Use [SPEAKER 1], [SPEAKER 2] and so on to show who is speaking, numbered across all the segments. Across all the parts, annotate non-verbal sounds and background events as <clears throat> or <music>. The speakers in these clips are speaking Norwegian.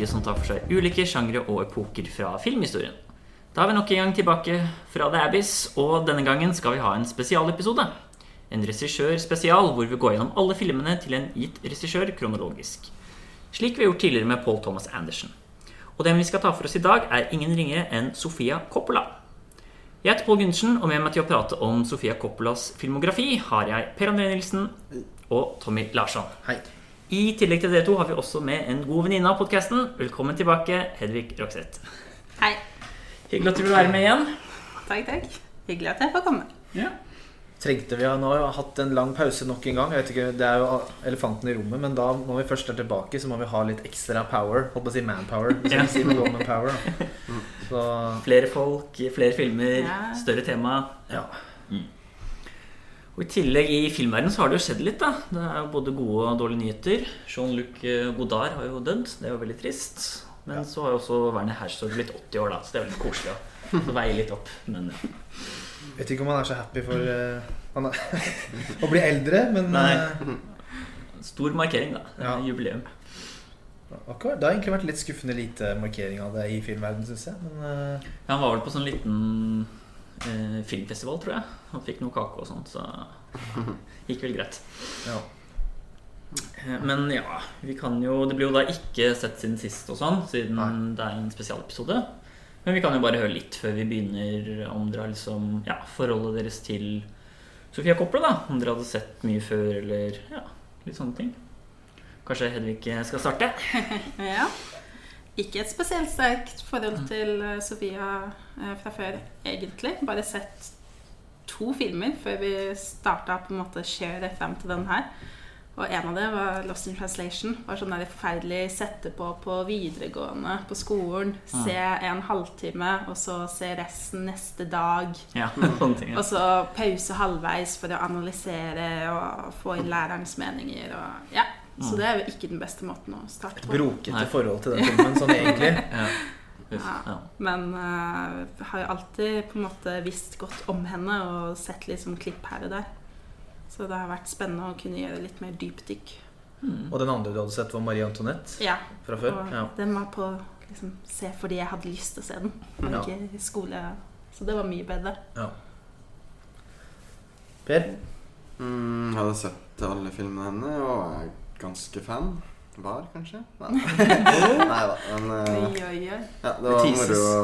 [SPEAKER 1] Norge som tar for seg ulike sjangre og epoker fra filmhistorien. Da er vi nok en gang tilbake fra The Abyss, og denne gangen skal vi ha en spesialepisode. En regissørspesial hvor vi går gjennom alle filmene til en gitt regissør kronologisk. Slik vi har gjort tidligere med Paul Thomas Anderson. Og den vi skal ta for oss i dag, er ingen ringere enn Sofia Coppola. Jeg heter Pål Gundersen, og med meg til å prate om Sofia Coppolas filmografi har jeg Per André Nilsen og Tommy Larsson.
[SPEAKER 2] Hei.
[SPEAKER 1] I tillegg til dere to har vi også med en god venninne av podkasten. Velkommen tilbake, Hedvig Rokseth.
[SPEAKER 3] Hei.
[SPEAKER 1] Hyggelig at du vil være med igjen.
[SPEAKER 3] Takk, takk. Hyggelig at jeg får komme.
[SPEAKER 1] Ja.
[SPEAKER 2] Trengte vi nå hatt en lang pause nok en gang? Jeg vet ikke, Det er jo elefanten i rommet, men da når vi først er tilbake, så må vi ha litt ekstra power. Holdt på å si manpower. Så
[SPEAKER 1] Ja.
[SPEAKER 2] vi sier noe power. <laughs> Så
[SPEAKER 1] Flere folk, flere filmer,
[SPEAKER 3] Ja.
[SPEAKER 1] større tema.
[SPEAKER 2] ja.
[SPEAKER 1] Og I tillegg i filmverdenen så har det jo skjedd litt. da Det er jo både gode og dårlige nyheter. Jean-Luc Godard har jo dødd. Det er jo veldig trist. Men så har jo også Werner Herzog blitt 80 år, da så det er veldig koselig å veie litt opp. Men ja.
[SPEAKER 2] Vet ikke om han er så happy for uh, han er, <laughs> å bli eldre, men
[SPEAKER 1] Nei.
[SPEAKER 2] eh,
[SPEAKER 1] stor markering, da.
[SPEAKER 2] Ja.
[SPEAKER 1] Jubileum.
[SPEAKER 2] akkurat, Det har egentlig vært litt skuffende lite markering av det i filmverdenen, syns jeg. Men uh...
[SPEAKER 1] Ja, han var vel på sånn liten eh, filmfestival, tror jeg. Han fikk noe kake og sånt, så <laughs> gikk vel greit.
[SPEAKER 2] ja.
[SPEAKER 1] Eh, Men ja, vi kan jo Det blir jo da ikke sett siden sist og sånn, siden
[SPEAKER 2] Nei.
[SPEAKER 1] det er en spesialepisode. Men vi kan jo bare høre litt før vi begynner, om dere har liksom Ja, forholdet deres til Sofia Coppola, da. Om dere hadde sett mye før, eller ja, litt sånne ting. Kanskje Hedvig skal starte? <laughs>
[SPEAKER 3] Ja. Ikke et spesielt sterkt forhold til eh, Sofia eh, fra før, egentlig. Bare sett to filmer før vi starta på en måte kjøret frem til den her. Og en av det var Lost in Translation. Var sånn der forferdelig sette på på videregående, på skolen. Se en halvtime, og så se resten neste dag.
[SPEAKER 1] Ja, <laughs> sånne ting.
[SPEAKER 3] Og så pause halvveis for å analysere og få inn lærerens meninger. Og, ja. Så det er jo ikke den beste måten å starte på.
[SPEAKER 2] Et Brokete
[SPEAKER 1] Nei.
[SPEAKER 2] forhold til den filmen, sånn egentlig. <laughs>
[SPEAKER 1] Ja.
[SPEAKER 3] Ja. Men uh, jeg har jo alltid på en måte visst godt om henne og sett litt sånn klipp her og der. Så det har vært spennende å kunne gjøre litt mer dypdykk.
[SPEAKER 1] Mm.
[SPEAKER 2] Og den andre du hadde sett, var Marie Antoinette
[SPEAKER 3] Ja,
[SPEAKER 2] fra før.
[SPEAKER 3] og
[SPEAKER 2] Ja.
[SPEAKER 3] den var på liksom, se fordi jeg hadde lyst til å se den, men
[SPEAKER 2] Ja.
[SPEAKER 3] ikke i skole. Så det var mye bedre.
[SPEAKER 2] ja. Per?
[SPEAKER 4] Mm, hadde sett alle filmene henne og er ganske fan. Var, kanskje? Nei, <laughs> Nei da. Men eh,
[SPEAKER 3] oi.
[SPEAKER 4] ja, det var moro å,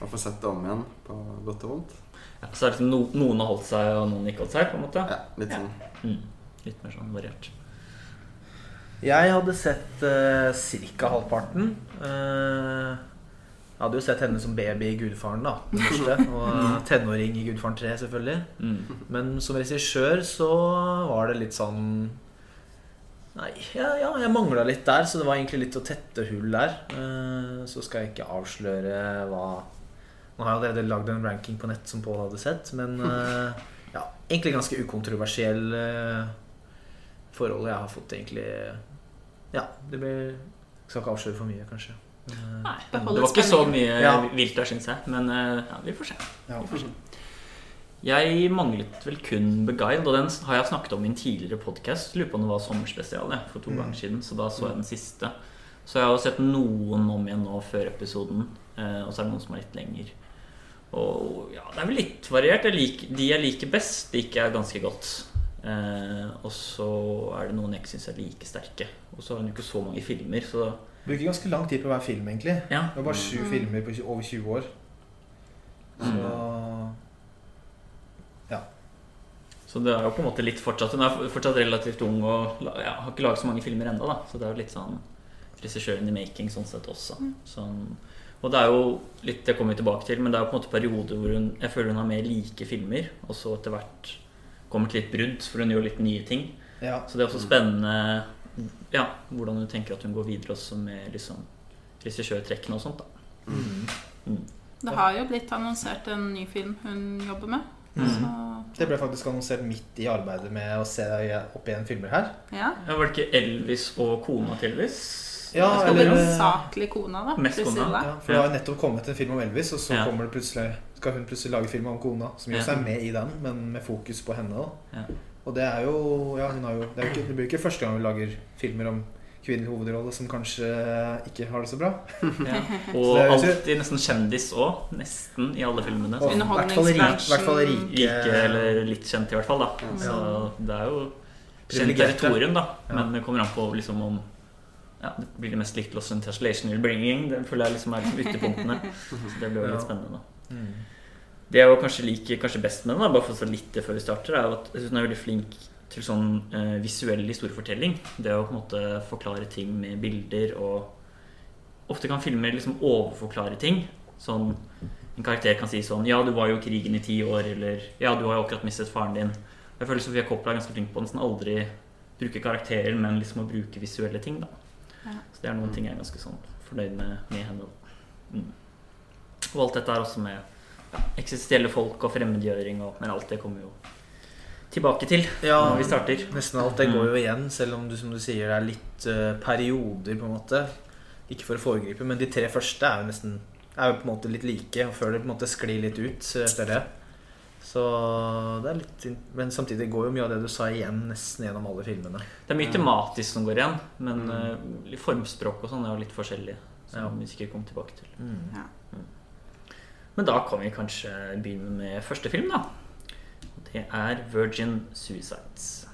[SPEAKER 4] å få sett det om igjen, på godt og vondt.
[SPEAKER 1] Ja, så er det liksom no, noen har holdt seg, og noen ikke holdt seg, på en måte.
[SPEAKER 4] Ja, litt sånn.
[SPEAKER 1] Mm. Litt mer sånn variert.
[SPEAKER 2] Jeg hadde sett uh, ca. halvparten. Uh, jeg hadde jo sett henne som baby i 'Gudfaren', da. Den første, <laughs> og eh, tenåring i 'Gudfaren 3', selvfølgelig.
[SPEAKER 1] Mm.
[SPEAKER 2] Men som regissør så var det litt sånn Nei, ja, ja jeg mangla litt der, så det var egentlig litt å tette hull der. Eh, så skal jeg ikke avsløre hva Nå har jeg allerede lagd en ranking på nett som Pål hadde sett, men <laughs> eh, ja, egentlig ganske ukontroversiell eh, forhold jeg har fått, egentlig. Ja, det blir Skal ikke avsløre for mye, kanskje.
[SPEAKER 1] Nei, det var ikke så mye
[SPEAKER 2] Ja.
[SPEAKER 1] vilt der, syns jeg. Men ja, vi får se.
[SPEAKER 2] ja.
[SPEAKER 1] Vi får se. Jeg manglet vel kun Beguiled, og den har jeg snakket om i en tidligere podkast. Lurer på om det var sommerspesial for to
[SPEAKER 2] Mm.
[SPEAKER 1] ganger siden. Så da så jeg den siste. Så jeg har jo sett noen om igjen nå før episoden. Eh, og så er det noen som er litt lenger. Og ja, det er vel litt variert. Jeg liker, de jeg liker best, liker jeg ganske godt. Eh, og så er det noen jeg ikke syns er like sterke. Og så har hun jo ikke så mange filmer, så
[SPEAKER 2] Bruker ganske lang tid på hver film, egentlig.
[SPEAKER 1] ja.
[SPEAKER 2] Det var bare sju
[SPEAKER 3] Mm.
[SPEAKER 2] filmer på over 20 år. Så
[SPEAKER 1] Så det er jo på en måte litt fortsatt Hun er fortsatt relativt ung og ja, har ikke laget så mange filmer ennå. Så det er jo litt sånn regissøren i making sånn sett også. Sånn, og det er jo litt Det kommer vi tilbake til, men det er jo på en måte perioder hvor hun Jeg føler hun har mer like filmer, og så etter hvert kommer til litt brudd, for hun gjør litt nye ting.
[SPEAKER 2] ja.
[SPEAKER 1] Så det er også spennende ja, hvordan hun tenker at hun går videre også med liksom regissørtrekkene og sånt. da
[SPEAKER 2] Mm.
[SPEAKER 1] Mm.
[SPEAKER 3] Det har jo blitt annonsert en ny film hun jobber med.
[SPEAKER 2] Mm.
[SPEAKER 3] Så
[SPEAKER 2] Det ble faktisk annonsert midt i arbeidet med å se opp igjen filmer her.
[SPEAKER 3] ja.
[SPEAKER 1] Ja, Var det ikke Elvis og kona til Elvis?
[SPEAKER 2] Ja, eller
[SPEAKER 3] hovedsakelig kona, da.
[SPEAKER 1] Mest kona,
[SPEAKER 2] ja, For det har nettopp kommet en film om Elvis, og så
[SPEAKER 1] Ja.
[SPEAKER 2] kommer det plutselig, skal hun plutselig lage film om kona, som også er med i den, men med fokus på henne. Da.
[SPEAKER 1] Ja.
[SPEAKER 2] Og det er jo Ja, hun har jo Det, er jo ikke, det blir ikke første gang hun lager filmer om kvinnelig hovedrolle som kanskje ikke har det så bra. <laughs>
[SPEAKER 1] Ja. <laughs>
[SPEAKER 2] Så
[SPEAKER 1] Og
[SPEAKER 2] det er
[SPEAKER 1] alltid nesten kjendis òg. Nesten i alle filmene.
[SPEAKER 2] I hvert fall rik- hvert fall rike
[SPEAKER 1] Rike eller litt kjent, i hvert fall. da
[SPEAKER 4] Ja.
[SPEAKER 1] Så det er jo kjent territorium, da. Men det kommer an på liksom om ja, det blir det mest likt Lost in Translation Will Bringing. Det føler jeg liksom er liksom ytterpunktene. Så det blir jo litt spennende, da.
[SPEAKER 2] Mm.
[SPEAKER 1] Det jeg kanskje liker kanskje best med den, da, bare for å så litt det før vi starter, er at jeg synes den er veldig flink til sånn eh, visuell historiefortelling. Det å på en måte forklare ting med bilder og Ofte kan filmer liksom overforklare ting. Sånn En karakter kan si sånn Ja, du var jo i krigen i ti år, eller Ja, du har jo akkurat mistet faren din. Jeg føler Sofia Coppola er ganske flink på å nesten aldri bruke karakterer, men liksom å bruke visuelle ting, da.
[SPEAKER 3] Ja.
[SPEAKER 1] Så det er noen ting jeg er ganske sånn fornøyd med, med henne. Mm. Og alt dette er også med ja, eksistensielle folk og fremmedgjøring og Men alt det kommer jo tilbake til
[SPEAKER 2] Ja,
[SPEAKER 1] når vi starter.
[SPEAKER 2] Nesten alt det
[SPEAKER 1] Mm.
[SPEAKER 2] går jo igjen, selv om du som du sier det er litt uh, perioder, på en måte. Ikke for å foregripe, men de tre første er jo nesten Er jo på en måte litt like, og før det på en måte sklir litt ut etter det. Så det er litt Men samtidig går jo mye av det du sa igjen nesten gjennom alle filmene.
[SPEAKER 1] Det er mye tematisk som går igjen, men
[SPEAKER 2] Mm.
[SPEAKER 1] eh, formspråk og sånn er jo litt forskjellig. Som
[SPEAKER 2] Ja.
[SPEAKER 1] vi sikkert kommer tilbake til.
[SPEAKER 2] Mm.
[SPEAKER 3] Ja.
[SPEAKER 1] Men da kan vi kanskje begynne med første film, da. Det er Virgin Suicides.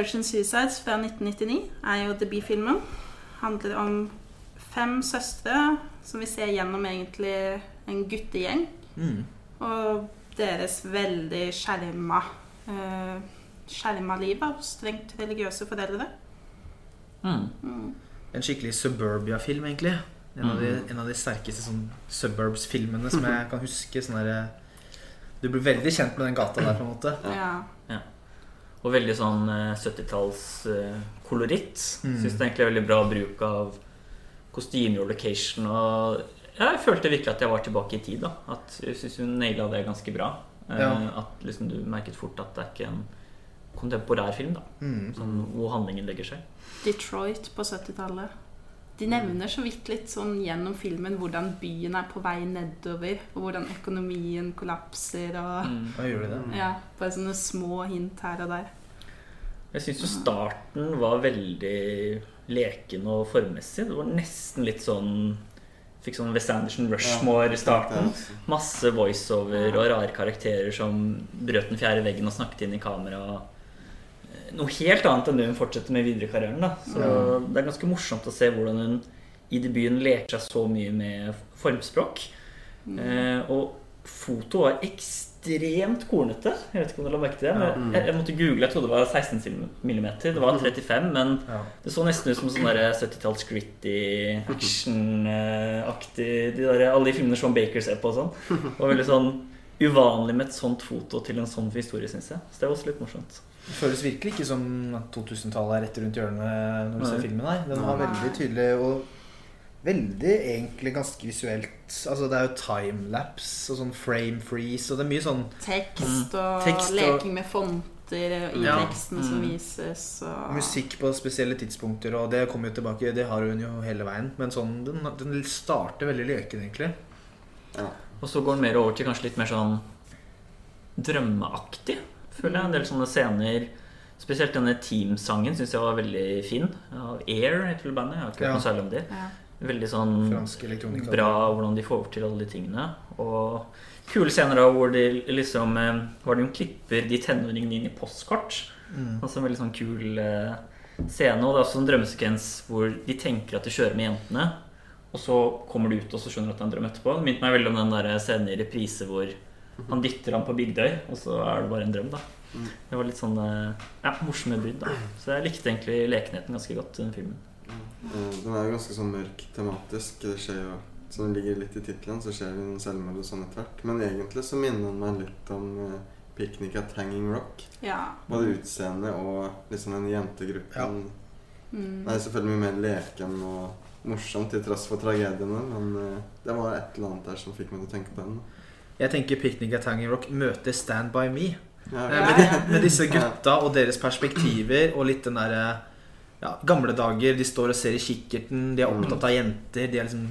[SPEAKER 3] Virgin Suicides fra 1999 er jo debutfilmen. Handler om fem søstre som vi ser gjennom egentlig en guttegjeng.
[SPEAKER 2] Mm.
[SPEAKER 3] Og deres veldig skjerma eh, skjerma liv av strengt religiøse foreldre.
[SPEAKER 1] Mm.
[SPEAKER 3] Mm.
[SPEAKER 2] En skikkelig suburbia-film, egentlig. En av, de,
[SPEAKER 1] Mm.
[SPEAKER 2] en av de sterkeste sånn suburbs-filmene som <laughs> jeg kan huske. Sånn der, Du blir veldig kjent med den gata der, på en måte.
[SPEAKER 3] Ja.
[SPEAKER 1] Og veldig sånn eh, 70-talls eh, koloritt.
[SPEAKER 2] Mm.
[SPEAKER 1] Syns det er egentlig er veldig bra bruk av kostymer og location. Og jeg følte virkelig at jeg var tilbake i tid. da At Jeg syns hun naila det ganske bra. Eh,
[SPEAKER 2] Ja.
[SPEAKER 1] At liksom du merket fort at det er ikke en kontemporær film. da
[SPEAKER 2] Mm.
[SPEAKER 1] sånn, Hvor handlingen legger seg.
[SPEAKER 3] Detroit på 70-tallet. De nevner så vidt litt sånn gjennom filmen hvordan byen er på vei nedover, og hvordan økonomien kollapser og
[SPEAKER 1] Mm.
[SPEAKER 2] Hva gjør de det?
[SPEAKER 3] Ja, bare sånne små hint her og der.
[SPEAKER 1] Jeg syns jo starten var veldig leken og formmessig. Det var nesten litt sånn Fikk sånn West Anderson Rushmore i starten. Masse voiceover og rare karakterer som brøt den fjerde veggen og snakket inn i kamera. Noe helt annet enn det hun fortsetter med videre i karrieren. Da. Så Det er ganske morsomt å se hvordan hun i debuten leker seg så mye med formspråk. Eh, og foto var ekstremt kornete. Jeg vet ikke om du la merke til det. Men jeg, jeg måtte google. Jeg trodde det var 16 mm. Det var 35, men
[SPEAKER 2] Ja.
[SPEAKER 1] det så nesten ut som sånn 70-talls gritty, action-aktig de der, Alle de filmene Sean Baker ser på og sånn. Det var veldig sånn uvanlig med et sånt foto til en sånn historie, syns jeg. Så det var også litt morsomt.
[SPEAKER 2] Det føles virkelig ikke som at 2000-tallet er rett rundt hjørnet når du ser filmen. Nei. Den var veldig tydelig og veldig egentlig ganske visuelt. Altså Det er jo timelapse og sånn frame freeze, og det er mye sånn
[SPEAKER 3] Tekst og
[SPEAKER 2] Tekst og-
[SPEAKER 3] leking med fonter i
[SPEAKER 2] Ja.
[SPEAKER 3] teksten som
[SPEAKER 1] Mm.
[SPEAKER 3] vises. Og...
[SPEAKER 2] musikk på spesielle tidspunkter, og det kommer jo tilbake. Det har hun jo hele veien. Men sånn, den, den starter veldig leken, egentlig.
[SPEAKER 1] Og så går den mer over til kanskje litt mer sånn drømmeaktig, føler jeg. En del sånne scener Spesielt denne teamsangen syns jeg var veldig fin. Av Air heter bandet. Jeg har ikke hørt
[SPEAKER 2] Ja.
[SPEAKER 1] noe særlig om det.
[SPEAKER 3] Ja.
[SPEAKER 1] Veldig sånn
[SPEAKER 2] Fransk elektronika.
[SPEAKER 1] bra hvordan de får til alle de tingene. Og kule scener da hvor de liksom eh, Hvor de klipper de tenåringene inn i postkort.
[SPEAKER 2] Mm.
[SPEAKER 1] Altså en veldig sånn kul eh, scene. Og det er også en drømmesekvens hvor de tenker at de kjører med jentene. Og så kommer de ut og så skjønner at det er en drøm etterpå. Det minte meg veldig om den der scenen i reprise hvor han dytter ham på Bygdøy, og så er det bare en drøm. da
[SPEAKER 4] Mm.
[SPEAKER 1] Det var litt sånn eh, ja, morsomme brudd. da Så jeg likte egentlig lekenheten ganske godt i den filmen.
[SPEAKER 4] Eh, Den er jo ganske sånn mørk tematisk. Det skjer jo Så den ligger litt i tittelen, så skjer det noen selvmord og sånn etter hvert. Men egentlig så minner den meg litt om uh, 'Picnic at Hanging Rock'.
[SPEAKER 3] Ja.
[SPEAKER 4] Både utseendet og liksom den jentegruppen.
[SPEAKER 3] Mm.
[SPEAKER 4] Det er selvfølgelig mye mer leken og morsomt til tross for tragediene, men eh, det var et eller annet der som fikk meg til å tenke på den.
[SPEAKER 2] Jeg tenker Picnic at Hanging Rock møter Stand By Me.
[SPEAKER 4] Ja,
[SPEAKER 2] Eh, Med, de, med disse gutta og deres perspektiver og litt den derre ja, gamle dager. De står og ser i kikkerten, de er opptatt av jenter. De er liksom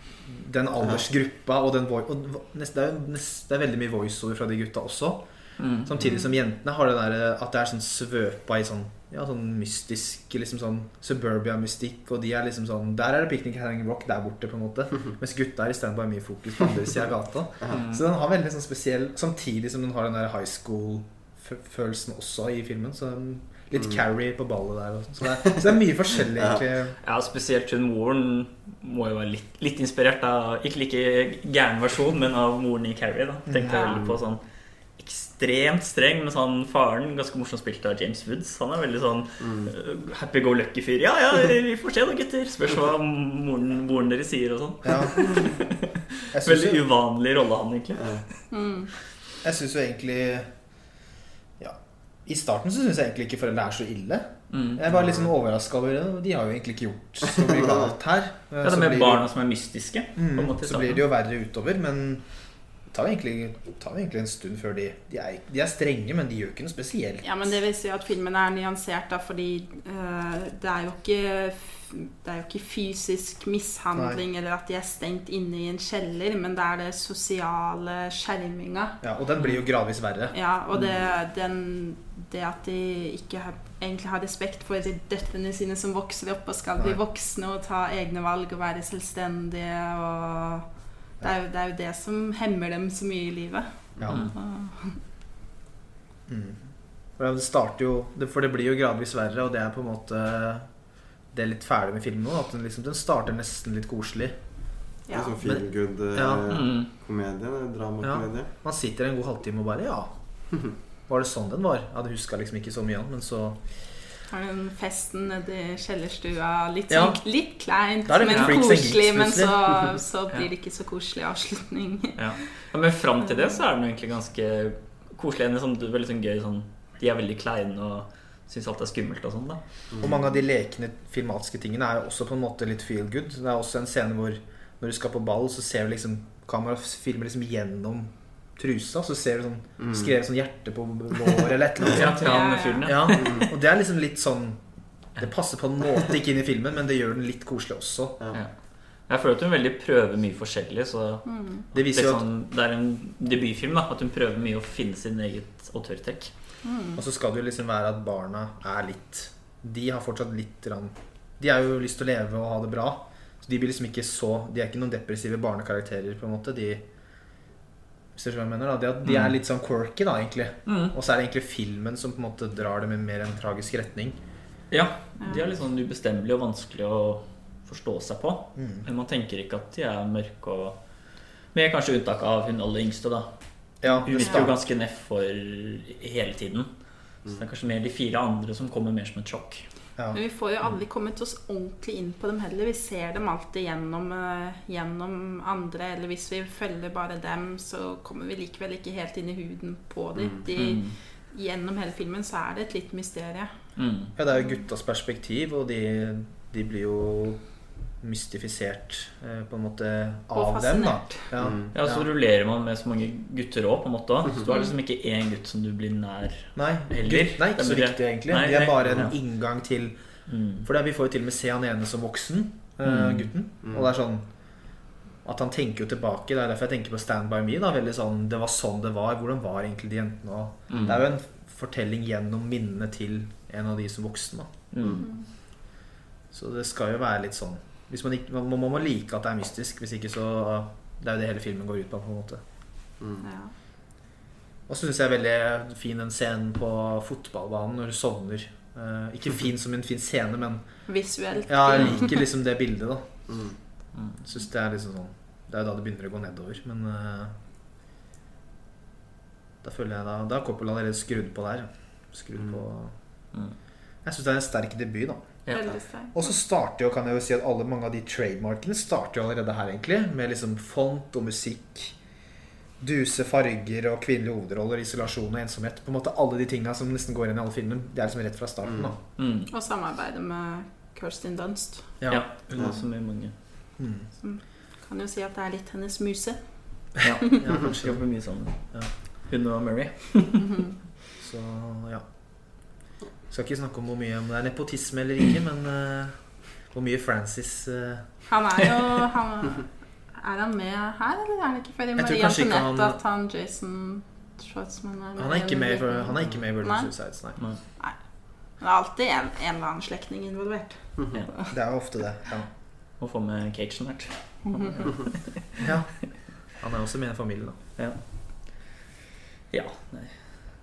[SPEAKER 2] <laughs> den aldersgruppa og den voice det er veldig mye voiceover fra de gutta også.
[SPEAKER 1] Mm.
[SPEAKER 2] Samtidig som jentene har det der at det er sånn svøpa i sånn Ja, sånn mystisk liksom sånn suburbia-mystikk, og de er liksom sånn Der er det Picnic Hanging Rock der borte, på en måte. <laughs> Mens gutta er i Stand By Me-fokus på andre sida av gata. <laughs> Så den har veldig sånn spesiell Samtidig som den har den der high school-følelsen også i filmen. Så litt litt Carrie på ballet der. sånn. Så, det er, så det er mye forskjellig, <laughs>
[SPEAKER 4] Ja.
[SPEAKER 2] egentlig.
[SPEAKER 1] Ja, spesielt hun moren må jo være litt, litt inspirert av Ikke like gæren versjon, men av moren i Carrie. da Tenkte jeg veldig på sånn ekstremt streng, mens han faren, ganske morsomt spilt av James Woods, han er veldig sånn mm. happy go lucky-fyr. Ja, ja, vi får se da, gutter. Spørs hva moren, moren deres sier og sånn.
[SPEAKER 2] Ja. <laughs>
[SPEAKER 1] Veldig
[SPEAKER 2] jo,
[SPEAKER 1] uvanlig rolle, han, egentlig.
[SPEAKER 3] Mm.
[SPEAKER 2] jeg synes jo egentlig Ja. I starten så syns jeg egentlig ikke foreldre er så ille.
[SPEAKER 1] Mm.
[SPEAKER 2] Jeg var litt sånn overraska over det. De har jo egentlig ikke gjort så mye galt her.
[SPEAKER 1] Ja, det er med
[SPEAKER 2] blir
[SPEAKER 1] barna som er mystiske. på en
[SPEAKER 2] Mm, så blir det jo verre utover, men tar egentlig, tar egentlig en stund før de de er, de er strenge, men de gjør ikke noe spesielt.
[SPEAKER 3] Ja, men det vil si at filmen er nyansert, da, fordi uh, det er jo ikke det er jo ikke fysisk mishandling eller at de er stengt inne i en kjeller, men det er det sosiale skjerminga.
[SPEAKER 2] Ja, og den blir jo gradvis verre.
[SPEAKER 3] Ja, og det, den, det at de ikke har, egentlig har respekt for døtrene sine som vokser opp og skal bli voksne og ta egne valg og være selvstendige. Og det, er jo, det er jo det som hemmer dem så mye i livet.
[SPEAKER 2] Ja.
[SPEAKER 1] Mm.
[SPEAKER 2] For det starter jo For det blir jo gradvis verre, og det er på en måte Det er litt ferdig med filmen nå. At den, liksom, den starter nesten litt koselig.
[SPEAKER 3] ja.
[SPEAKER 4] Sånn feel good
[SPEAKER 2] Ja.
[SPEAKER 1] Mm.
[SPEAKER 4] komedie. Dramakomedie.
[SPEAKER 2] Man sitter en god halvtime og bare Ja, <laughs> var det sånn den var? Jeg hadde huska liksom ikke så mye av den, men så
[SPEAKER 3] Har den festen nedi kjellerstua. Litt,
[SPEAKER 2] Ja.
[SPEAKER 3] sånn, litt kleint,
[SPEAKER 2] er
[SPEAKER 3] men koselig. Men så, <laughs> så blir det ikke så koselig avslutning.
[SPEAKER 1] Ja. ja, Men fram til det så er den egentlig ganske koselig. En sånn, veldig sånn gøy sånn De er veldig kleine og syns alt er skummelt og sånn, da.
[SPEAKER 2] Og mange av de lekne filmatiske tingene er også på en måte litt feel good. Det er også en scene hvor når du skal på ball, så ser du liksom kameraet filmer liksom gjennom trusa. Så ser du sånn skrevet sånn hjerte på låret eller et eller annet.
[SPEAKER 1] Ja,
[SPEAKER 3] Ja, ja.
[SPEAKER 2] og det er liksom litt sånn Det passer på en måte ikke inn i filmen, men det gjør den litt koselig også.
[SPEAKER 1] Ja. Jeg føler at hun veldig prøver mye forskjellig. Så
[SPEAKER 2] Det
[SPEAKER 1] det,
[SPEAKER 2] viser
[SPEAKER 1] er sånn, det er en debutfilm. da At hun prøver mye å finne sin eget autørtrekk.
[SPEAKER 2] Og så skal det jo liksom være at barna er litt De har fortsatt litt De har jo lyst til å leve og ha det bra. Så de blir liksom ikke så De er ikke noen depressive barnekarakterer, på en måte. De Hvis du skjønner hva jeg mener? da De, er- de er litt sånn quirky, da, egentlig.
[SPEAKER 1] Mm.
[SPEAKER 2] Og så er det egentlig filmen som på en måte drar dem i mer en tragisk retning.
[SPEAKER 1] Ja, de er litt sånn ubestemmelige og vanskelig å forstå seg på.
[SPEAKER 2] Mm.
[SPEAKER 1] Men man tenker ikke at de er mørke og Med kanskje unntak av hun aller yngste, da.
[SPEAKER 2] Ja,
[SPEAKER 1] Hun virker jo ganske nedfor hele tiden. Så det er kanskje mer de fire andre som kommer mer som et sjokk.
[SPEAKER 2] Ja.
[SPEAKER 3] Men vi får jo aldri kommet oss ordentlig inn på dem heller. Vi ser dem alltid gjennom, eh, gjennom andre. Eller hvis vi følger bare dem, så kommer vi likevel ikke helt inn i huden på dem. De,
[SPEAKER 1] Mm.
[SPEAKER 3] Gjennom hele filmen så er det et litt mysterie.
[SPEAKER 1] Mm.
[SPEAKER 2] Ja, det er jo guttas perspektiv, og de, de blir jo mystifisert eh, på en måte av dem, da. Ja.
[SPEAKER 4] Mm.
[SPEAKER 1] Ja, så rullerer man med så mange gutter òg, på en måte. Så du har liksom ikke én gutt som du blir nær.
[SPEAKER 2] Nei,
[SPEAKER 1] Heller.
[SPEAKER 2] gutt, nei, ikke så viktig, egentlig.
[SPEAKER 1] Nei,
[SPEAKER 2] De er bare en
[SPEAKER 1] ja.
[SPEAKER 2] inngang til
[SPEAKER 1] Mm.
[SPEAKER 2] For det, vi får jo til og med se han ene som voksen, eh,
[SPEAKER 1] Mm.
[SPEAKER 2] gutten.
[SPEAKER 4] Mm.
[SPEAKER 2] Og det er sånn at han tenker jo tilbake. Det er derfor jeg tenker på Stand By Me. da Veldig sånn, Det var sånn det var. Hvordan var egentlig de jentene? Og
[SPEAKER 1] Mm.
[SPEAKER 2] Det er jo en fortelling gjennom minnene til en av de som voksen. da
[SPEAKER 1] Mm.
[SPEAKER 2] Så det skal jo være litt sånn man, ikke, man, må- man må like at det er mystisk. Hvis ikke så Det er jo det hele filmen går ut på. på en måte
[SPEAKER 4] Mm.
[SPEAKER 3] Ja.
[SPEAKER 2] Og så syns jeg er veldig fin den scenen på fotballbanen når du sovner. Eh, ikke fin som en fin scene, men
[SPEAKER 3] Visuelt.
[SPEAKER 2] ja, jeg liker liksom det bildet. da
[SPEAKER 4] Mm.
[SPEAKER 1] Mm.
[SPEAKER 2] Synes det er liksom sånn Det er jo da det begynner å gå nedover, men eh, Da føler jeg da Da har Coppola allerede skrudd på der. Skrudd
[SPEAKER 4] Mm.
[SPEAKER 2] på
[SPEAKER 1] Mm.
[SPEAKER 2] Jeg syns det er en sterk debut, da.
[SPEAKER 1] Ja.
[SPEAKER 2] Og så starter jo, kan jeg jo si at alle mange av de trademarkene starter jo allerede her, egentlig. Med liksom font og musikk. Duse farger og kvinnelige hovedroller, isolasjon og ensomhet. På en måte Alle de tinga som nesten går igjen i alle filmene Det er liksom rett fra starten. da
[SPEAKER 1] Mm.
[SPEAKER 3] Og samarbeidet med Kirsten Dunst.
[SPEAKER 1] Ja. Hun er også med i mange.
[SPEAKER 2] Mm.
[SPEAKER 3] Som kan jo si at det er litt hennes muse.
[SPEAKER 1] Ja,
[SPEAKER 2] Ja, kanskje. <laughs>
[SPEAKER 1] Jobber mye sammen.
[SPEAKER 2] Ja.
[SPEAKER 1] Hun og Murray.
[SPEAKER 3] Mhm.
[SPEAKER 2] Så ja. Skal ikke snakke om hvor mye om det er nepotisme eller ikke, men uh, hvor mye Francis uh...
[SPEAKER 3] Han er jo <laughs> han, Er han med her, eller er han ikke før i
[SPEAKER 2] Jeg tror
[SPEAKER 3] Marie Antoinette
[SPEAKER 2] han-
[SPEAKER 3] at han Jason Schwartzman er med?
[SPEAKER 2] Han er ikke med, for, han er ikke med i World of
[SPEAKER 3] Nei.
[SPEAKER 2] Suicides, nei.
[SPEAKER 1] Nei.
[SPEAKER 3] Det er alltid en, en eller annen slektning involvert.
[SPEAKER 1] Ja.
[SPEAKER 2] Det er ofte det. Ja.
[SPEAKER 1] Må få med Cage snart. <laughs>
[SPEAKER 2] ja. Han er også med i en familie, Ja.
[SPEAKER 1] Ja, nei.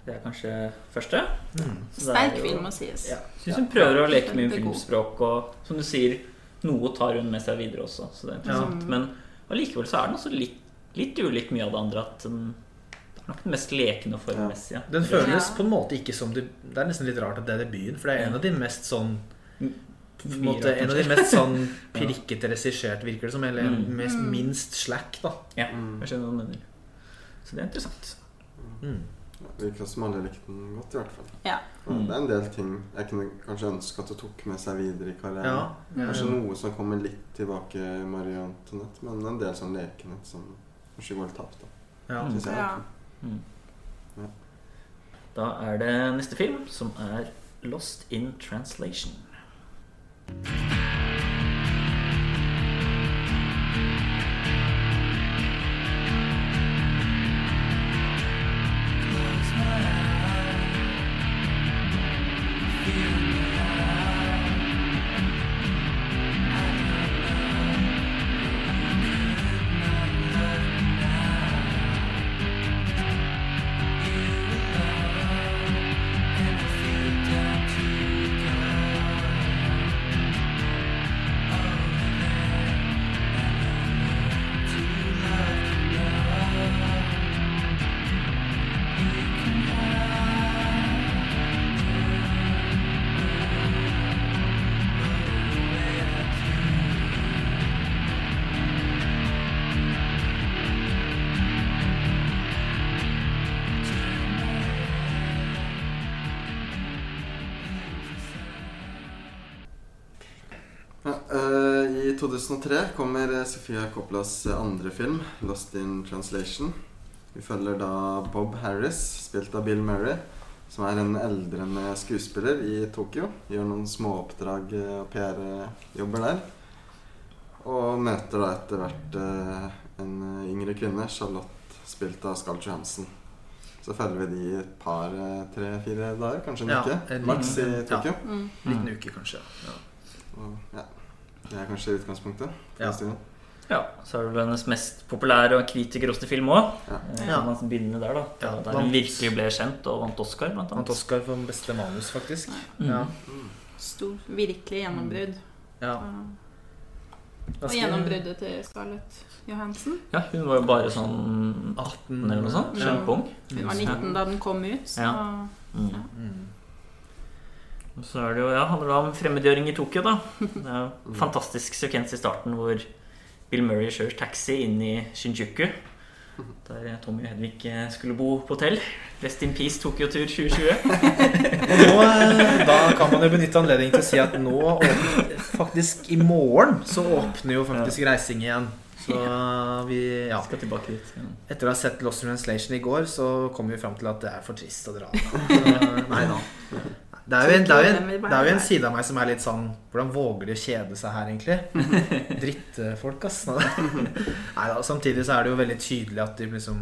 [SPEAKER 1] Det er kanskje første.
[SPEAKER 2] Mm.
[SPEAKER 1] Så det er
[SPEAKER 3] Sterk
[SPEAKER 1] jo-
[SPEAKER 3] film må sies.
[SPEAKER 1] Ja. Syns hun prøver å leke med filmspråk, og som du sier, noe tar hun med seg videre også. Så det er interessant.
[SPEAKER 3] Ja.
[SPEAKER 1] Men allikevel så er den også litt, litt ulik mye av det andre. At den nok den mest lekende og formmessige.
[SPEAKER 2] Den føles
[SPEAKER 3] Ja.
[SPEAKER 2] på en måte ikke som det, det er nesten litt rart at det er debuten, for det er en av de mest sånn på en, måte, en av de mest sånn <laughs> pirkete regissert, virker det som. Eller
[SPEAKER 1] Mm.
[SPEAKER 2] mest,
[SPEAKER 3] Mm.
[SPEAKER 2] minst slack, da.
[SPEAKER 1] Ja,
[SPEAKER 4] Mm.
[SPEAKER 1] jeg skjønner hva du mener. Så det er interessant.
[SPEAKER 2] Mm.
[SPEAKER 4] Virker som alle likte den godt, i hvert fall.
[SPEAKER 3] Ja.
[SPEAKER 1] Mm.
[SPEAKER 4] det er en del ting jeg kunne kanskje ønske at du tok med seg videre i karrieren.
[SPEAKER 2] Ja.
[SPEAKER 4] Kanskje noe som kommer litt tilbake i Marie Antoinette, men en del sånn lekenhet som kanskje går litt tapt. da,
[SPEAKER 2] Ja.
[SPEAKER 4] synes jeg.
[SPEAKER 3] Ja.
[SPEAKER 1] Mm.
[SPEAKER 4] Ja.
[SPEAKER 1] Da er det neste film, som er Lost in Translation.
[SPEAKER 4] 2003 kommer eh, Sofia Coppolas eh, andre film, 'Lost in Translation'. Vi følger da Bob Harris, spilt av Bill Murray, som er en eldrende skuespiller i Tokyo. Gjør noen småoppdrag eh, og PR-jobber der. Og møter da etter hvert en yngre kvinne, Charlotte, spilt av Scarlett Johansen. Så følger vi de et par, tre-fire dager, kanskje en
[SPEAKER 2] Ja,
[SPEAKER 4] uke.
[SPEAKER 2] en
[SPEAKER 4] Maks i
[SPEAKER 2] Tokyo.
[SPEAKER 4] Tokyo.
[SPEAKER 3] Mm.
[SPEAKER 2] Liten uke, kanskje. Ja.
[SPEAKER 4] Og, ja. Det er kanskje utgangspunktet.
[SPEAKER 2] Ja.
[SPEAKER 1] Ja, så er det vel hennes mest populære og kritikerroste film òg.
[SPEAKER 4] Ja.
[SPEAKER 2] Ja.
[SPEAKER 1] Man begynner der, da.
[SPEAKER 2] Ja,
[SPEAKER 1] der hun virkelig ble kjent og vant Oscar, blant
[SPEAKER 2] Vant. Oscar for beste manus, faktisk.
[SPEAKER 1] Mm.
[SPEAKER 2] Ja.
[SPEAKER 3] Stor, virkelig gjennombrudd.
[SPEAKER 2] ja.
[SPEAKER 3] Og gjennombruddet til Scarlett Johansen.
[SPEAKER 1] Ja, hun var jo bare sånn
[SPEAKER 2] 18
[SPEAKER 1] eller noe sånt.
[SPEAKER 3] Ja.
[SPEAKER 1] Kjempeung.
[SPEAKER 3] Hun var 19 da den kom ut. Så
[SPEAKER 1] Ja. Mm. Og så er det jo, ja, handler det om fremmedgjøring i Tokyo, da. Det er jo en fantastisk sekvens i starten hvor Bill Murray kjører taxi inn i Shinjuku. Der Tommy og Hedvig eh, skulle bo på hotell. Rest in peace Tokyo-tur 2020.
[SPEAKER 2] Og nå, eh, da kan man jo benytte anledningen til å si at nå Faktisk i morgen så åpner jo faktisk reising igjen. Så vi Ja.
[SPEAKER 1] Skal tilbake dit. Ja.
[SPEAKER 2] Etter å ha sett Lost Translation i går, så kom vi fram til at det er for trist å dra. <laughs> Så, nei da. Det er, jo en, det, er jo en, det er jo en side av meg som er litt sånn Hvordan våger de å kjede seg her, egentlig? <laughs> Drittfolk, ass. <laughs> Nei da. Samtidig så er det jo veldig tydelig at de liksom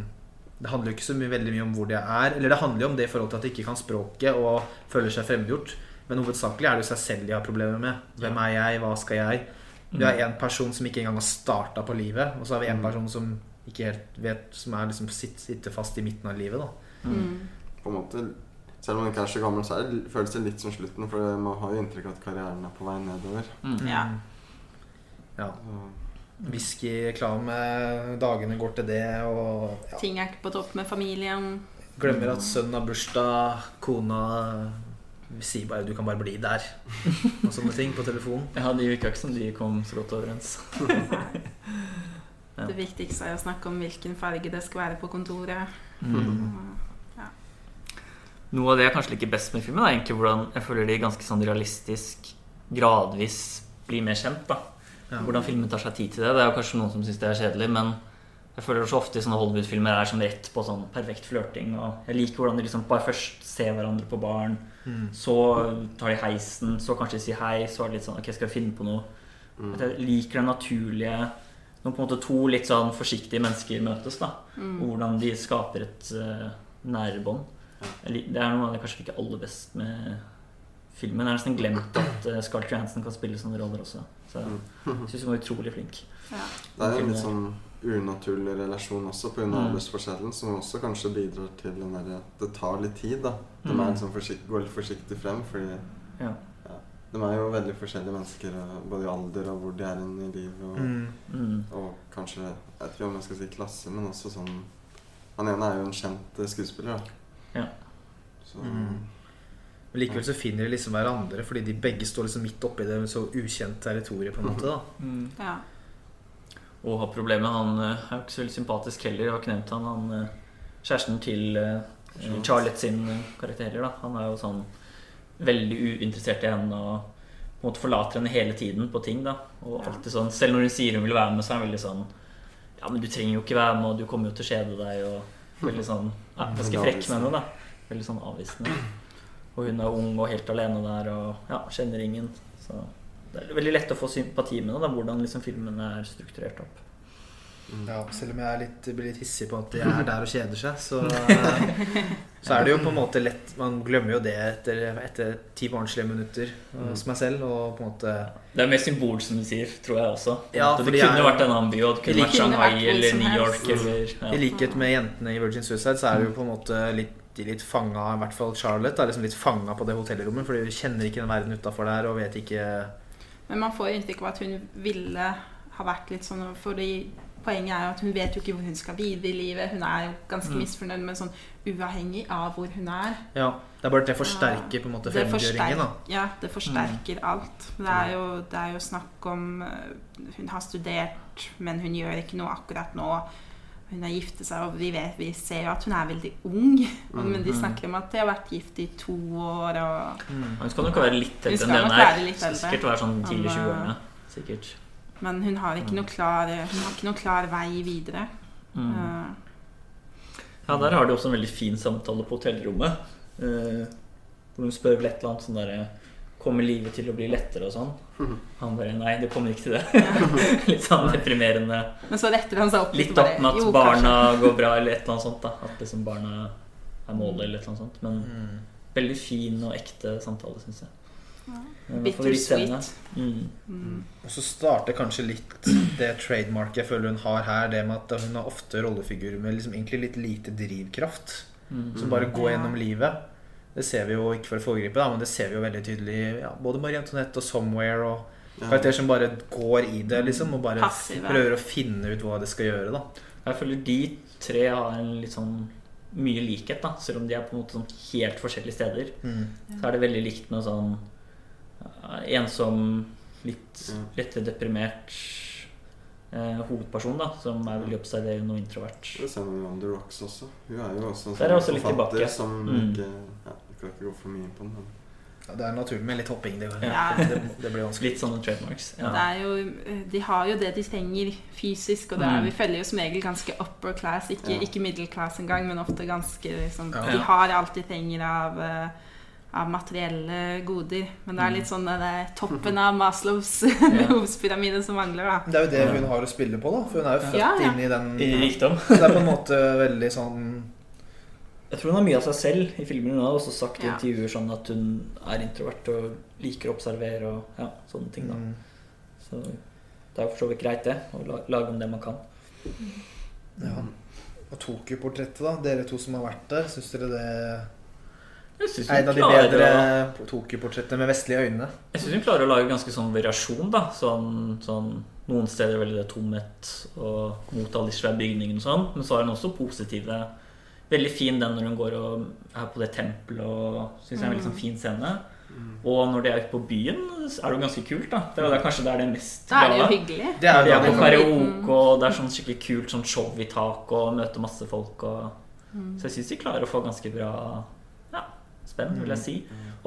[SPEAKER 2] Det handler jo ikke så mye, veldig mye om hvor de er. Eller det handler jo om det i forhold til at de ikke kan språket og føler seg fremmedgjort. Men hovedsakelig er det jo seg selv de har problemer med. Hvem er jeg? Hva skal jeg? Vi har en person som ikke engang har starta på livet, og så har vi en
[SPEAKER 4] Mm.
[SPEAKER 2] person som ikke helt vet Som er liksom sitter fast i midten av livet. da
[SPEAKER 3] Mm.
[SPEAKER 4] På en måte Selv om man ikke er så gammel, så er det, føles det litt som slutten. For man har jo inntrykk av at karrieren er på vei nedover.
[SPEAKER 1] Mm.
[SPEAKER 3] Ja.
[SPEAKER 2] Ja. Whiskyreklame, dagene går til det, og ja.
[SPEAKER 3] Ting er ikke på topp med familien.
[SPEAKER 2] glemmer at sønnen har bursdag, kona sier bare 'du kan bare bli der', <laughs> og sånne ting på telefon.
[SPEAKER 1] Ja, de virka ikke som de kom så godt overens. <laughs> Ja.
[SPEAKER 3] Det viktigste er å snakke om hvilken farge det skal være på kontoret.
[SPEAKER 1] Mm. Noe av det jeg kanskje liker best med filmen, er egentlig hvordan jeg føler de ganske sånn realistisk gradvis blir mer kjent. da
[SPEAKER 2] Ja.
[SPEAKER 1] Hvordan filmen tar seg tid til det. Det er jo kanskje noen som syns det er kjedelig, men jeg føler så ofte i sånne Hollywood-filmer er som rett på sånn perfekt flørting. Og jeg liker hvordan de liksom bare først ser hverandre på baren,
[SPEAKER 2] Mm.
[SPEAKER 1] så tar de heisen, så kanskje de sier hei, så er det litt sånn Ok, skal vi finne på noe?
[SPEAKER 4] mm.
[SPEAKER 1] At jeg liker det naturlige Når på en måte to litt sånn forsiktige mennesker møtes, da.
[SPEAKER 3] Mm.
[SPEAKER 1] Og hvordan de skaper et uh, nære bånd.
[SPEAKER 4] Ja.
[SPEAKER 1] Det er noe av det kanskje ikke aller best med filmen. Jeg har nesten glemt at uh, Scarlett Johansson kan spille sånne roller også. Så
[SPEAKER 4] Mm.
[SPEAKER 1] jeg syns hun var utrolig flink.
[SPEAKER 3] Ja.
[SPEAKER 4] Det er en litt sånn unaturlig relasjon også pga.
[SPEAKER 1] Mm.
[SPEAKER 4] aldersforskjellen, som også kanskje bidrar til den derre at det tar litt tid. da De
[SPEAKER 1] Mm.
[SPEAKER 4] er liksom forsikt, går litt forsiktig frem, fordi
[SPEAKER 1] Ja.
[SPEAKER 4] de er jo veldig forskjellige mennesker, både i alder og hvor de er inne i livet. Og,
[SPEAKER 2] Mm.
[SPEAKER 1] Mm.
[SPEAKER 4] og kanskje Jeg vet ikke om jeg skal si klasse, men også sånn Han ene er jo en kjent eh, skuespiller, da.
[SPEAKER 1] Ja.
[SPEAKER 4] Så
[SPEAKER 2] Mm. Men likevel så finner de liksom hverandre, fordi de begge står liksom midt oppi det så ukjent territoriet, på en måte. da
[SPEAKER 1] Mm.
[SPEAKER 3] Ja.
[SPEAKER 1] Og har problemet Han eh, er jo ikke så veldig sympatisk heller. Jeg har ikke nevnt han. han eh, kjæresten til uh, Charlotte sin karakter karakterer. Da. Han er jo sånn veldig uinteressert i henne og på en måte forlater henne hele tiden på ting. Da. Og alltid sånn, Selv når hun sier hun vil være med, så er han veldig sånn Ja, men du trenger jo ikke være med, og du kommer jo til å kjede deg. Og veldig sånn ja, Ganske frekk med henne. da Veldig sånn avvisende. Og hun er ung og helt alene der og ja, kjenner ingen. Så det er veldig lett å få sympati med henne, da, hvordan liksom filmen er strukturert opp.
[SPEAKER 2] Ja, selv om jeg er litt, blir litt hissig på at de er der og kjeder seg, så, <laughs> så er det jo på en måte lett Man glemmer jo det etter, etter ti barnslige minutter eh, hos meg selv. Og på en måte
[SPEAKER 1] Det er mer symbol, som du sier, tror jeg også.
[SPEAKER 2] Ja,
[SPEAKER 1] det kunne
[SPEAKER 2] jeg,
[SPEAKER 1] vært en annen by, og det kunne vært Shanghai eller New. York eller
[SPEAKER 2] I likhet med jentene i Virgin Suicide, så er det jo på en måte litt, de litt fanga, i hvert fall Charlotte, er liksom litt fanga på det hotellrommet. Fordi hun kjenner ikke den verden utafor der og vet ikke
[SPEAKER 3] Men man får inntrykk av at hun ville ha vært litt sånn Fordi poenget er jo at hun vet jo ikke hvor hun skal videre i livet. Hun er jo ganske
[SPEAKER 1] Mm.
[SPEAKER 3] misfornøyd, med sånn uavhengig av hvor hun er.
[SPEAKER 2] Ja, det er bare at det forsterker på en måte fremmedgjøringen. da
[SPEAKER 3] ja, det forsterker alt. Det er, jo, det er jo snakk om eh, Hun har studert, men hun gjør ikke noe akkurat nå. Hun har giftet seg, og vi, vet, vi ser jo at hun er veldig ung. Mm, <laughs> Men de
[SPEAKER 1] Mm.
[SPEAKER 3] snakker om at de har vært gift i to år. Og,
[SPEAKER 1] Hun skal nok være litt eldre enn det hun er. Sikkert være sånn tidlig 20-årene. Sikkert.
[SPEAKER 3] men hun har ikke noe klar, hun har ikke noe klar vei videre.
[SPEAKER 1] Mm.
[SPEAKER 3] Eh,
[SPEAKER 1] Ja, der har de også en veldig fin samtale på hotellrommet. eh, hvor hun spør vel et eller annet sånn derre Kommer livet til å bli lettere og sånn? Han bare Nei, det kommer ikke til det. <laughs> litt sånn deprimerende.
[SPEAKER 3] Men så retter han seg opp
[SPEAKER 1] Litt opp med at
[SPEAKER 3] jo,
[SPEAKER 1] barna går bra, eller et eller annet sånt. da At liksom barna er målet, eller et eller annet sånt. Men
[SPEAKER 2] Mm.
[SPEAKER 1] veldig fin og ekte samtale, syns jeg.
[SPEAKER 3] Ja.
[SPEAKER 1] Men
[SPEAKER 3] Bitter sweet.
[SPEAKER 1] Mm.
[SPEAKER 3] Mm.
[SPEAKER 2] Og så starter kanskje litt det trademarket jeg føler hun har her, det med at hun har ofte rollefigurer med liksom egentlig litt lite drivkraft.
[SPEAKER 1] Mm.
[SPEAKER 2] Som bare går gjennom livet. Det ser vi jo ikke for å foregripe, da, men det ser vi jo veldig tydelig i ja, både Marie Antoinette og Somewhere. Og karakterer som bare går i det, liksom, og bare
[SPEAKER 3] Passive.
[SPEAKER 2] prøver å finne ut hva det skal gjøre. da
[SPEAKER 1] Jeg føler de tre har en litt sånn mye likhet, da. Selv om de er på en måte sånn helt forskjellige steder. Så er det veldig likt med sånn ensom, litt
[SPEAKER 4] Ja.
[SPEAKER 1] lettere deprimert eh, hovedperson, da, som er veldig observerende og introvert.
[SPEAKER 4] Det ser man jo om The Rocks også. Hun er jo også en sånn
[SPEAKER 1] også
[SPEAKER 4] forfatter som
[SPEAKER 1] Mm.
[SPEAKER 4] ikke ja, Jeg kan ikke gå for mye inn på den. Men
[SPEAKER 2] Ja, det er naturlig med litt hopping. Det,
[SPEAKER 3] Ja.
[SPEAKER 2] det, det blir vanskelig.
[SPEAKER 1] Litt sånne trademarks.
[SPEAKER 3] Det
[SPEAKER 1] Ja.
[SPEAKER 3] er jo, de har jo det de trenger fysisk, og det er,
[SPEAKER 1] Mm.
[SPEAKER 3] vi følger jo som regel ganske upper class. Ikke,
[SPEAKER 4] Ja.
[SPEAKER 3] ikke middle class engang, men ofte ganske liksom,
[SPEAKER 2] Ja.
[SPEAKER 3] De har alt de trenger av, eh, av materielle goder. Men det er litt sånn det er toppen <laughs> av Maslows behovspyramide som mangler, da.
[SPEAKER 2] Det er jo det hun har å spille på, da. For hun er jo født
[SPEAKER 3] Ja, ja.
[SPEAKER 2] inn i den
[SPEAKER 1] I rikdom. <laughs>
[SPEAKER 2] Det er på en måte veldig sånn
[SPEAKER 1] Jeg tror hun har mye av seg selv i filmen. Hun har også sagt i
[SPEAKER 3] Ja.
[SPEAKER 1] intervjuer sånn at hun er introvert og liker å observere og ja, sånne ting. da
[SPEAKER 2] mm,
[SPEAKER 1] Så det er jo for så vidt greit, det. Å lage om det man kan.
[SPEAKER 2] Ja. Og Tokyo-portrettet, da. Dere to som har vært der, syns dere det
[SPEAKER 1] Syns
[SPEAKER 2] en av de bedre
[SPEAKER 1] å-
[SPEAKER 2] Tokyo-portrettene med vestlige øyne?
[SPEAKER 1] jeg synes hun klarer å lage ganske sånn variasjon, da. Sånn, sånn Noen steder er veldig det tomhet og mot alle de svære bygningene og sånn. Men så har hun også positive Veldig fin den når hun går og er på det tempelet og syns jeg er en veldig sånn fin scene. Og når de er ute på byen, er det jo ganske kult, da. Det er jo kanskje det er det mest
[SPEAKER 3] Da er det jo hyggelig.
[SPEAKER 2] Det er
[SPEAKER 1] De er på karaoke, og det er sånn skikkelig kult sånn show i taket, og møter masse folk. Og... Så jeg syns de klarer å få ganske bra ja, spenn, vil jeg si.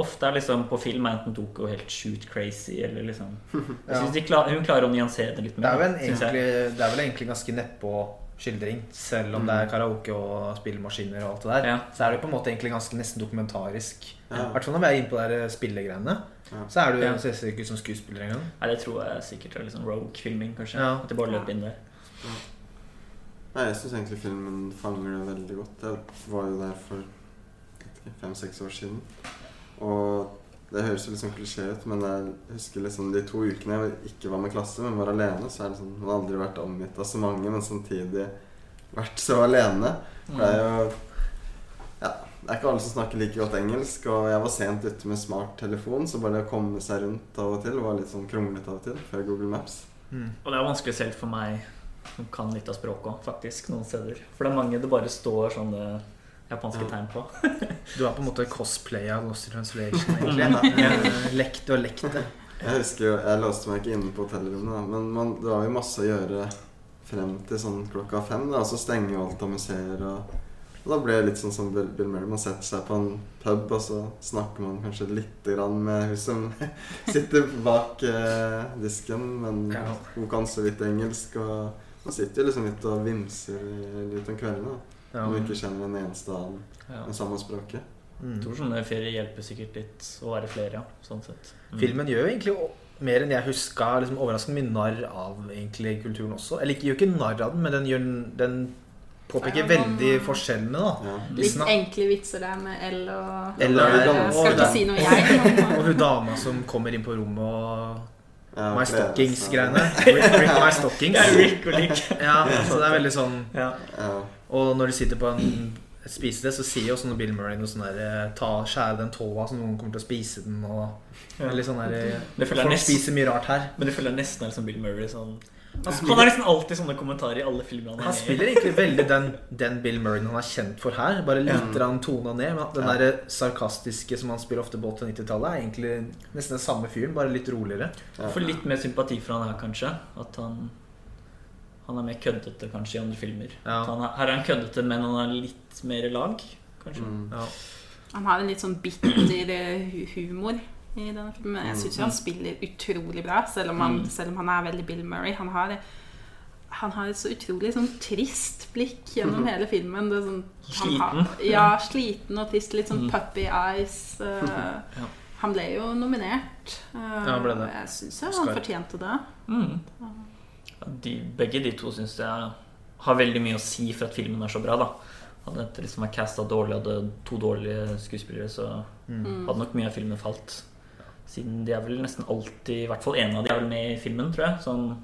[SPEAKER 1] Ofte er liksom på film er enten Doko helt shoot crazy, eller liksom <laughs> Jeg synes de klar, Hun klarer å nyansere det litt
[SPEAKER 2] det, er
[SPEAKER 1] mer. synes jeg.
[SPEAKER 2] egentlig, det er vel egentlig ganske nedpå skildring. Selv om det er karaoke og spillemaskiner og alt det der.
[SPEAKER 1] Ja.
[SPEAKER 2] Så er det på en måte egentlig ganske nesten dokumentarisk. I
[SPEAKER 4] Ja.
[SPEAKER 2] hvert fall når vi er inne på de der spillegreiene.
[SPEAKER 4] Ja.
[SPEAKER 2] Så er du,
[SPEAKER 1] Ja.
[SPEAKER 2] ser det ikke ut som skuespiller engang.
[SPEAKER 1] Nei, det tror jeg sikkert er litt sånn rogue-filming, kanskje.
[SPEAKER 2] Ja.
[SPEAKER 1] At de bare løper inn der.
[SPEAKER 4] Nei, jeg syns egentlig filmen fanger det veldig godt. Det var jo der for fem-seks år siden. Og det høres jo litt sånn klisjé ut, men jeg husker liksom de to ukene jeg ikke var med klasse, men var alene, så er det sånn Man har aldri vært omgitt av så mange, men samtidig vært så alene. For det er jo Ja, det er ikke alle som snakker like godt engelsk, og jeg var sent ute med smarttelefon, så bare det å komme seg rundt av og til var litt sånn kronglete av og til før Google Maps.
[SPEAKER 1] Og det er vanskelig selv for meg som kan litt av språket òg, faktisk, noen steder. For det er mange det bare står sånne japanske
[SPEAKER 4] Ja.
[SPEAKER 1] tegn på. <laughs>
[SPEAKER 2] Du er på en måte cosplay av Lost in Translation, <laughs> egentlig. Eh, Lekt det.
[SPEAKER 4] Jeg husker jo, jeg låste meg ikke inne på hotellrommet, men man, det var jo masse å gjøre frem til sånn klokka fem. Da, og så stenger jo alt av museer. Og, og da ble det litt sånn som Bill, Bill Murray. Man setter seg på en pub, og så snakker man kanskje lite grann med hun som <laughs> sitter bak eh, disken, men
[SPEAKER 2] Ja.
[SPEAKER 4] hun kan så vidt engelsk. Og man sitter jo liksom litt og vimser litt om kveldene.
[SPEAKER 2] Ja.
[SPEAKER 4] og ikke kjenner en eneste annen
[SPEAKER 1] Ja.
[SPEAKER 4] med samme språket.
[SPEAKER 2] Mm.
[SPEAKER 1] Jeg tror sånne ferier hjelper sikkert litt å være flere, ja. Sånn sett. Mm.
[SPEAKER 2] Filmen gjør jo egentlig mer enn jeg huska liksom overraskende mye narr av egentlig kulturen også. Eller ikke gjør ikke narr av den, men den, gjør, den påpeker veldig forskjellene, da.
[SPEAKER 4] Ja.
[SPEAKER 3] Litt enkle vitser der med L og
[SPEAKER 2] L
[SPEAKER 4] og
[SPEAKER 3] Jeg
[SPEAKER 4] R.
[SPEAKER 3] skal ikke si noe, jeg. <laughs>
[SPEAKER 2] Og hun dama som kommer inn på rommet og
[SPEAKER 4] Ja,
[SPEAKER 2] My Stockings-greiene. <laughs> Rick, Rick My Stockings.
[SPEAKER 1] Er Rick og Lick.
[SPEAKER 2] Ja, så det er veldig sånn
[SPEAKER 1] Ja.
[SPEAKER 4] Ja.
[SPEAKER 2] Og når de sitter på en spise det, så sier jo også Bill Murray noe sånn der eh, Ta, Skjære den tåa, så noen kommer til å spise den, og
[SPEAKER 1] Ja.
[SPEAKER 2] Veldig sånn der eh,
[SPEAKER 1] Det
[SPEAKER 2] Folk
[SPEAKER 1] nesten-
[SPEAKER 2] spiser mye rart her.
[SPEAKER 1] Men du føler nesten er som Bill Murray. Sånn. Han,
[SPEAKER 2] spiller,
[SPEAKER 1] han har nesten alltid sånne kommentarer i alle filmer han er
[SPEAKER 2] Han
[SPEAKER 1] med i.
[SPEAKER 2] spiller egentlig veldig den, den Bill Murray han er kjent for her. Bare litt
[SPEAKER 4] Ja.
[SPEAKER 2] ja. tona ned. Men den
[SPEAKER 4] Ja.
[SPEAKER 2] der sarkastiske som han spiller ofte på 80-90-tallet, er egentlig nesten den samme fyren, bare litt roligere.
[SPEAKER 4] Ja.
[SPEAKER 1] Får litt mer sympati for han her, kanskje. At han Han er mer køddete kanskje i andre filmer.
[SPEAKER 2] Ja.
[SPEAKER 1] Han er, her er han køddete, men han er litt mer lag, kanskje.
[SPEAKER 4] Mm.
[SPEAKER 2] Ja.
[SPEAKER 3] Han har en litt sånn bitter humor i denne filmen. Jeg syns han spiller utrolig bra, selv om han,
[SPEAKER 1] Mm.
[SPEAKER 3] selv om han er veldig Bill Murray. Han har, han har et så utrolig sånn trist blikk gjennom <laughs> hele filmen. Det sånn, sliten? har- ja, sliten og trist. Litt sånn
[SPEAKER 1] Mm.
[SPEAKER 3] puppy eyes. Uh, <laughs>
[SPEAKER 1] Ja.
[SPEAKER 3] Han ble jo nominert. Uh,
[SPEAKER 2] ja, ble det.
[SPEAKER 3] Jeg syns han fortjente det.
[SPEAKER 1] Mm. Ja, De, begge de to syns jeg har veldig mye å si for at filmen er så bra. da Hadde dette liksom vært casta dårlig, hadde to dårlige skuespillere, så
[SPEAKER 3] Mm.
[SPEAKER 1] hadde nok mye av filmen falt. Siden de er vel nesten alltid I hvert fall én av de er vel med i filmen, tror jeg. Sånn,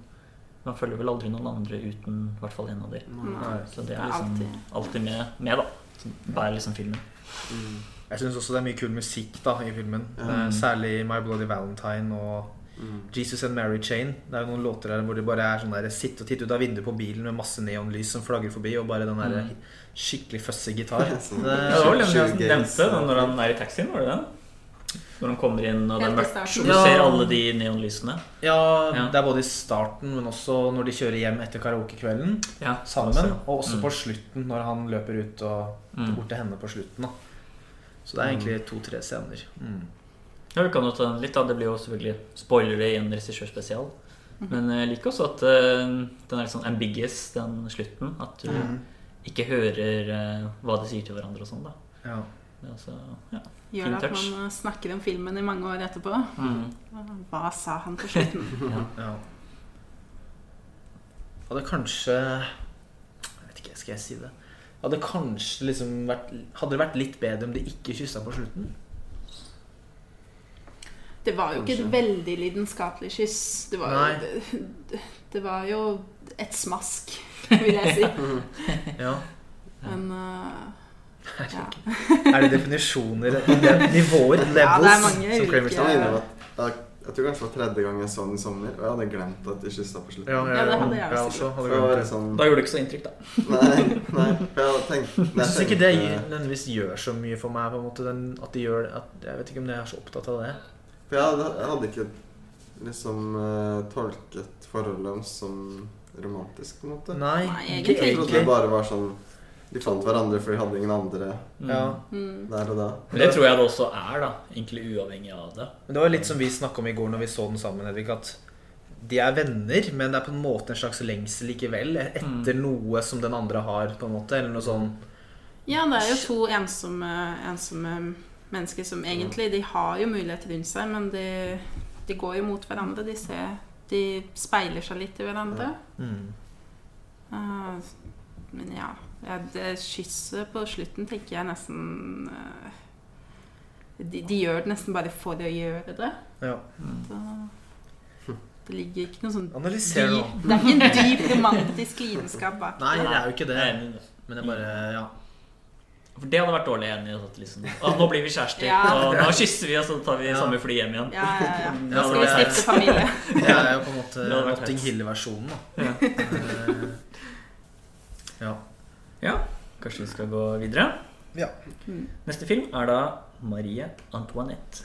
[SPEAKER 1] man følger vel aldri noen andre uten i hvert fall en av de.
[SPEAKER 3] Nei.
[SPEAKER 1] Så det
[SPEAKER 3] Det
[SPEAKER 1] er liksom
[SPEAKER 3] alltid-
[SPEAKER 1] alltid med, med da. Som bærer liksom filmen.
[SPEAKER 4] Mm.
[SPEAKER 2] Jeg syns også det er mye kul musikk da i filmen.
[SPEAKER 4] Ja.
[SPEAKER 2] Eh, Særlig My Bloody Valentine og
[SPEAKER 4] Mm.
[SPEAKER 2] Jesus and Mary Chain. Det er jo noen låter der hvor det bare er sånn der Sitte og titte ut av vinduet på bilen med masse neonlys som flagger forbi, og bare den der
[SPEAKER 1] Mm.
[SPEAKER 2] skikkelig fuzzy gitar.
[SPEAKER 4] Sånn.
[SPEAKER 2] Det,
[SPEAKER 1] det var vel den jeg nevnte den når han er i taxien, var det den? Når han kommer inn og det er mørkt, og du
[SPEAKER 2] Ja.
[SPEAKER 1] ser alle de neonlysene.
[SPEAKER 2] ja,
[SPEAKER 1] Ja.
[SPEAKER 2] det er både i starten, men også når de kjører hjem etter karaokekvelden
[SPEAKER 1] Ja,
[SPEAKER 2] sammen.
[SPEAKER 1] også, ja.
[SPEAKER 2] Og også
[SPEAKER 1] Mm.
[SPEAKER 2] på slutten, når han løper ut og
[SPEAKER 1] Mm.
[SPEAKER 2] bort til henne på slutten. da Så det er egentlig to-tre scener. Mm.
[SPEAKER 1] Ja, vi kan jo ta den litt da. Det blir jo selvfølgelig spoilere i en regissørspesial. Men jeg liker også at eh, den er litt sånn ambiguous, den slutten. At du
[SPEAKER 2] Mm.
[SPEAKER 1] ikke hører eh, hva de sier til hverandre og sånn, da.
[SPEAKER 2] Ja.
[SPEAKER 1] Det altså, ja.
[SPEAKER 3] Gjør
[SPEAKER 1] Fin
[SPEAKER 3] at
[SPEAKER 1] touch.
[SPEAKER 3] man eh, snakker om filmen i mange år etterpå.
[SPEAKER 1] Mm.
[SPEAKER 3] Hva sa han på slutten? <laughs>
[SPEAKER 1] ja.
[SPEAKER 2] ja. Hadde kanskje Jeg vet ikke, skal jeg si det? Hadde kanskje liksom vært Hadde det vært litt bedre om de ikke kyssa på slutten?
[SPEAKER 3] Det var jo ikke et veldig lidenskapelig kyss. Det var, jo, det, <laughs> det var jo et smask, vil jeg si. <laughs>
[SPEAKER 2] Ja.
[SPEAKER 3] Men uh, ja.
[SPEAKER 2] Er det definisjoner, le- nivåer, levels, <laughs>
[SPEAKER 3] Ja, det er mange
[SPEAKER 2] som Kramer
[SPEAKER 3] ulike-
[SPEAKER 2] sa?
[SPEAKER 4] Jeg, jeg, jeg tror kanskje det var tredje gang jeg så den i sommer, og jeg hadde glemt at de kyssa på slutten.
[SPEAKER 2] Ja,
[SPEAKER 3] Ja, det hadde jeg
[SPEAKER 2] ja,
[SPEAKER 3] også.
[SPEAKER 2] Hadde glemt det.
[SPEAKER 4] sånn
[SPEAKER 1] Da gjorde det ikke så inntrykk, da.
[SPEAKER 4] Nei, nei. For jeg hadde tenkt
[SPEAKER 2] Jeg syns ikke det nødvendigvis gjør så mye for meg. på en måte den, at de gjør at, Jeg vet ikke om jeg er så opptatt av det.
[SPEAKER 4] For jeg hadde, jeg hadde ikke liksom eh, tolket forholdet deres som romantisk, på en måte.
[SPEAKER 2] Nei,
[SPEAKER 3] egentlig
[SPEAKER 4] Jeg trodde det bare var sånn De fant hverandre for de hadde ingen andre
[SPEAKER 1] Mm.
[SPEAKER 2] Ja.
[SPEAKER 3] Mm.
[SPEAKER 4] der og da.
[SPEAKER 1] Men det tror jeg det også er, da. Egentlig uavhengig av det.
[SPEAKER 2] Men det var litt som vi snakka om i går når vi så den sammen, Hedvig, at de er venner, men det er på en måte en slags lengsel likevel etter noe som den andre har, på en måte. Eller noe sånn
[SPEAKER 3] Ja, det er jo to ensomme, ensomme mennesker som egentlig De har jo muligheter rundt seg, men de, de går jo mot hverandre. De ser De speiler seg litt i hverandre.
[SPEAKER 2] mm.
[SPEAKER 3] Eh, men ja, ja Det kysset på slutten tenker jeg nesten eh, de, de gjør det nesten bare for å gjøre det.
[SPEAKER 2] Ja.
[SPEAKER 3] Så, det ligger ikke noe sånn
[SPEAKER 2] Analyser nå.
[SPEAKER 3] Det er ikke en dyp romantisk lidenskap bak.
[SPEAKER 2] Nei, det er jo ikke det. Men det er bare Ja.
[SPEAKER 1] For det hadde vært dårlig enig i. Liksom, Ah, nå blir vi kjærester,
[SPEAKER 3] Ja.
[SPEAKER 1] og nå kysser vi, og så tar vi
[SPEAKER 2] Ja.
[SPEAKER 1] samme fly hjem igjen.
[SPEAKER 3] Ja, ja, ja. Nå skal vi stifte familie. <laughs>
[SPEAKER 2] Det er jo på en måte Notting. Hill-versjonen, da.
[SPEAKER 1] Ja. <laughs>
[SPEAKER 2] Ja.
[SPEAKER 1] Ja, kanskje vi skal gå videre.
[SPEAKER 2] Ja.
[SPEAKER 3] Mm.
[SPEAKER 1] Neste film er da Marie Antoinette.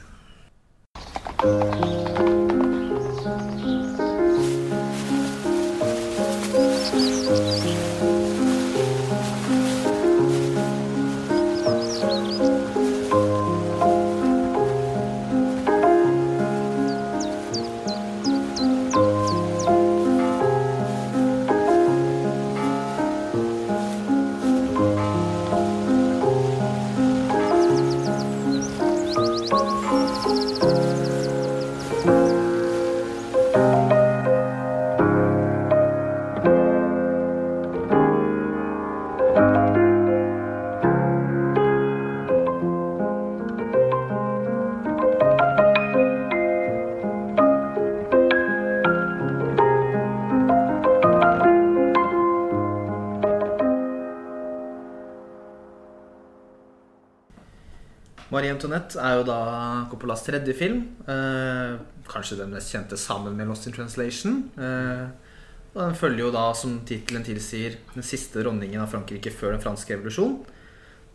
[SPEAKER 2] Antoinette er jo da Coppolas tredje film. Eh, kanskje den mest kjente sammen med Lost in Translation. Eh, og den følger jo da, som tittelen tilsier, den siste dronningen av Frankrike før den franske revolusjon.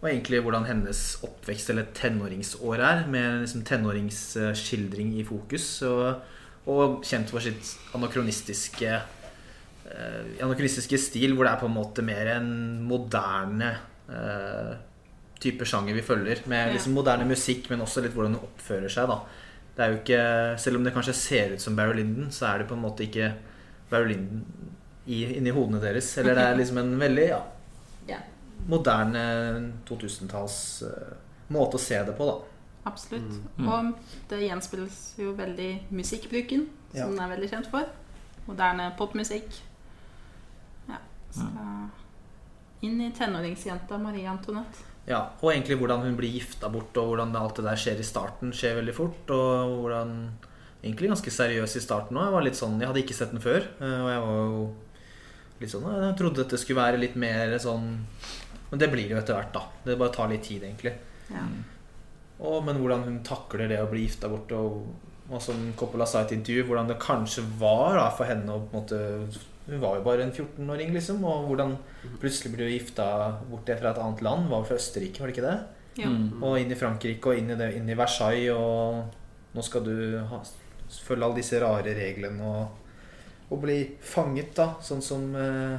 [SPEAKER 2] Og egentlig hvordan hennes oppvekst eller tenåringsår er, med liksom tenåringsskildring i fokus. Og, og kjent for sitt anakronistiske eh, anakronistiske stil, hvor det er på en måte mer en moderne eh, type sjanger vi følger. Med liksom moderne musikk, men også litt hvordan det oppfører seg. da Det er jo ikke, Selv om det kanskje ser ut som Barry Linden, så er det på en måte ikke Barry Linden i, inni hodene deres. Eller det er <laughs> liksom en veldig ja,
[SPEAKER 3] Ja,
[SPEAKER 2] moderne 2000-talls uh, måte å se det på, da.
[SPEAKER 3] absolutt.
[SPEAKER 1] Mm.
[SPEAKER 3] Og det gjenspeiles jo veldig musikkbruken,
[SPEAKER 2] Ja.
[SPEAKER 3] som den er veldig kjent for. Moderne popmusikk. Ja. Skal inn i tenåringsjenta Marie Antoinette.
[SPEAKER 2] Ja, Og egentlig hvordan hun blir gifta bort, og hvordan alt det der skjer i starten, skjer veldig fort. Og hvordan Egentlig ganske seriøs i starten òg. Jeg var litt sånn, jeg hadde ikke sett den før. eh, Og jeg var jo litt sånn Jeg trodde dette skulle være litt mer sånn Men det blir det jo etter hvert, da. Det bare tar litt tid, egentlig.
[SPEAKER 3] Ja.
[SPEAKER 2] Og, men hvordan hun takler det å bli gifta bort, og, og som Coppola sa i et intervju, hvordan det kanskje var da, for henne å på en måte Hun var jo bare en 14-åring, liksom. Og hvordan plutselig ble hun gifta bort fra et annet land. Var fra Østerrike, var det ikke det?
[SPEAKER 3] Jo.
[SPEAKER 1] Mm.
[SPEAKER 2] Og inn i Frankrike og inn i, det, inn i Versailles, og nå skal du ha, følge alle disse rare reglene og, og bli fanget, da. Sånn som eh,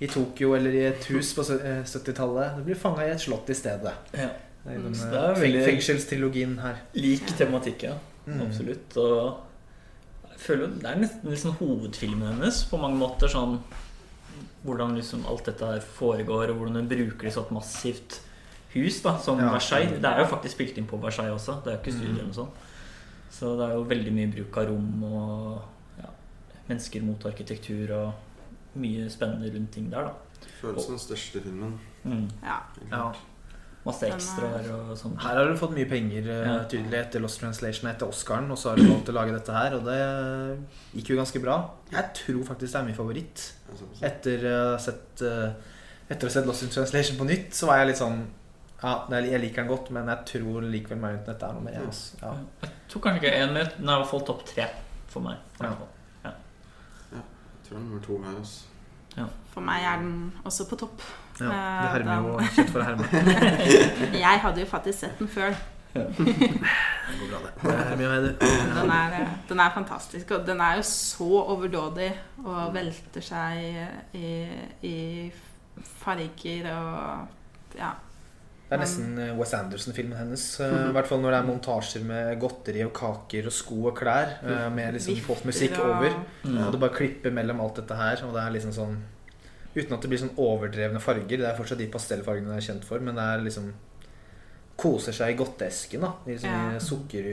[SPEAKER 2] i Tokyo eller i et hus på eh, 70-tallet. Du blir fanga i et slott i stedet.
[SPEAKER 1] Ja.
[SPEAKER 2] Det er
[SPEAKER 3] Mm.
[SPEAKER 2] den eh,
[SPEAKER 1] det er veldig-
[SPEAKER 2] fengselstrilogien her.
[SPEAKER 1] Lik tematikk, ja.
[SPEAKER 2] Mm.
[SPEAKER 1] Absolutt. Og føler jo det er nesten liksom hovedfilmen hennes på mange måter. Sånn hvordan liksom alt dette her foregår, og hvordan hun bruker det så et massivt hus, da, som
[SPEAKER 2] Ja.
[SPEAKER 1] Versailles. Det er jo faktisk spilt inn på Versailles også. Det er jo ikke studio
[SPEAKER 2] Mm.
[SPEAKER 1] sånt. Så det er jo veldig mye bruk av rom og ja, mennesker mot arkitektur og mye spennende rundt ting der, da.
[SPEAKER 4] Føles som den største filmen.
[SPEAKER 1] Mm.
[SPEAKER 3] Ja.
[SPEAKER 2] Ja.
[SPEAKER 1] Masse
[SPEAKER 3] er-
[SPEAKER 1] ekstraer og sånn.
[SPEAKER 2] Her har du fått mye penger eh,
[SPEAKER 1] Ja.
[SPEAKER 2] tydelig etter Lost Translation etter Oscaren. Og så har du valgt å lage dette her, og det gikk jo ganske bra. Jeg tror faktisk det er min favoritt. Etter, å ha sett, eh, etter å ha sett Lost Translation på nytt, så var jeg litt sånn Ja, jeg liker den godt, men jeg tror likevel Marionette dette er noe mer. Altså. Ja.
[SPEAKER 1] Jeg tror kanskje ikke en, men den er i hvert fall topp tre for meg.
[SPEAKER 2] Ja.
[SPEAKER 1] fall.
[SPEAKER 4] Jeg tror den er nummer to her, altså.
[SPEAKER 3] For meg er den også på topp.
[SPEAKER 2] Ja, du
[SPEAKER 3] Eh,
[SPEAKER 2] hermer jo kjent for å herme. <laughs>
[SPEAKER 3] Jeg hadde jo faktisk sett den før. <laughs>
[SPEAKER 2] Det går bra, det. Du.
[SPEAKER 3] Den er, eh, den er fantastisk, og den er jo så overdådig og velter seg i, i farger og ja.
[SPEAKER 2] Det er nesten West Wes Anderson-filmen hennes. eh, I hvert fall når det er montasjer med godteri og kaker og sko og klær. eh, Med liksom popmusikk over. Og det bare klipper mellom alt dette her. Og det er liksom sånn Uten at det blir sånn overdrevne farger. Det er fortsatt de pastellfargene jeg er kjent for, men det er liksom Koser seg i godteesken, da. I, liksom,
[SPEAKER 3] Ja.
[SPEAKER 2] i sukker...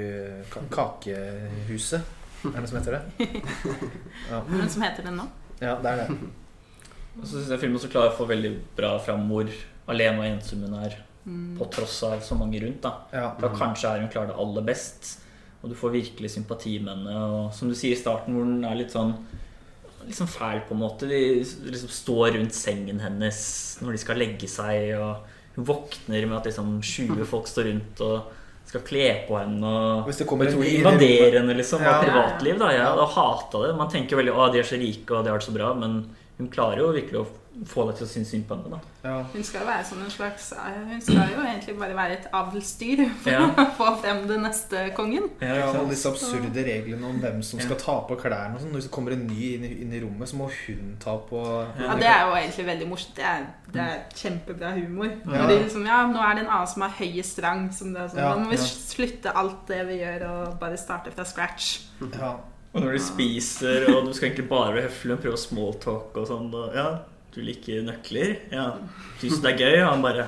[SPEAKER 2] ka- Kakehuset. Er det noe som heter det? <laughs> Ja,
[SPEAKER 3] noe som heter den nå?
[SPEAKER 2] ja det er det.
[SPEAKER 1] Og så syns jeg filmen også klarer å få veldig bra fram hvor alene og ensom hun er,
[SPEAKER 3] Mm.
[SPEAKER 1] på tross av så mange rundt. da
[SPEAKER 2] Ja.
[SPEAKER 1] Da kanskje er hun klarer det aller best, og du får virkelig sympati med henne. Og som du sier i starten, hvor hun er litt sånn Sånn fæl, på en måte. De liksom står rundt sengen hennes når de skal legge seg, og hun våkner med at liksom 20 folk står rundt og skal kle på henne. Og
[SPEAKER 2] Hvis det kommer en
[SPEAKER 1] invaderer henne liksom
[SPEAKER 2] Ja.
[SPEAKER 1] av privatliv. da Jeg
[SPEAKER 2] Ja.
[SPEAKER 1] hadde hata det. Man tenker veldig at de er så rike og de har det så bra, men hun klarer jo virkelig å få deg til å synes synd på henne. da
[SPEAKER 2] Ja.
[SPEAKER 3] Hun skal være sånn en slags Hun skal jo egentlig bare være et avlsdyr <laughs> for
[SPEAKER 1] Ja.
[SPEAKER 3] å få frem den neste kongen.
[SPEAKER 2] Ja, alle disse absurde reglene om hvem som skal ta på klærne og sånn. Hvis det kommer en ny inn i, inn i rommet, så må hun ta på
[SPEAKER 3] Ja, Det er jo egentlig veldig morsomt. Det er, det er kjempebra humor.
[SPEAKER 2] Ja.
[SPEAKER 3] Når de liksom, ja, nå er det en annen som har høyest rang. Som det er sånn,
[SPEAKER 2] Ja,
[SPEAKER 3] Nå må vi slutte alt det vi gjør, og bare starte fra scratch.
[SPEAKER 2] Ja.
[SPEAKER 1] Og når du spiser, og du skal egentlig bare være høflig og prøve å smalltalke og sånn Ja, du liker nøkler? Ja. Du syns det er gøy? Og han bare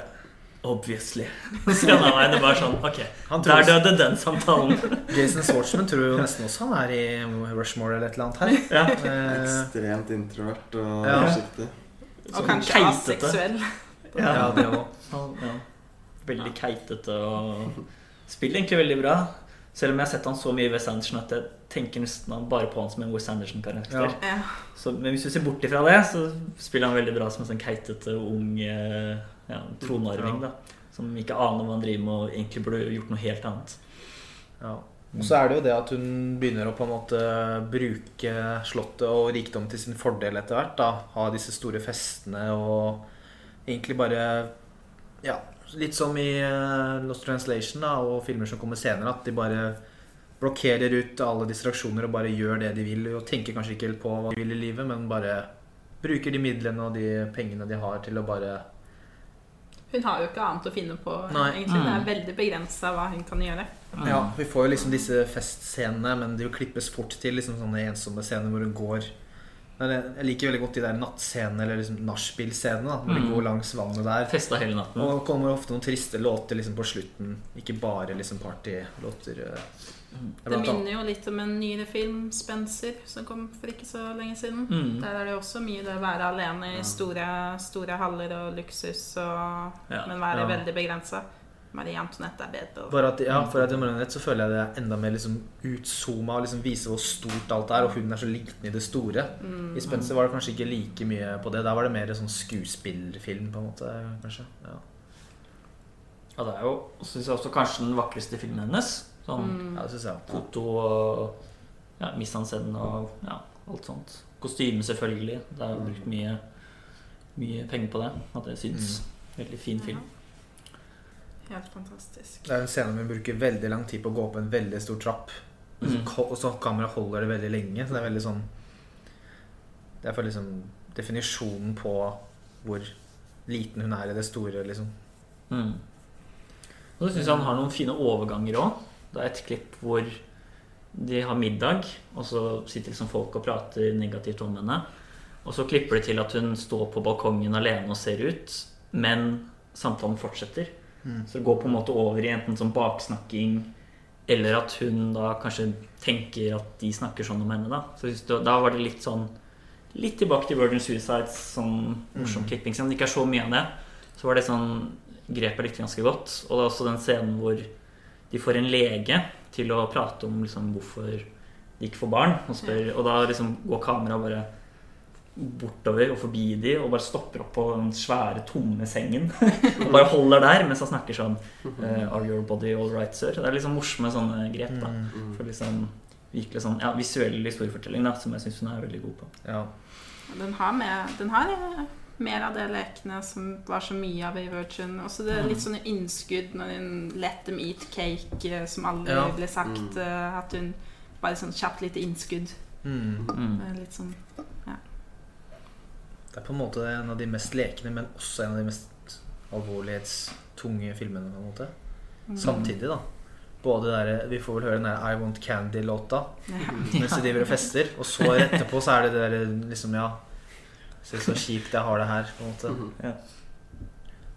[SPEAKER 1] Obviously. Så han meg, det bare sånn Ok,
[SPEAKER 2] Han
[SPEAKER 1] der døde den samtalen.
[SPEAKER 2] Jason Schwartzman tror jo nesten også han er i Rushmore eller et eller annet her.
[SPEAKER 1] Ja.
[SPEAKER 2] Eh,
[SPEAKER 4] Ekstremt introvert og
[SPEAKER 2] Ja.
[SPEAKER 4] forsiktig.
[SPEAKER 3] Og
[SPEAKER 1] Sånn
[SPEAKER 3] kanskje
[SPEAKER 1] keitete.
[SPEAKER 3] aseksuell.
[SPEAKER 2] ja, det òg.
[SPEAKER 1] Ja. Veldig keitete og spiller egentlig veldig bra. Selv om jeg har sett han så mye i West Anderson at jeg tenker nesten bare på han som en Wes Anderson-karakter.
[SPEAKER 2] Ja.
[SPEAKER 3] Ja.
[SPEAKER 1] Men hvis du ser bort ifra det, så spiller han veldig bra som en sånn keitete, ung eh, ja, tronarving. da Som ikke aner hva han driver med, og egentlig burde gjort noe helt annet.
[SPEAKER 2] Ja. Og så er det jo det at hun begynner å på en måte bruke slottet og rikdom til sin fordel etter hvert. da Ha disse store festene og egentlig bare Ja, litt som i eh, Lost Translation da og filmer som kommer senere, at de bare blokkerer ut alle distraksjoner og bare gjør det de vil. Og tenker kanskje ikke helt på hva de vil i livet, men bare bruker de midlene og de pengene de har, til å bare
[SPEAKER 3] Hun har jo ikke annet å finne på.
[SPEAKER 2] Nei.
[SPEAKER 3] egentlig. Det
[SPEAKER 1] Mm.
[SPEAKER 3] er veldig begrensa hva hun kan gjøre.
[SPEAKER 2] Ja, vi får jo liksom disse festscenene, men det jo klippes fort til liksom sånne ensomme scener hvor hun går jeg liker veldig godt de der nattscenene, eller liksom nachspiel-scenene, hvor de
[SPEAKER 1] Mm.
[SPEAKER 2] går langs vannet der.
[SPEAKER 1] Festa hele natten.
[SPEAKER 2] Og det kommer ofte noen triste låter liksom på slutten, ikke bare liksom partylåter. eh.
[SPEAKER 3] Det minner jo litt om en nyere film, 'Spencer', som kom for ikke så lenge siden.
[SPEAKER 1] Mm.
[SPEAKER 3] Der er det også mye det å være alene i store, store haller og luksus, og,
[SPEAKER 1] Ja.
[SPEAKER 3] men være
[SPEAKER 2] Ja.
[SPEAKER 3] veldig begrensa. Marie Antoinette er bedre.
[SPEAKER 2] Bare at, ja, for at i Marionette så føler jeg det er enda mer liksom utzooma og liksom viser hvor stort alt er, og hun er så liten i det store.
[SPEAKER 3] Mm.
[SPEAKER 2] I Spencer var det kanskje ikke like mye på det. Der var det mer sånn skuespillfilm, på en måte, kanskje. Ja.
[SPEAKER 1] Ja, det er jo syns jeg også kanskje den vakreste filmen hennes. Sånn
[SPEAKER 3] Mm.
[SPEAKER 2] ja, det syns jeg.
[SPEAKER 1] foto og ja, mise og ja, alt sånt. Kostyme, selvfølgelig. Det er brukt mye, mye penger på det. At jeg syns. Veldig fin film.
[SPEAKER 3] Helt fantastisk.
[SPEAKER 2] Det er en scene hvor hun bruker veldig lang tid på å gå opp en veldig stor trapp.
[SPEAKER 1] Mm.
[SPEAKER 2] Og så kameraet holder det veldig lenge. Så det er veldig sånn Det er for liksom definisjonen på hvor liten hun er i det store, liksom.
[SPEAKER 1] Mm. Og så syns jeg han har noen fine overganger òg. Det er et klipp hvor de har middag, og så sitter liksom folk og prater negativt om henne. Og så klipper det til at hun står på balkongen alene og ser ut, men samtalen fortsetter.
[SPEAKER 2] Mm.
[SPEAKER 1] Så det går på en måte over i enten sånn baksnakking eller at hun da kanskje tenker at de snakker sånn om henne. Da Så Da var det litt sånn Litt tilbake til Virgin Suicides, sånn morsom
[SPEAKER 2] Mm.
[SPEAKER 1] klipping. Selv om det ikke er så mye av det, så var det sånn grep jeg likte ganske godt. Og det er også den scenen hvor de får en lege til å prate om liksom, hvorfor de ikke får barn. Og, spør, og da liksom går kameraet bare bortover og forbi de og bare stopper opp på den svære, tomme sengen. <laughs> og bare holder der mens han snakker sånn eh, Are your body all right, sir? Det er liksom morsomme sånne grep. da
[SPEAKER 2] Mm.
[SPEAKER 1] For liksom virkelig sånn ja, visuell historiefortelling da som jeg syns hun er veldig god på.
[SPEAKER 2] Ja.
[SPEAKER 3] Den har, med, den har eh, mer av de lekene som var så mye av i Virgin. Også det er litt sånne innskudd når hun let them eat cake, eh, som aldri
[SPEAKER 2] Ja.
[SPEAKER 3] ble sagt.
[SPEAKER 4] Mm.
[SPEAKER 3] eh, At hun bare sånn kjapt lite innskudd.
[SPEAKER 2] Mm.
[SPEAKER 1] Mm.
[SPEAKER 3] eh, Litt sånn
[SPEAKER 2] Det er på en måte en av de mest lekne, men også en av de mest alvorlighetstunge filmene. på en måte
[SPEAKER 3] mm.
[SPEAKER 2] Samtidig, da. Både der, Vi får vel høre den der I Want Candy-låta
[SPEAKER 3] Ja.
[SPEAKER 2] mens de driver og fester. Og så etterpå så er det det der liksom Ja, se så kjipt jeg har det her. på en måte
[SPEAKER 4] Mhm.
[SPEAKER 1] Ja.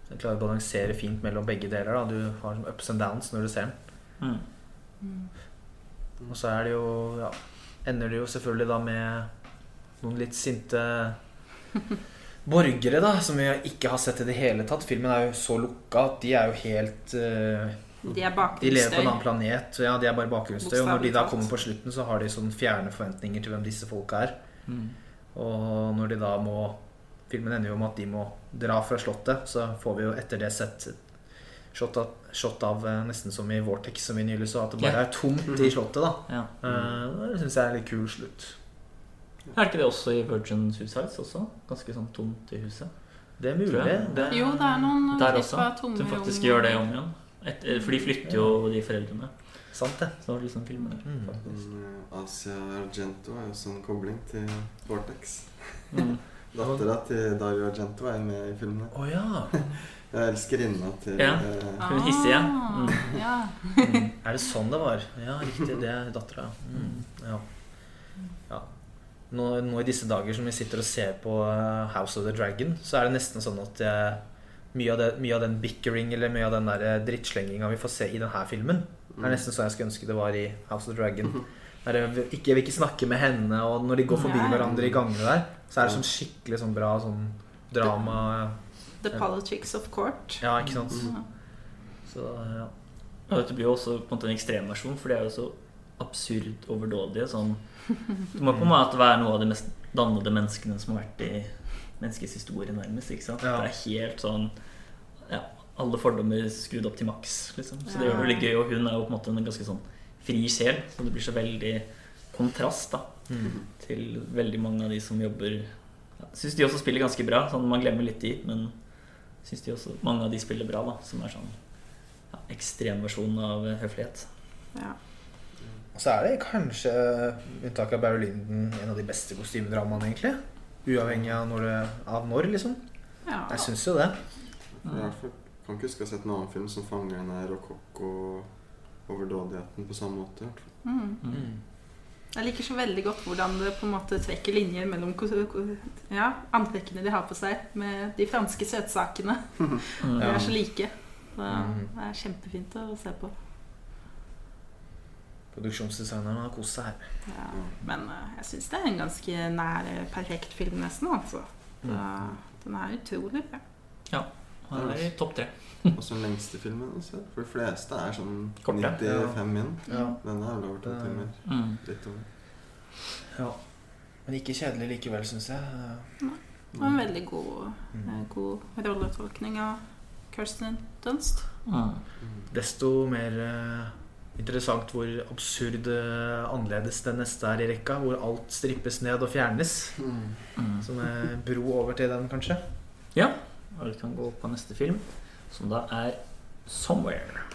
[SPEAKER 2] Jeg klarer å balansere fint mellom begge deler. da Du har sånn ups and downs når du ser den.
[SPEAKER 1] Mm.
[SPEAKER 3] Mm.
[SPEAKER 2] Og så er det jo ja, ender det jo selvfølgelig da med noen litt sinte <laughs> borgere, da, som vi ikke har sett i det hele tatt. Filmen er jo så lukka at de er jo helt uh,
[SPEAKER 3] De er
[SPEAKER 2] De lever på en annen planet. Ja, de er bare bakgrunnsstøy. Og når de da kommer på slutten, så har de sånn fjerne forventninger til hvem disse folka er.
[SPEAKER 1] Mm.
[SPEAKER 2] Og når de da må Filmen ender jo med at de må dra fra slottet. Så får vi jo etter det sett shot av, shot av eh, nesten som i Vortex, som vi nylig så, at det bare er tomt i slottet. da
[SPEAKER 1] Ja.
[SPEAKER 2] Mm. Det syns jeg er en litt kul slutt.
[SPEAKER 1] Er ikke det også i Virgin Suicides også? Ganske sånn tomt i huset.
[SPEAKER 2] Det er mulig. Det er,
[SPEAKER 3] Jo, det er noen
[SPEAKER 1] Der også.
[SPEAKER 3] tomme
[SPEAKER 1] Som faktisk gjør det om igjen. Et, eh, for de flytter jo de foreldrene.
[SPEAKER 2] Sant, det.
[SPEAKER 1] Så de som filmer det.
[SPEAKER 2] Mm.
[SPEAKER 1] faktisk.
[SPEAKER 4] Eh, Asia Argento er jo sånn kobling til Vortex.
[SPEAKER 1] Mm. <laughs>
[SPEAKER 4] Dattera til Dario Argento er med i filmene.
[SPEAKER 2] Oh, ja. <laughs>
[SPEAKER 4] Jeg elsker inna til
[SPEAKER 1] Ja.
[SPEAKER 4] eh,
[SPEAKER 1] Hun hissige.
[SPEAKER 3] Ah,
[SPEAKER 1] Mm.
[SPEAKER 3] ja.
[SPEAKER 2] Er det sånn det var? Ja, riktig. Det er dattera. Mm. Ja. ja. Nå, nå i disse dager som vi sitter og ser på uh, House of the Dragon, så er det nesten sånn at jeg, mye, av det, mye av den bickering eller mye av den der eh, drittslenginga vi får se i denne filmen,
[SPEAKER 4] Mm.
[SPEAKER 2] er nesten sånn jeg skulle ønske det var i House of Dragon. Der jeg ikke, jeg vil ikke snakke med henne, og når de går forbi hverandre i gangene der, så er det sånn skikkelig sånn bra sånn drama.
[SPEAKER 3] The politics of court.
[SPEAKER 2] Ja, ikke sant?
[SPEAKER 3] Mm.
[SPEAKER 2] Så ja.
[SPEAKER 1] Og dette blir jo også på en måte en ekstremversjon, for de er jo så absurd overdådige. Sånn. Det må på en måte være noe av de mest dannede menneskene som har vært i menneskets historie, nærmest. ikke sant?
[SPEAKER 2] Ja.
[SPEAKER 1] Det er helt sånn ja, Alle fordommer skrudd opp til maks. Liksom. Så det gjør det veldig gøy. Og hun er jo på en måte en ganske sånn fri sjel, så det blir så veldig kontrast da
[SPEAKER 2] Mm.
[SPEAKER 1] til veldig mange av de som jobber ja, Syns de også spiller ganske bra. Sånn, man glemmer litt de, men syns de også mange av de spiller bra, da. Som er sånn ja, ekstremversjon av høflighet.
[SPEAKER 3] Ja.
[SPEAKER 2] Og så er det kanskje, Unntaket unntak av Barry Linden, en av de beste kostymedramaene, egentlig. Uavhengig av når, det, av når liksom.
[SPEAKER 3] ja.
[SPEAKER 2] Jeg syns jo det.
[SPEAKER 4] Ja. Kan ikke huske å ha sett en annen film som fanger den der rokokko-overdådigheten på samme måte. fall.
[SPEAKER 3] Mm.
[SPEAKER 1] Mm.
[SPEAKER 3] Jeg liker så veldig godt hvordan det på en måte trekker linjer mellom ja, antrekkene de har på seg, med de franske søtsakene.
[SPEAKER 1] Mm. <laughs>
[SPEAKER 3] De er så like. Så
[SPEAKER 2] Mm.
[SPEAKER 3] det er kjempefint å se på.
[SPEAKER 2] Produksjonsdesigneren har kost seg her.
[SPEAKER 3] Ja. Men eh, jeg syns det er en ganske nær eh, perfekt film, nesten. Altså. Så, den er utrolig bra.
[SPEAKER 1] Han er i topp tre.
[SPEAKER 4] Også den lengste filmen. Altså. For de fleste er sånn
[SPEAKER 1] Korte.
[SPEAKER 4] 95 min.
[SPEAKER 2] Ja.
[SPEAKER 4] Denne er vel over to timer.
[SPEAKER 1] Mm.
[SPEAKER 4] Litt over.
[SPEAKER 2] ja. Men ikke kjedelig likevel, syns jeg.
[SPEAKER 3] Og en veldig god,
[SPEAKER 2] Mm.
[SPEAKER 3] eh, god rolletolkning av Kirsten Dunst.
[SPEAKER 1] Mm.
[SPEAKER 4] Mm.
[SPEAKER 2] Desto mer eh, interessant hvor absurd eh, annerledes den neste er i rekka. Hvor alt strippes ned og fjernes.
[SPEAKER 4] Mm.
[SPEAKER 1] Mm.
[SPEAKER 2] Som er bro over til den, kanskje.
[SPEAKER 1] Ja, og vi kan gå på neste film, som da er 'Somewhere'.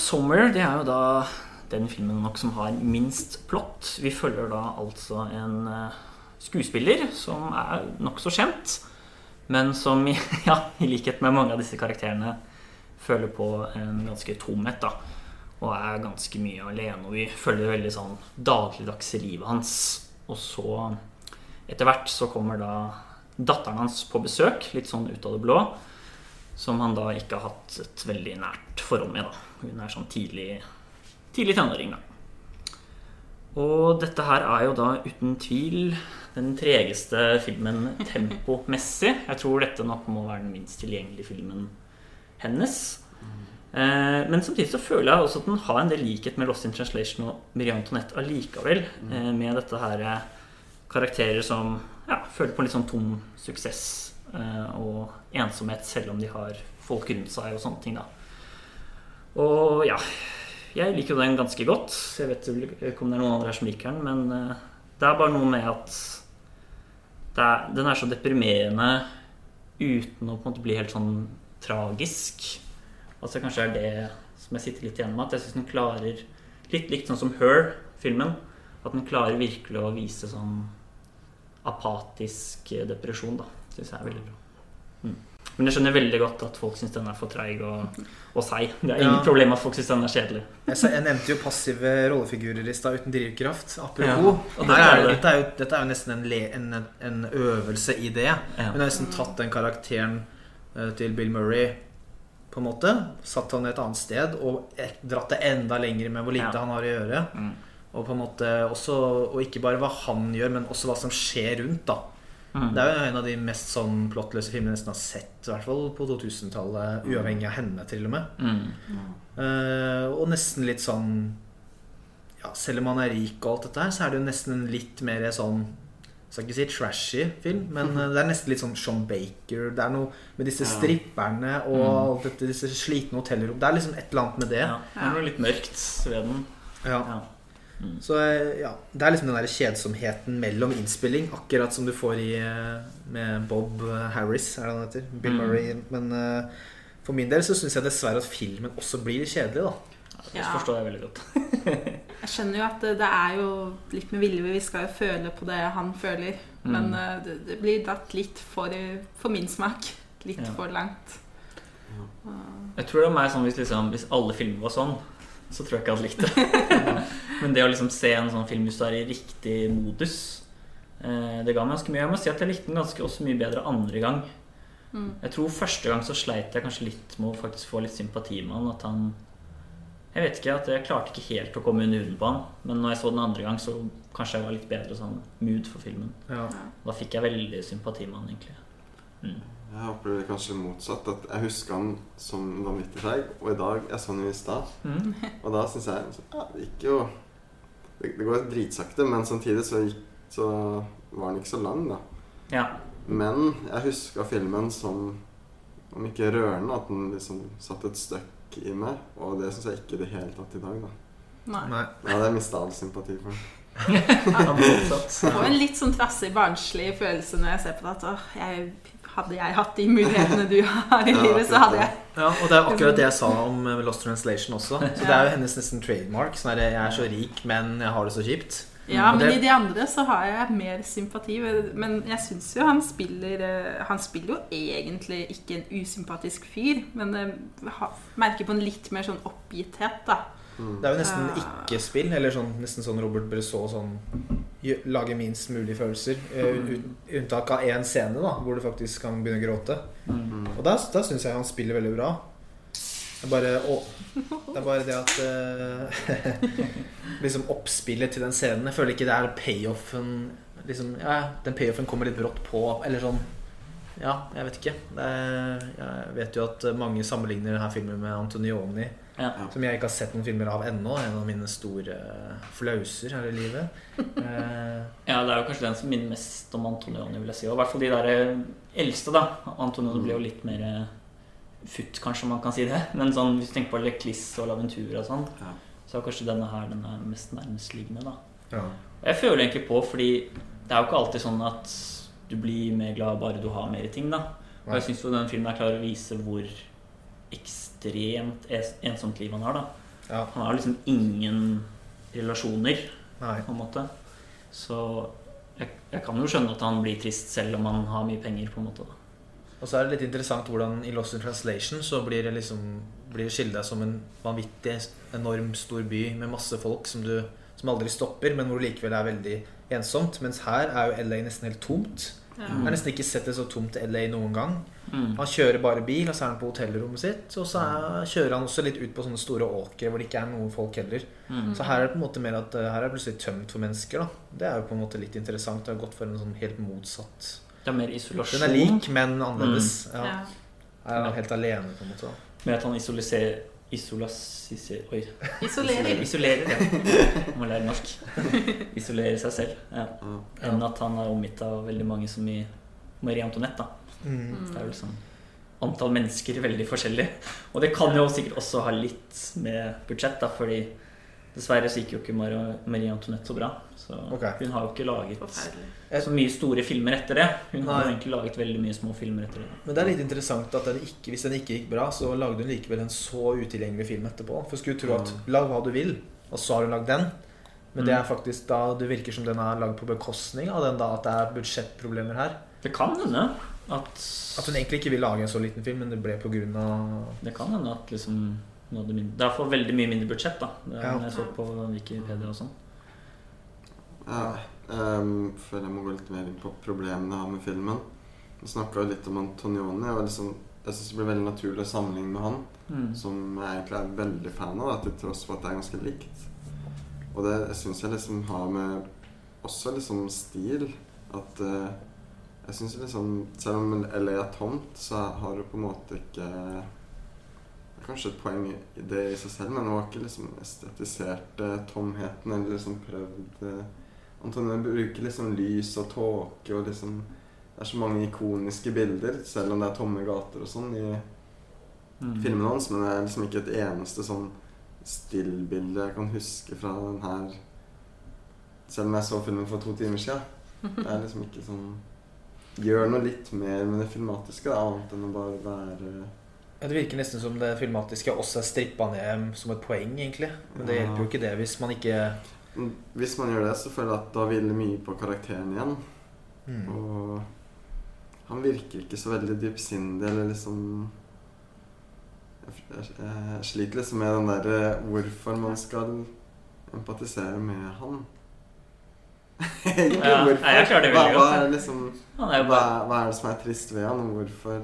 [SPEAKER 1] 'Somewhere' det er jo da den filmen nok som har minst plott. Vi følger da altså en eh, skuespiller som er nokså kjent, men som <laughs> ja, i likhet med mange av disse karakterene føler på en ganske tomhet. da Og er ganske mye alene. Og vi følger veldig sånn dagligdagse livet hans. Og så, etter hvert, så kommer da datteren hans på besøk, litt sånn ut av det blå. Som han da ikke har hatt et veldig nært forhold med. da Hun er sånn tidlig, tidlig tenåring, da. Og dette her er jo da uten tvil den tregeste filmen tempomessig. Jeg tror dette nok må være den minst tilgjengelige filmen hennes. Eh, Men samtidig så føler jeg også at den har en del likhet med Lost in Translation og Miriam Antoinette allikevel. eh, Med dette her eh, karakterer som ja, føler på en litt sånn tom suksess og ensomhet selv om de har folk rundt seg og sånne ting. da Og ja, jeg liker jo den ganske godt. Jeg vet ikke om det er noen andre her som liker den, men eh, det er bare noe med at er, den er så deprimerende uten å på en måte bli helt sånn tragisk. Altså Kanskje er det som jeg sitter litt igjen med, at jeg syns den klarer Litt likt sånn som Her, filmen. At den klarer virkelig å vise sånn apatisk depresjon, da. Syns jeg er veldig bra. Mm. Men jeg skjønner veldig godt at folk syns den er for treig og, og seig. Det er ingen
[SPEAKER 2] Ja.
[SPEAKER 1] problem at folk syns den er kjedelig.
[SPEAKER 2] Jeg, nevnte jo passive rollefigurer i stad uten drivkraft.
[SPEAKER 1] Ja,
[SPEAKER 2] Apropos.
[SPEAKER 1] og dette er
[SPEAKER 2] dette, er jo, dette er jo nesten en, le, en, en øvelse i det.
[SPEAKER 1] Ja.
[SPEAKER 2] Hun har nesten tatt den karakteren eh, til Bill Murray på en måte, satt han et annet sted og dratt det enda lenger med hvor lite
[SPEAKER 1] Ja.
[SPEAKER 2] han har å gjøre.
[SPEAKER 1] Mm.
[SPEAKER 2] Og på en måte også, og ikke bare hva han gjør, men også hva som skjer rundt. da
[SPEAKER 1] Mm.
[SPEAKER 2] Det er jo en av de mest sånn plottløse filmene jeg nesten har sett, i hvert fall på 2000-tallet. Uavhengig av henne, til og med.
[SPEAKER 1] Mm.
[SPEAKER 2] Uh, og nesten litt sånn ja, Selv om man er rik og alt dette her, så er det jo nesten en litt mer sånn skal ikke si trashy film, men <laughs> eh, det er nesten litt sånn Sean Baker. Det er noe med disse
[SPEAKER 4] Ja.
[SPEAKER 2] stripperne og alt dette, disse slitne hotellrom. Det er liksom et eller annet med det.
[SPEAKER 1] Ja, det er noe litt mørkt ved den.
[SPEAKER 2] Ja.
[SPEAKER 1] Ja.
[SPEAKER 2] Så eh, ja, Det er liksom den der kjedsomheten mellom innspilling, akkurat som du får i eh, med Bob Harris, er det han heter? Bill
[SPEAKER 1] Mm.
[SPEAKER 2] Murray. Men uh, for min del så syns jeg dessverre at filmen også blir litt kjedelig, da.
[SPEAKER 1] Det forstår jeg veldig godt. <laughs>
[SPEAKER 3] Jeg skjønner jo at det, det er jo litt med vilje. Vi skal jo føle på det han føler.
[SPEAKER 1] Mm.
[SPEAKER 3] Men uh, det, det blir dratt litt for, for min smak. Litt
[SPEAKER 1] Ja.
[SPEAKER 3] for langt.
[SPEAKER 1] Jeg tror det er meg sånn hvis, liksom, hvis alle filmer var sånn, så tror jeg ikke jeg hadde likt det. <laughs> Men det å liksom se en sånn film hvis du er i riktig modus, eh, det ga meg ganske mye. Jeg må si at jeg likte den ganske også mye bedre andre gang.
[SPEAKER 3] Mm.
[SPEAKER 1] Jeg tror første gang så sleit jeg kanskje litt med å faktisk få litt sympati med han. At han Jeg vet ikke, at jeg klarte ikke helt å komme under huden på han. Men når jeg så den andre gang, så kanskje jeg var litt bedre sånn mood for filmen.
[SPEAKER 2] Ja.
[SPEAKER 1] Da fikk jeg veldig sympati med han, egentlig. Mm.
[SPEAKER 4] Jeg opplever det kanskje motsatt. At jeg husker han som vanvittig treig, og i dag Jeg så han i stad,
[SPEAKER 1] Mm.
[SPEAKER 4] og da syns jeg så, ja, Det gikk jo det, det går dritsakte, men samtidig så, gikk, så var den ikke så lang, da.
[SPEAKER 1] Ja.
[SPEAKER 4] Men jeg huska filmen som om ikke rørende, at den liksom satte et støkk i meg. Og det syns jeg ikke i det hele tatt i dag, da.
[SPEAKER 3] Nei.
[SPEAKER 2] Nei.
[SPEAKER 4] Ja, det mista all sympati for den.
[SPEAKER 1] Ble.
[SPEAKER 3] Jeg får en litt sånn trassig, barnslig følelse når jeg ser på det. At jeg, hadde jeg hatt de mulighetene du har i
[SPEAKER 4] Ja,
[SPEAKER 3] livet, så hadde jeg
[SPEAKER 2] Ja, og det er akkurat det jeg sa om eh, Lost Translation også. Så det er jo hennes nesten trademark. Sånn jeg er så rik, men jeg har det så kjipt.
[SPEAKER 3] Ja, men
[SPEAKER 2] det-
[SPEAKER 3] i de andre så har jeg mer sympati. Men jeg syns jo han spiller eh, Han spiller jo egentlig ikke en usympatisk fyr, men jeg merker på en litt mer sånn oppgitthet, da.
[SPEAKER 2] Det er jo nesten ikke-spill, eller sånn, nesten sånn Robert Bresson sånn Lage minst mulig følelser. eh, Unntak av én scene, da, hvor du faktisk kan begynne å gråte.
[SPEAKER 1] Mm.
[SPEAKER 2] Og da, da syns jeg han spiller veldig bra. Det er bare, å, det, er bare det at uh, <laughs> Liksom oppspillet til den scenen Jeg føler ikke det er payoffen liksom, ja, Den payoffen kommer litt brått på. Eller sånn Ja, jeg vet ikke. Det er, jeg vet jo at mange sammenligner denne filmen med Antonioni.
[SPEAKER 1] Ja.
[SPEAKER 2] Som jeg ikke har sett noen filmer av ennå. En av mine store flauser her i livet. <laughs> Eh,
[SPEAKER 1] Ja, det er jo kanskje den som minner mest om Antonioni, vil jeg si. Og i hvert fall de der eh, eldste, da. Antonioni ble jo litt mer eh, futt, kanskje man kan si det. <laughs> Men sånn, hvis du tenker på Leclis og Laventura og sånn,
[SPEAKER 4] Ja.
[SPEAKER 1] så er kanskje denne her den er mest nærmestliggende, da.
[SPEAKER 2] ja.
[SPEAKER 1] Og jeg føler egentlig på, fordi det er jo ikke alltid sånn at du blir mer glad bare du har mer ting, da. Og jeg syns jo den filmen er klar å vise hvor ekstremt ensomt liv han har. da
[SPEAKER 2] Ja.
[SPEAKER 1] Han har liksom ingen relasjoner,
[SPEAKER 2] Nei.
[SPEAKER 1] på en måte. Så jeg, jeg kan jo skjønne at han blir trist selv om han har mye penger. på en måte da.
[SPEAKER 2] Og så er det litt interessant hvordan i Lost in Translation så blir det liksom blir skildra som en vanvittig enorm stor by med masse folk som, du, som aldri stopper, men hvor det likevel er veldig ensomt. Mens her er jo LA nesten helt tomt. Jeg har nesten ikke sett det så tomt LA noen gang.
[SPEAKER 1] Mm.
[SPEAKER 2] Han kjører bare bil, og så er han på hotellrommet sitt. Og så er, kjører han også litt ut på sånne store åkre hvor det ikke er noen folk heller.
[SPEAKER 1] Mm.
[SPEAKER 2] Så her er det på en måte mer at eh, her er det plutselig tømt for mennesker. da Det er jo på en måte litt interessant. Det har gått for en sånn helt motsatt
[SPEAKER 1] Det er mer isolasjon.
[SPEAKER 2] Den er lik, men annerledes. Ja.
[SPEAKER 3] Ja.
[SPEAKER 2] Er han helt alene, på en måte. da
[SPEAKER 1] Med at han isoliserer Isolasiser Oi.
[SPEAKER 3] Isolerer.
[SPEAKER 1] Isolerer, ja. <laughs> Må lære norsk. Isolerer seg selv. Ja.
[SPEAKER 4] Ja.
[SPEAKER 1] Enn at han er omgitt av veldig mange som i Marie Antoinette. da
[SPEAKER 2] Mm.
[SPEAKER 1] Det er vel sånn antall mennesker veldig forskjellig. Og det kan jo sikkert også ha litt med budsjett, da, fordi dessverre så gikk jo ikke Marie Antoinette så bra. Så
[SPEAKER 2] okay.
[SPEAKER 1] hun har jo ikke laget så mye store filmer etter det. Hun har jo egentlig laget veldig mye små filmer etter det.
[SPEAKER 2] Men det er litt interessant at den ikke, hvis den ikke gikk bra, så lagde hun likevel en så utilgjengelig film etterpå. For skulle tro at lag hva du vil, og så har hun lagd den. Men det er faktisk da det virker som den er lagd på bekostning av den da at det er budsjettproblemer her.
[SPEAKER 1] Det kan hende at
[SPEAKER 2] At hun egentlig ikke vil lage en så liten film, men det ble av
[SPEAKER 1] Det kan hende at liksom Det er for veldig mye mindre budsjett, da. Det er
[SPEAKER 2] Ja.
[SPEAKER 1] jeg så på Wikipedia og sånn.
[SPEAKER 4] Ja, um, føler jeg må gå litt mer inn på problemene jeg har med filmen. Vi snakka litt om Antonioni. Og liksom, jeg syns det blir veldig naturlig å sammenligne med han.
[SPEAKER 1] Mm.
[SPEAKER 4] Som jeg egentlig er veldig fan av, da, til tross for at det er ganske likt. Og det syns jeg liksom har med også liksom stil At uh, jeg syns liksom Selv om LA er tomt, så har du på en måte ikke Kanskje et poeng i det i seg selv, men hun har ikke liksom estetisert tomheten eller liksom prøvd eh, bruker liksom lys og tåke og liksom Det er så mange ikoniske bilder, selv om det er tomme gater og sånn i
[SPEAKER 1] Mm.
[SPEAKER 4] filmen hans, men det er liksom ikke et eneste sånn stillbilde jeg kan huske fra den her Selv om jeg så filmen for to timer siden. <laughs> Det er liksom ikke sånn Gjør noe litt mer med det filmatiske, da, annet enn å bare være
[SPEAKER 2] Det virker nesten som det filmatiske også er strippa ned som et poeng, egentlig. Men det
[SPEAKER 4] Ja.
[SPEAKER 2] hjelper jo ikke det hvis man ikke
[SPEAKER 4] Hvis man gjør det, så føler jeg at da hviler mye på karakteren igjen.
[SPEAKER 2] mm.
[SPEAKER 4] Og han virker ikke så veldig dypsindig, eller liksom jeg, sliter liksom med den derre hvorfor man skal empatisere med han. <laughs> Egentlig,
[SPEAKER 1] Ja,
[SPEAKER 4] hvorfor?
[SPEAKER 1] nei, jeg klarer det
[SPEAKER 4] hva,
[SPEAKER 1] veldig
[SPEAKER 4] hva,
[SPEAKER 1] godt.
[SPEAKER 4] er liksom,
[SPEAKER 1] Han er jo
[SPEAKER 4] hva, hva er det som er trist ved han, og hvorfor,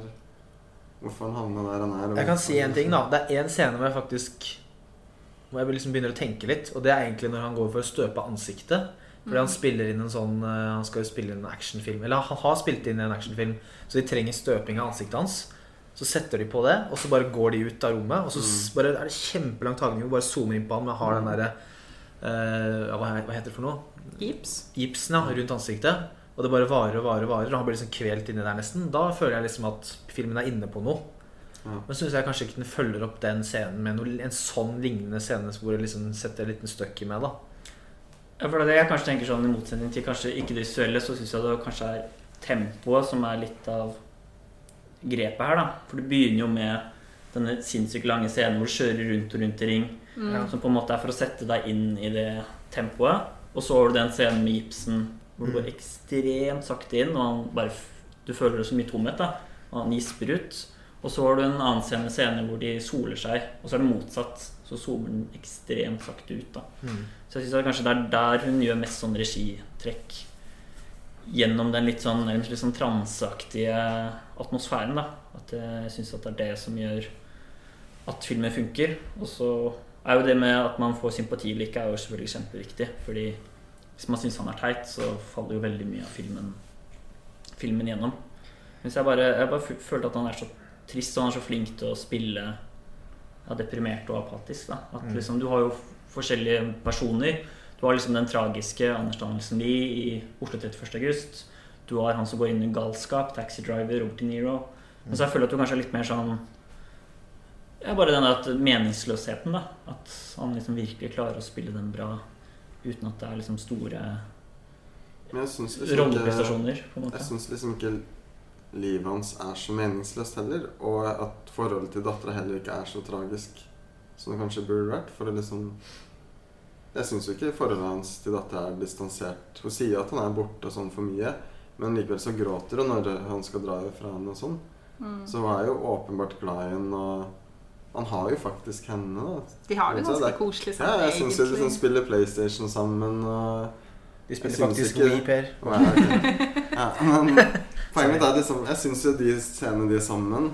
[SPEAKER 4] hvorfor han havna der han er? og
[SPEAKER 2] Jeg kan si en ting, da. Det er én scene hvor jeg faktisk Hvor jeg liksom begynner å tenke litt. Og det er egentlig når han går for å støpe ansiktet. Fordi han spiller inn en sånn eh, Han skal jo spille inn en actionfilm. Eller han har spilt inn en actionfilm, så de trenger støping av ansiktet hans. Så setter de på det, og så bare går de ut av rommet. Og så bare er det kjempelang tagning hvor bare zoomer inn på han, men har den derre uh, hva heter det for noe?
[SPEAKER 3] Gips.
[SPEAKER 2] gipsen ja, rundt ansiktet. Og det bare varer og varer, og varer og han blir liksom kvelt inni der nesten. Da føler jeg liksom at filmen er inne på noe.
[SPEAKER 4] Ja.
[SPEAKER 2] Men syns jeg kanskje ikke den følger opp den scenen med noe, en sånn lignende scene hvor det liksom setter en liten støkk i meg. da
[SPEAKER 1] Ja, for det jeg kanskje tenker sånn I motsetning til kanskje ikke det visuelle, så syns jeg det kanskje er tempoet som er litt av grepet her. da For det begynner jo med denne sinnssykt lange scenen hvor du kjører rundt og rundt i ring.
[SPEAKER 2] Mm.
[SPEAKER 1] Som på en måte er for å sette deg inn i det tempoet. Og så har du den scenen med Ibsen hvor det går ekstremt sakte inn, og han bare du føler det så mye tomhet. da Og han gisper ut. Og så har du en annen scene, scene hvor de soler seg, og så er det motsatt. Så zoomer den ekstremt sakte ut. da
[SPEAKER 2] Mm.
[SPEAKER 1] Så jeg synes kanskje det er der hun gjør mest sånn regitrekk. Gjennom den litt sånn, litt sånn transeaktige atmosfæren. da At jeg syns det er det som gjør at filmen funker. Og så er jo det med at man får sympati eller ikke, er jo selvfølgelig kjempeviktig. Fordi hvis man syns han er teit, så faller jo veldig mye av filmen, filmen gjennom. Hvis jeg bare, jeg bare følte at han er så trist, og han er så flink til å spille ja, deprimert og apatisk. da At
[SPEAKER 2] Mm.
[SPEAKER 1] liksom, Du har jo forskjellige personer. Du har liksom den tragiske Anders Danielsen Lie i Oslo 31. august. Du har han som går inn i galskap, Taxi Driver, Robert De Niro. Men så jeg føler at du kanskje er litt mer sånn ja, Bare den der meningsløsheten, da. At han liksom virkelig klarer å spille den bra uten at det er liksom store
[SPEAKER 4] Men jeg syns liksom ikke
[SPEAKER 1] på en måte
[SPEAKER 4] Jeg syns liksom ikke livet hans er så meningsløst heller. Og at forholdet til dattera heller ikke er så tragisk som det kanskje burde vært. For det liksom Jeg syns jo ikke forholdet hans til dattera er distansert. Hun sier at han er borte og sånn for mye, men likevel så gråter hun når han skal dra fra henne og sånn.
[SPEAKER 3] Mm.
[SPEAKER 4] Så hun er jo åpenbart glad i henne, og han har jo faktisk henne, da.
[SPEAKER 3] De har det ganske
[SPEAKER 4] det
[SPEAKER 3] koselig
[SPEAKER 4] Ja, jeg syns jo de sånn spiller PlayStation sammen og
[SPEAKER 2] De spiller faktisk Wii, Per.
[SPEAKER 4] og er, ja, men Poenget mitt er liksom Jeg syns jo de scenene de er sammen,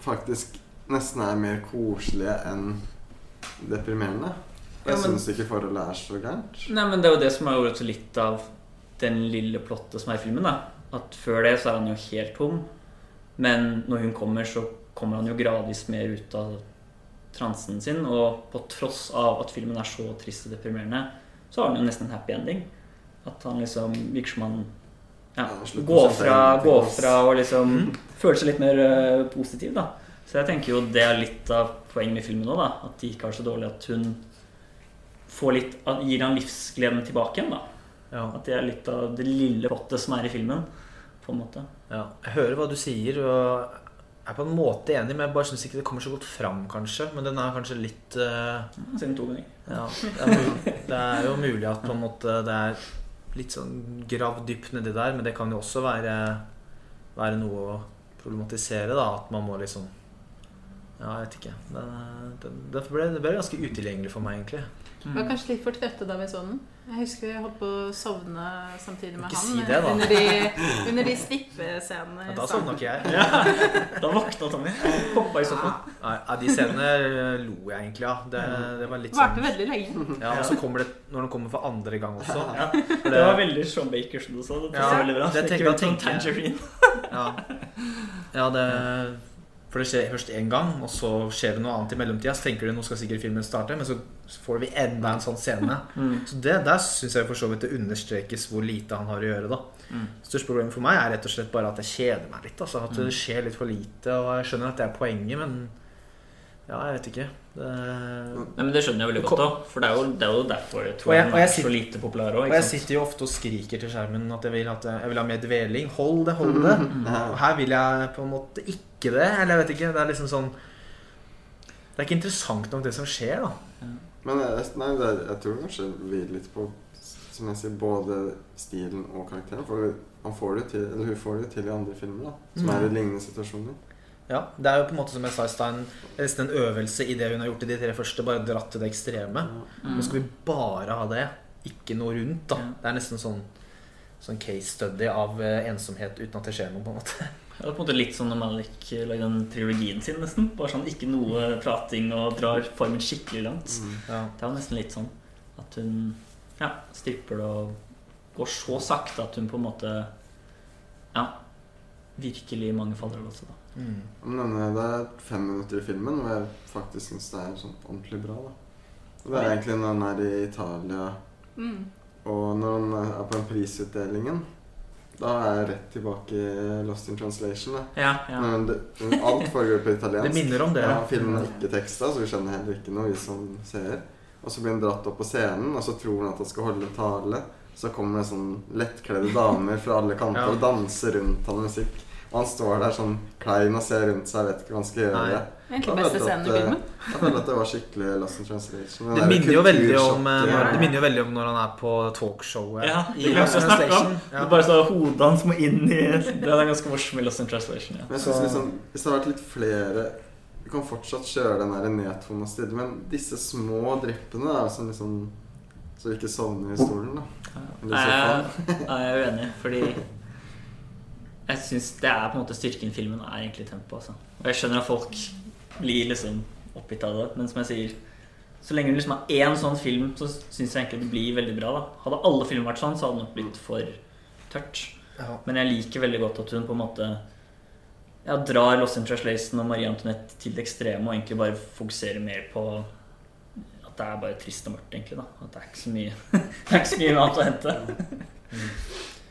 [SPEAKER 4] faktisk nesten er mer koselige enn deprimerende. Jeg
[SPEAKER 1] ja,
[SPEAKER 4] syns ikke forholdet er så gærent.
[SPEAKER 1] Nei, men det er jo det som er jo litt av den lille plottet som er i filmen. da At før det så er han jo helt tom. Men når hun kommer, så kommer han jo gradvis mer ut av transen sin. Og på tross av at filmen er så trist og deprimerende, så har den jo nesten en happy ending. At han liksom virker som han ja,
[SPEAKER 4] Ja,
[SPEAKER 1] går fra, går fra å liksom føle seg litt mer uh, positiv, da. Så jeg tenker jo det er litt av poenget med filmen òg, da. At de ikke har så dårlig at hun får litt, at gir han livsgleden tilbake igjen, da.
[SPEAKER 2] Ja.
[SPEAKER 1] At det er litt av det lille pottet som er i filmen. På en måte.
[SPEAKER 2] Ja, jeg hører hva du sier, og er på en måte enig, men jeg bare syns ikke det kommer så godt fram, kanskje. Men den er kanskje litt
[SPEAKER 1] uh.
[SPEAKER 2] Ja, det er, mulig, det er jo mulig at på en måte det er litt sånn gravd dypt nedi der, men det kan jo også være, være noe å problematisere, da. At man må liksom Ja, jeg vet ikke. Det, det, ble, det ble ganske utilgjengelig for meg, egentlig.
[SPEAKER 3] Vi var kanskje litt for trøtte da vi så den. Jeg husker jeg holdt på å sovne samtidig med
[SPEAKER 2] Ikke
[SPEAKER 3] han.
[SPEAKER 2] si det, da.
[SPEAKER 3] Under <laughs> de, under de snippescenene.
[SPEAKER 2] Ja, da sovna ikke jeg.
[SPEAKER 1] Da våkna Tommy. Hoppa i sofaen.
[SPEAKER 2] Ja, de scenene eh, lo jeg egentlig av. Det, det var litt
[SPEAKER 3] Varte
[SPEAKER 2] sånn
[SPEAKER 3] veldig lenge.
[SPEAKER 2] Ja, og så kommer det når den kommer for andre gang også.
[SPEAKER 1] Ja, det var veldig Sean Baker som du sa. Det
[SPEAKER 2] Ja,
[SPEAKER 1] passer veldig bra.
[SPEAKER 2] det
[SPEAKER 1] Ikke
[SPEAKER 2] tenker-
[SPEAKER 1] jeg sånn
[SPEAKER 2] tenker jeg. Ja, ja det For det skjer først én gang, og så skjer det noe annet i mellomtida. Så tenker du nå skal sikkert filmen starte, men så får vi enda en sånn scene.
[SPEAKER 1] Mm.
[SPEAKER 2] Så det, Der syns jeg for så vidt det understrekes hvor lite han har å gjøre. da
[SPEAKER 1] Mm.
[SPEAKER 2] Største problemet for meg er rett og slett bare at jeg kjeder meg litt. Altså, at det skjer litt for lite. Og jeg skjønner at det er poenget, men ja, jeg vet ikke. Det,
[SPEAKER 1] Nei, men Det skjønner jeg veldig godt òg, for det er, jo, det er jo derfor jeg tror
[SPEAKER 2] Og jeg- og jeg
[SPEAKER 1] er så
[SPEAKER 2] sitter-
[SPEAKER 1] lite populær
[SPEAKER 2] og jeg sant? sitter jo ofte og skriker til skjermen at jeg vil, at jeg vil ha mer dveling. Hold det, hold det. <laughs> Og her vil jeg på en måte ikke det. Eller jeg vet ikke. Det er liksom sånn Det er ikke interessant nok, det som skjer, da.
[SPEAKER 4] Men jeg, nei, er, jeg tror kanskje vi litt på Som jeg sier, både stilen og karakteren. For han får det til, eller hun får det til i andre filmer, da som
[SPEAKER 2] Mm.
[SPEAKER 4] er i lignende situasjoner.
[SPEAKER 2] Ja, Det er jo på en måte som jeg sa i stad, en- nesten en øvelse i det hun har gjort i de tre første. Bare dratt til det ekstreme. Nå skal vi bare ha det, ikke noe rundt. da
[SPEAKER 1] Ja.
[SPEAKER 2] Det er nesten sånn, sånn case study av eh, ensomhet uten at det skjer noe. på en måte <laughs>
[SPEAKER 1] Det er på en måte litt sånn når Malik lagde den trilogien sin, nesten. Bare sånn ikke noe prating og drar formen skikkelig langt.
[SPEAKER 2] Ja.
[SPEAKER 1] Det er jo nesten litt sånn at hun ja, stripper det og går så sakte at hun på en måte Ja, virkelig mange faller av også, da.
[SPEAKER 2] Mm.
[SPEAKER 4] Men denne, det er fem minutter i filmen hvor jeg faktisk syns det er sånn ordentlig bra. da Det er egentlig når han er i Italia,
[SPEAKER 3] Mm.
[SPEAKER 4] og når han er på den prisutdelingen. Da er jeg rett tilbake i Lost in Translation. Da.
[SPEAKER 1] Ja, ja.
[SPEAKER 4] Men det, alt foregår på italiensk. <laughs>
[SPEAKER 2] Det minner om det.
[SPEAKER 4] Ja, filmen er ikke teksta, så vi skjønner heller ikke noe, vi som ser. Og så blir han dratt opp på scenen, og så tror han at han skal holde tale. Så kommer det sånn lettkledde damer fra alle kanter
[SPEAKER 2] Ja.
[SPEAKER 4] og danser rundt han med musikk. Og han står der sånn klein og ser rundt seg, vet ikke hva han skal gjøre.
[SPEAKER 2] Nei.
[SPEAKER 3] Egentlig beste scenen i
[SPEAKER 4] eh,
[SPEAKER 3] filmen.
[SPEAKER 4] Jeg føler at det var skikkelig Lost in Translation.
[SPEAKER 2] Det minner jo veldig om eh, når, Det minner jo veldig om når han er på talkshowet
[SPEAKER 1] Ja,
[SPEAKER 2] i Lost
[SPEAKER 1] om.
[SPEAKER 2] Translation.
[SPEAKER 1] Det er bare så hodet hans må inn i Det er ganske morsomt med Lost in Translation. Ja.
[SPEAKER 4] Men jeg synes liksom, Hvis det hadde vært litt flere Du kan fortsatt kjøre den nedtona stilen, men disse små dryppene er som liksom Så vi ikke sovner i stolen, da. I sofaen.
[SPEAKER 1] jeg er uenig, fordi jeg syns det er på en måte styrken i filmen er egentlig tempo. Altså. Og jeg skjønner at folk blir liksom oppgitt av det, men som jeg sier så lenge du liksom har én sånn film, så syns jeg egentlig det blir veldig bra. da Hadde alle filmer vært sånn, så hadde det nok blitt for tørt.
[SPEAKER 2] Ja.
[SPEAKER 1] Men jeg liker veldig godt at hun på en måte ja, drar Lost in Translation og Marie Antoinette til det ekstreme og egentlig bare fokuserer mer på at det er bare trist og mørkt, egentlig. da At det er ikke så mye <laughs> Det er ikke så mye annet å hente.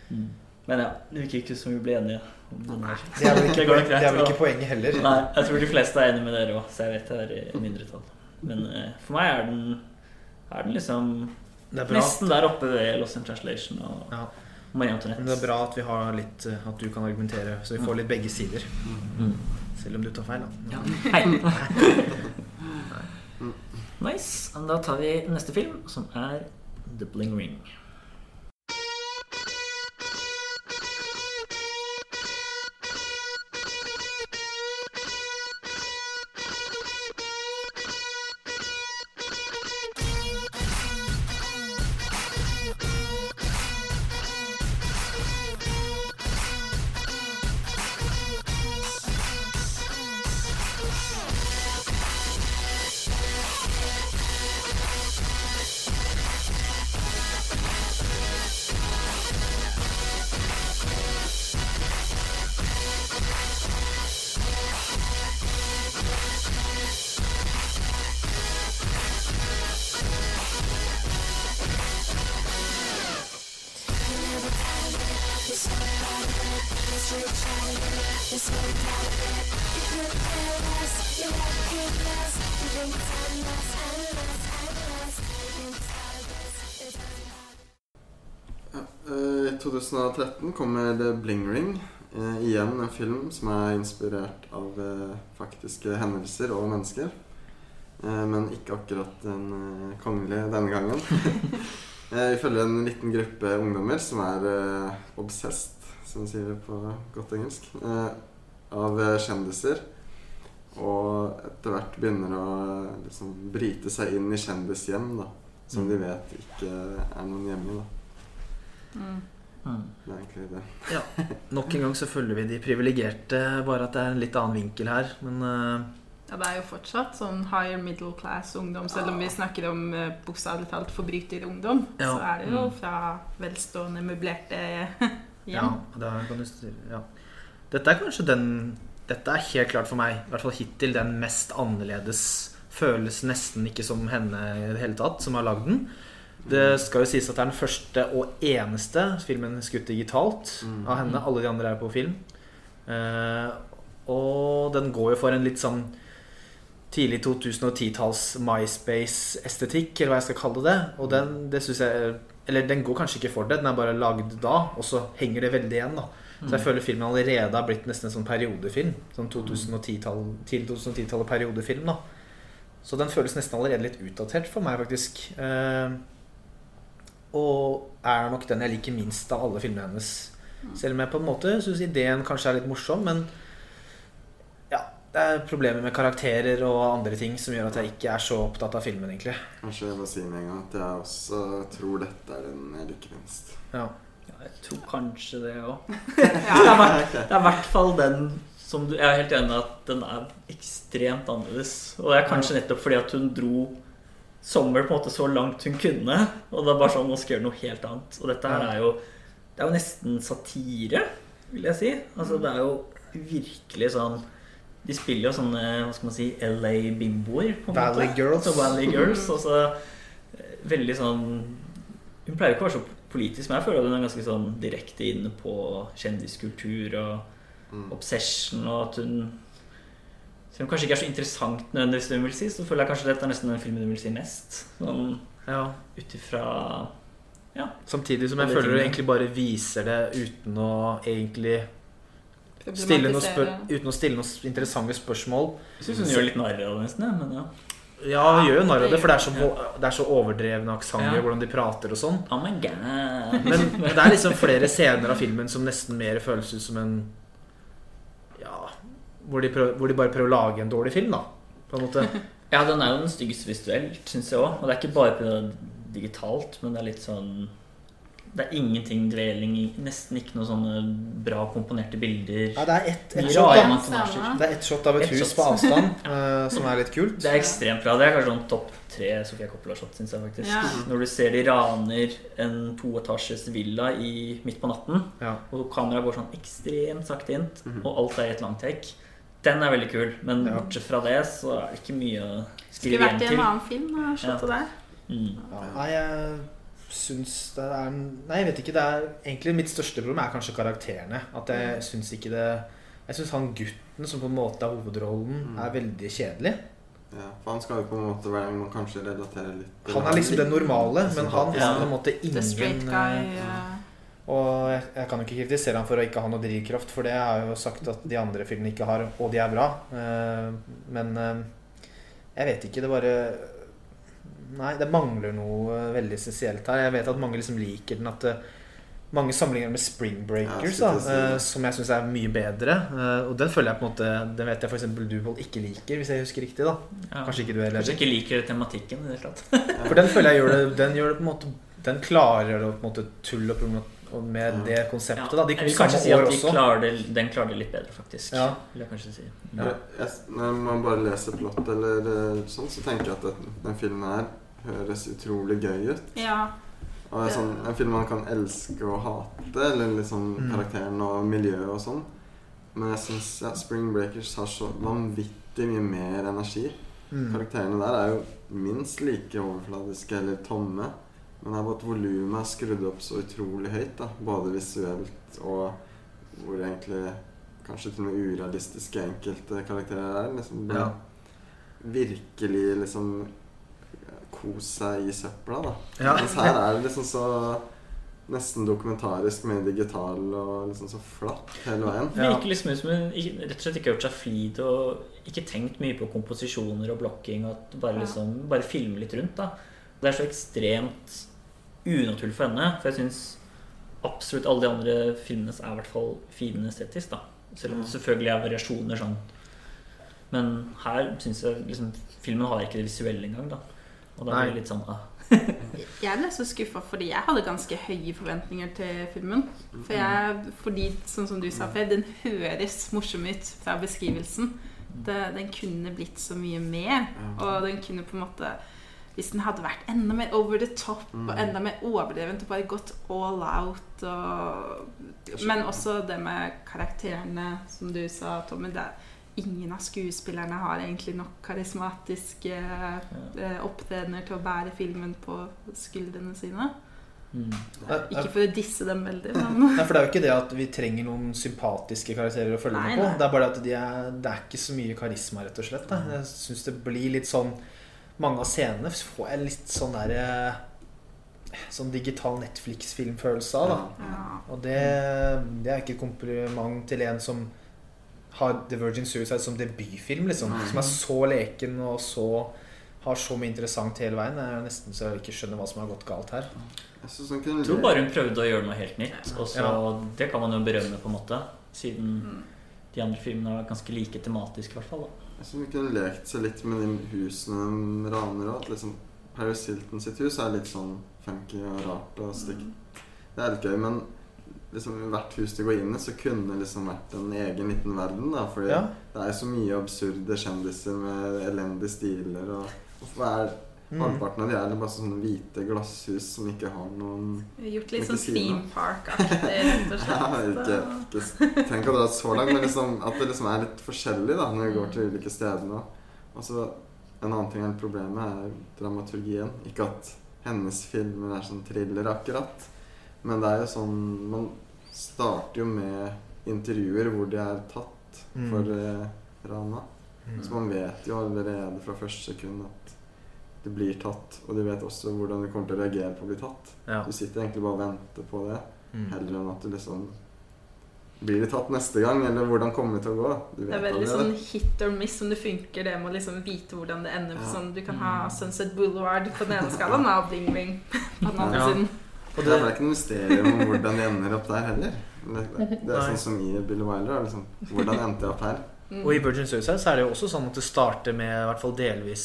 [SPEAKER 1] Mm. Men ja, det virker ikke som vi ble enige om den her.
[SPEAKER 2] Det er vel ikke, poen, det er vel ikke poenget heller.
[SPEAKER 1] Nei, jeg tror de fleste er enige med dere òg, så jeg vet det er i mindretall. Men eh, for meg er den, er den liksom
[SPEAKER 2] Det er bra.
[SPEAKER 1] nesten der oppe ved Lost in Translation. Og,
[SPEAKER 2] Ja.
[SPEAKER 1] Marie
[SPEAKER 2] Men det er bra at vi har litt eh, At du kan argumentere, så vi får litt begge sider.
[SPEAKER 1] Mm.
[SPEAKER 2] Selv om du tar feil, da.
[SPEAKER 1] Ja. <laughs> Hei. Nice. Da tar vi neste film, som er The Bling Ring.
[SPEAKER 4] Kommer The Bling Ring. Eh, igjen en film som er inspirert av eh, faktiske hendelser og mennesker. Eh, men ikke akkurat den eh, kongelig denne gangen. <laughs> eh, vi følger en liten gruppe ungdommer som er eh, obsessed, som sier det på godt engelsk, eh, av eh, kjendiser. Og etter hvert begynner å eh, liksom, bryte seg inn i kjendishjem, da. Som de vet ikke er noen hjemme da.
[SPEAKER 3] Mm.
[SPEAKER 1] Mm.
[SPEAKER 4] Det er egentlig det.
[SPEAKER 2] Nok en gang så følger vi de privilegerte, bare at det er en litt annen vinkel her. Men uh...
[SPEAKER 3] Ja, det er jo fortsatt sånn higher middle class ungdom, selv om vi snakker om uh, bokstavelig talt forbryterungdom.
[SPEAKER 2] Ja.
[SPEAKER 3] Så er det jo
[SPEAKER 2] Mm.
[SPEAKER 3] fra velstående, møblerte <laughs> hjem.
[SPEAKER 2] ja, det kan du styre, ja. Dette er kanskje den Dette er helt klart for meg, i hvert fall hittil, den mest annerledes. Føles nesten ikke som henne i det hele tatt, som har lagd den. Det skal jo sies at det er den første og eneste filmen skutt digitalt
[SPEAKER 4] Mm.
[SPEAKER 2] av henne. Alle de andre er på film. Eh, og den går jo for en litt sånn tidlig 2010-talls MySpace-estetikk, eller hva jeg skal kalle det. Og den, det synes jeg Eller den går kanskje ikke for det, den er bare lagd da, og så henger det veldig igjen. da Så jeg føler filmen allerede har blitt nesten en sånn periodefilm. Sånn 2010-tall, tidlig 2010-tallet periodefilm. da Så den føles nesten allerede litt utdatert for meg, faktisk. Eh, og er nok den jeg liker minst av alle filmene hennes. Selv om jeg på en måte syns ideen kanskje er litt morsom, men ja, det er problemer med karakterer og andre ting som gjør at jeg ikke er så opptatt av filmen, egentlig.
[SPEAKER 4] Kanskje jeg må si med en gang at jeg også tror dette er den jeg liker minst.
[SPEAKER 2] Ja.
[SPEAKER 1] Ja, jeg tror kanskje det òg. Er <laughs> det er i <laughs> hvert fall den som du Jeg er helt enig i at den er ekstremt annerledes. Og det er kanskje nettopp fordi at hun dro sommer på en måte så langt hun kunne. Og er bare sånn nå skal jeg gjøre noe helt annet. Og dette her er jo Det er jo nesten satire, vil jeg si. Altså det er jo virkelig sånn De spiller jo sånne hva skal man si, LA-bimboer.
[SPEAKER 2] Valley. Girls.
[SPEAKER 1] Så Valley Girls. også, eh, veldig sånn Hun pleier ikke å være så politisk, men jeg føler at hun er ganske sånn direkte inne på kjendiskultur og
[SPEAKER 4] Mm.
[SPEAKER 1] obsession, og at hun Selv om det kanskje ikke er så interessant nødvendigvis, det hun vil si, så føler jeg kanskje dette er nesten den filmen hun vil si mest. Sånn
[SPEAKER 2] ja.
[SPEAKER 1] ut ifra
[SPEAKER 2] Samtidig som jeg føler du egentlig bare viser det uten å egentlig stille noe spør uten å stille noen interessante spørsmål.
[SPEAKER 1] Jeg syns hun gjør litt narr av det, nesten. ja, Men ja.
[SPEAKER 2] Ja, hun gjør jo narr av det, for det er så, det er så overdrevne aksenter,
[SPEAKER 1] Ja.
[SPEAKER 2] hvordan de prater og sånn.
[SPEAKER 1] Oh.
[SPEAKER 2] Men det er liksom flere scener av filmen som nesten mer føles ut som en Ja Hvor de, prøver, hvor de bare prøver å lage en dårlig film, da. På en måte. <laughs>
[SPEAKER 1] Ja, den er jo den styggeste visuelt, syns jeg òg. Og det er ikke bare på det digitalt, men det er litt sånn Det er ingenting dveling i Nesten ikke noe sånne bra komponerte bilder.
[SPEAKER 2] Ja, det er ett et shot, er ett shot av et
[SPEAKER 1] et
[SPEAKER 2] hus
[SPEAKER 1] shot.
[SPEAKER 2] på avstand uh, <laughs> som er litt kult.
[SPEAKER 1] Det er ekstremt bra. Det er kanskje sånn topp tre Sofia Coppola-shot, syns jeg faktisk.
[SPEAKER 3] Ja.
[SPEAKER 1] Når du ser de raner en toetasjes villa i, midt på natten,
[SPEAKER 2] Ja.
[SPEAKER 1] og kameraet går sånn ekstremt sakte inn, og alt er i et langt take. Den er veldig kul, men
[SPEAKER 2] Ja.
[SPEAKER 1] bortsett fra det så er det ikke mye å skrive
[SPEAKER 3] hjem
[SPEAKER 1] til.
[SPEAKER 3] Skulle vært i en annen film. Da, det der.
[SPEAKER 1] Mm.
[SPEAKER 2] Ja, nei, jeg syns det er Nei, jeg vet ikke. Det er egentlig mitt største problem er kanskje karakterene. At jeg syns ikke det Jeg syns han gutten som på en måte er hovedrollen,
[SPEAKER 4] Mm.
[SPEAKER 2] er veldig kjedelig.
[SPEAKER 4] Ja, for han skal jo på en måte være Man kanskje relatere litt
[SPEAKER 2] Han er liksom den normale, men han
[SPEAKER 1] Ja.
[SPEAKER 2] har på en måte ingen
[SPEAKER 3] The straight guy.
[SPEAKER 2] eh, Og jeg, jeg kan jo ikke kritisere han for å ikke ha noe drivkraft, for det har jeg jo sagt at de andre filmene ikke har, og de er bra. Eh, Men eh, jeg vet ikke. Det bare Nei, det mangler noe eh, veldig essensielt her. Jeg vet at mange liksom liker den. At mange sammenligner med Spring Breakers,
[SPEAKER 4] Ja,
[SPEAKER 2] da, som jeg syns er mye bedre. Og den føler jeg på en måte Den vet jeg f.eks. du ikke liker, hvis jeg husker riktig. da
[SPEAKER 1] Ja.
[SPEAKER 2] Kanskje ikke du heller.
[SPEAKER 1] Kanskje ikke liker tematikken i det hele tatt.
[SPEAKER 2] For den føler jeg gjør det Den, gjør det på en måte, den klarer å på en måte tulle og med
[SPEAKER 4] Ja.
[SPEAKER 2] det konseptet. da De kom samme
[SPEAKER 1] si
[SPEAKER 2] år
[SPEAKER 1] de
[SPEAKER 2] også.
[SPEAKER 1] klarer det, den klarer det litt bedre, faktisk.
[SPEAKER 2] Ja.
[SPEAKER 1] Vil jeg kanskje si.
[SPEAKER 2] Ja.
[SPEAKER 4] Jeg, når man bare leser plott eller sånn, så tenker jeg at den, den filmen her høres utrolig gøy ut.
[SPEAKER 3] Ja.
[SPEAKER 4] Og er sånn, en film man kan elske og hate, eller liksom
[SPEAKER 2] Mm.
[SPEAKER 4] karakteren og miljøet og sånn. Men jeg syns ja, Spring Breakers har så vanvittig mye mer energi.
[SPEAKER 2] Mm.
[SPEAKER 4] Karakterene der er jo minst like overfladiske eller tomme. Men her er at volumet er skrudd opp så utrolig høyt, da. Både visuelt og hvor egentlig kanskje til og med urealistiske enkelte karakterer er. Liksom
[SPEAKER 2] Ja.
[SPEAKER 4] virkelig liksom kose seg i søpla, da.
[SPEAKER 2] Ja.
[SPEAKER 4] Mens her er det liksom så nesten dokumentarisk, med digital og liksom så flatt hele veien.
[SPEAKER 2] Ja.
[SPEAKER 1] Virker liksom ut som hun rett og slett ikke har gjort seg flid og ikke tenkt mye på komposisjoner og blokking. Og bare liksom Bare filme litt rundt, da. Det er så ekstremt unaturlig for henne. For jeg syns absolutt alle de andre filmene er i hvert fall fine estetisk, da. Selv om det selvfølgelig er variasjoner sånn. Men her syns jeg liksom Filmen har ikke det visuelle engang, da. Og da blir det litt sånn ah, <laughs>
[SPEAKER 3] Jeg ble så skuffa fordi jeg hadde ganske høye forventninger til filmen. For jeg, fordi, sånn som du sa før, den høres morsom ut fra beskrivelsen. Det, den kunne blitt så mye mer. Og den kunne på en måte Hvis den hadde vært enda mer over the top og enda mer overdrevent og bare gått all out og Men også det med karakterene, som du sa, Tommy. Det ingen av skuespillerne har egentlig nok karismatiske eh, opptredener til å bære filmen på skuldrene sine.
[SPEAKER 1] mm.
[SPEAKER 3] Ikke for å disse dem veldig, <laughs> men
[SPEAKER 2] Nei, for det er jo ikke det at vi trenger noen sympatiske karakterer å følge
[SPEAKER 3] Nei,
[SPEAKER 2] med på.
[SPEAKER 3] nei.
[SPEAKER 2] Det er bare at de er, det er ikke så mye karisma, rett og slett. Da. Jeg syns det blir litt sånn Mange av scenene får jeg litt sånn der eh, Sånn digital Netflix-filmfølelse av, da.
[SPEAKER 3] ja.
[SPEAKER 2] Og det, det er ikke et kompliment til en som har The Virgin Suicide som debutfilm, liksom. Som er så leken og så har så mye interessant hele veien. Det er nesten så jeg ikke skjønner hva som har gått galt her.
[SPEAKER 4] Jeg
[SPEAKER 1] tror bare hun prøvde å gjøre noe helt nytt. Og så,
[SPEAKER 2] Ja.
[SPEAKER 1] Det kan man jo berømme, på en måte. Siden
[SPEAKER 3] Mm.
[SPEAKER 1] de andre filmene var ganske like tematisk, i hvert fall. Da.
[SPEAKER 4] Jeg synes hun kunne lekt seg litt med de husene de raner òg. Liksom, Paris Hilton sitt hus er litt sånn funky og rart og stygt. Det er litt gøy, men liksom, hvert hus du går inn i, så kunne det liksom vært en egen liten verden. da Fordi
[SPEAKER 2] Ja.
[SPEAKER 4] det er jo så mye absurde kjendiser med elendige stiler. Og hva er
[SPEAKER 2] Mm.
[SPEAKER 4] halvparten av de er bare sånne hvite glasshus som ikke har noen
[SPEAKER 3] Gjort litt sånn theme park-aktig, <laughs> rett og
[SPEAKER 4] Ja, ikke, ikke tenk å dra så langt, men liksom, at det liksom er litt forskjellig da når vi går til ulike stedene. Og så En annen ting er problemet er dramaturgien. Ikke at hennes filmer er sånn thriller akkurat, men det er jo sånn Man starter jo med intervjuer hvor de er tatt
[SPEAKER 2] Mm.
[SPEAKER 4] for mm. Rana.
[SPEAKER 2] Mm.
[SPEAKER 4] Så man vet jo allerede fra første sekund at det blir tatt, og de vet også hvordan de kommer til å reagere på å bli tatt.
[SPEAKER 2] Ja.
[SPEAKER 4] Du sitter egentlig bare og venter på det.
[SPEAKER 2] Mm.
[SPEAKER 4] Heller enn at du liksom Blir de tatt neste gang, eller hvordan kommer det til å gå? Du
[SPEAKER 3] Det er veldig sånn hit or miss om det funker, det med å liksom vite hvordan det ender.
[SPEAKER 4] Ja.
[SPEAKER 3] Sånn, du kan ha Sunset Boulevard på den ene skalaen <laughs> og Bling Bling på den andre
[SPEAKER 2] Ja.
[SPEAKER 3] siden.
[SPEAKER 2] Og
[SPEAKER 4] Det er
[SPEAKER 2] det,
[SPEAKER 4] ikke noe mysterium om hvordan de ender opp der heller. Det, det er sånn som i Billy Wilder. Liksom. Hvordan endte jeg opp her?
[SPEAKER 3] Mm.
[SPEAKER 2] og i Virgin Suicide så er det jo også sånn at det starter med i hvert fall delvis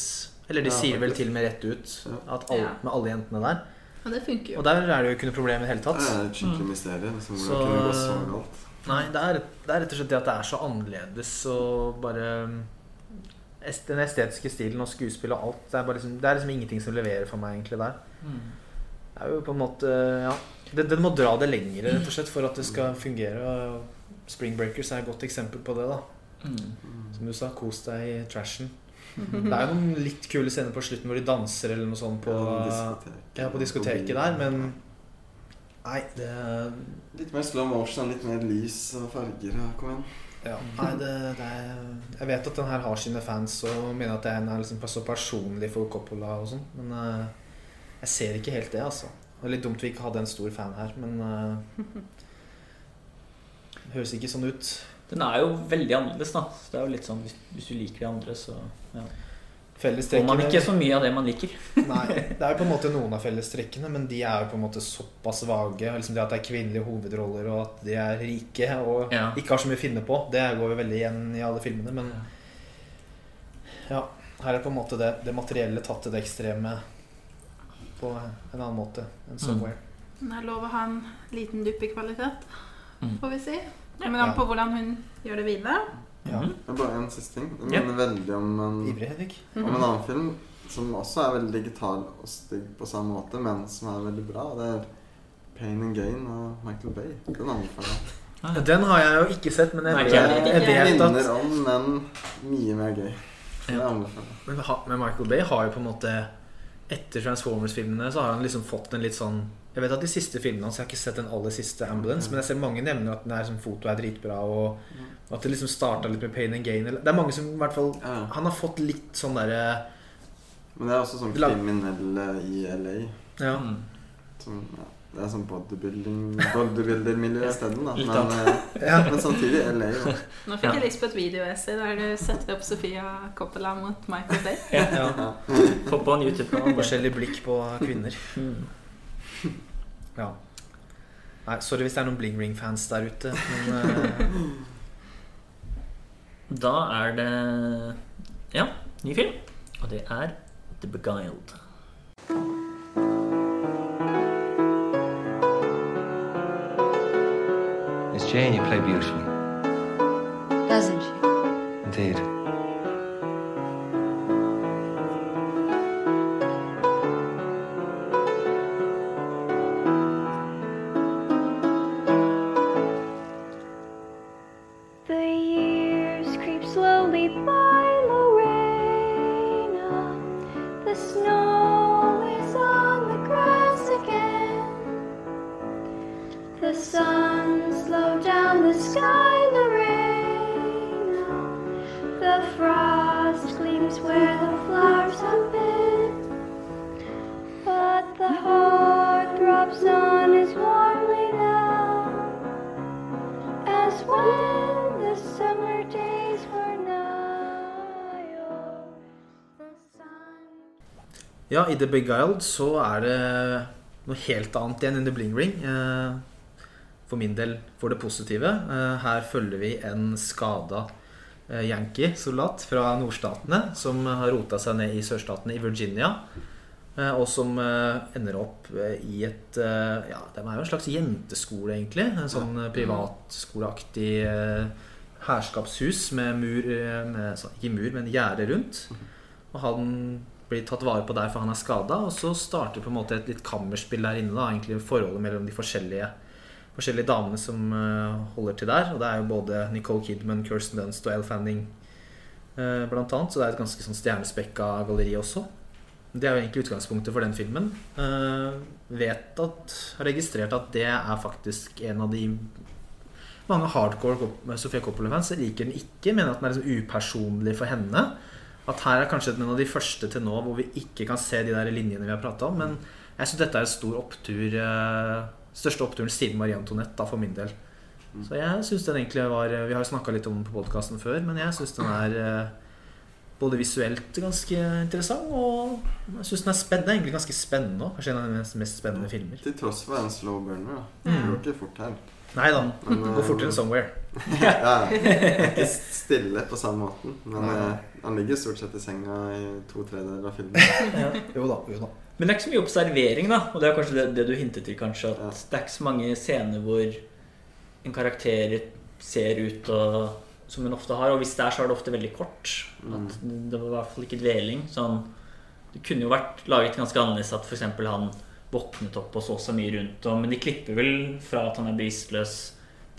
[SPEAKER 2] Eller de
[SPEAKER 4] Ja,
[SPEAKER 2] sier vel til og med rett ut at alle,
[SPEAKER 3] Ja.
[SPEAKER 2] med alle jentene der.
[SPEAKER 3] Og det funker jo.
[SPEAKER 2] Og der er det jo ikke noe problem i det hele
[SPEAKER 4] Det er et skikkelig mysterium. Som
[SPEAKER 2] Så-
[SPEAKER 4] kunne det gå så galt?
[SPEAKER 2] Nei, det er, det er rett og slett det at det er så annerledes og bare Den estetiske stilen og skuespillet og alt. Det er, bare liksom, det er liksom ingenting som leverer for meg egentlig der. Det er jo på en måte Ja. Den, den må dra det lengre, rett og slett, for at det skal fungere. Spring Breakers er et godt eksempel på det. da
[SPEAKER 1] Mm.
[SPEAKER 2] Som du sa, kos deg i trashen. Det er jo noen litt kule scener på slutten hvor de danser eller noe sånt på,
[SPEAKER 4] Ja, diskotek.
[SPEAKER 2] ja, på diskoteket der, men Nei, det
[SPEAKER 4] Litt mer slow motion, litt mer lys og farger. Kom igjen.
[SPEAKER 2] Ja, nei, det, det er, jeg vet at den her har sine fans og mener at den er liksom så personlig for Coppola og sånn, men uh, jeg ser ikke helt det, altså. Det er litt dumt vi ikke hadde en stor fan her, men uh, Det <laughs> høres ikke sånn ut.
[SPEAKER 1] Den er jo veldig annerledes, da. Så det er jo litt sånn hvis, hvis du liker de andre, så ja. får man ikke så mye av det man liker. <laughs>
[SPEAKER 2] Nei, det er jo på en måte noen av fellestrekkene, men de er jo på en måte såpass vage. Liksom det at det er kvinnelige hovedroller, og at de er rike og
[SPEAKER 1] Ja.
[SPEAKER 2] ikke har så mye å finne på, det går jo veldig igjen i alle filmene. Men ja, her er på en måte det, det materielle tatt til det ekstreme på en annen måte enn 'Somewhere'.
[SPEAKER 3] Det er lov å ha en liten dupp i kvalitet,
[SPEAKER 1] Mm.
[SPEAKER 3] får vi si. Kommer an på hvordan hun gjør det videre.
[SPEAKER 2] Ja.
[SPEAKER 1] Mhm.
[SPEAKER 4] Er bare en siste ting. Det
[SPEAKER 1] Ja.
[SPEAKER 4] minner veldig om en,
[SPEAKER 2] Ivrig,
[SPEAKER 4] om en annen film som også er veldig digital og stygg på samme måte, men som er veldig bra. Det er Pain and Gain av Michael Bay. Den anbefaler.
[SPEAKER 2] Ja, Den har jeg jo ikke sett, men jeg,
[SPEAKER 1] Nei,
[SPEAKER 2] jeg,
[SPEAKER 1] jeg.
[SPEAKER 2] vet at
[SPEAKER 4] minner om, men mye mer gøy.
[SPEAKER 1] Ja.
[SPEAKER 2] Men, men Michael Bay har jo på en måte Etter Transformers-filmene så har han liksom fått en litt sånn Jeg vet at de siste filmene hans Jeg har ikke sett den aller siste Ambulance, men jeg ser mange nevner at den er, som foto er dritbra, og at det liksom starta litt med Pain and Gain. eller- Det er mange som i hvert fall
[SPEAKER 4] Ja.
[SPEAKER 2] Han har fått litt sånn derre
[SPEAKER 4] Men det er også sånn kriminelle i LA.
[SPEAKER 2] ja.
[SPEAKER 1] Mm.
[SPEAKER 4] Som, ja, det er sånn bodybuilder-miljø isteden, da. Men, eh,
[SPEAKER 2] ja.
[SPEAKER 4] men samtidig LA. Da. <laughs>
[SPEAKER 3] Nå fikk jeg lyst på et videoessay der du setter opp Sofia Coppola mot Michael Bay.
[SPEAKER 2] ja.
[SPEAKER 1] Få på en YouTube-kanal.
[SPEAKER 2] Forskjellig blikk på kvinner.
[SPEAKER 1] Mm.
[SPEAKER 2] Ja. Nei, sorry hvis det er noen Bling Ring-fans der ute, men eh, <laughs>
[SPEAKER 1] Da er det ja, ny film. Og det er The Beguiled.
[SPEAKER 5] Miss Jane, you play beautifully.
[SPEAKER 6] Doesn't she?
[SPEAKER 5] Indeed.
[SPEAKER 2] Ja, i The Beguiled så er det noe helt annet igjen enn The Bling Ring. eh, For min del for det positive. Eh, Her følger vi en skada eh, yankee-soldat fra nordstatene som har rota seg ned i sørstatene i Virginia. Og som ender opp i et Ja, det er jo en slags jenteskole, egentlig. En sånn privatskoleaktig herskapshus med mur med, Ikke mur, men gjerde rundt. Og han blir tatt vare på der for han er skada. Og så starter på en måte et litt kammerspill der inne. da, egentlig Forholdet mellom de forskjellige, forskjellige damene som eh, holder til der. Og det er jo både Nicole Kidman, Kirsten Dunst og Elle Fanning eh, blant annet. Så det er et ganske sånn stjernespekka galleri også. Det er jo egentlig utgangspunktet for den filmen. Uh, vet at, har registrert at det er faktisk en av de mange hardcore Sofia Coppola-fans liker den ikke. Mener at den er liksom upersonlig for henne. At her er kanskje en av de første til nå hvor vi ikke kan se de der linjene vi har prata om. Men jeg syns dette er en stor opptur. eh, Største oppturen siden Marie Antoinette, for min del. Så jeg syns den egentlig var Vi har jo snakka litt om den på podkasten før, men jeg syns den er eh, både visuelt ganske interessant, og jeg syns den er spennende. Egentlig ganske spennende òg. Kanskje en av de mest- mest spennende filmer.
[SPEAKER 4] Til tross for en slow burner. da.
[SPEAKER 2] Mm.
[SPEAKER 4] Det går ikke fort her.
[SPEAKER 2] Nei da.
[SPEAKER 4] Går
[SPEAKER 2] Gå fortere enn
[SPEAKER 4] eh,
[SPEAKER 2] 'Somewhere'. <laughs>
[SPEAKER 4] ja, ikke stille på samme måten. Men eh, han ligger stort sett i senga i to tredjedeler av filmen. <laughs>
[SPEAKER 2] Jo da. jo da
[SPEAKER 1] Men det er ikke så mye observering, da. Og det er kanskje det, det du hintet til, kanskje. At
[SPEAKER 4] Ja.
[SPEAKER 1] det er ikke så mange scener hvor en karakter ser ut og, som hun ofte har. Og hvis det er, så er det ofte veldig kort. At det var i hvert fall ikke dveling. Sånn, det kunne jo vært laget ganske annerledes at f.eks. han våknet opp og så seg mye rundt. Og, men de klipper vel fra at han er bevisstløs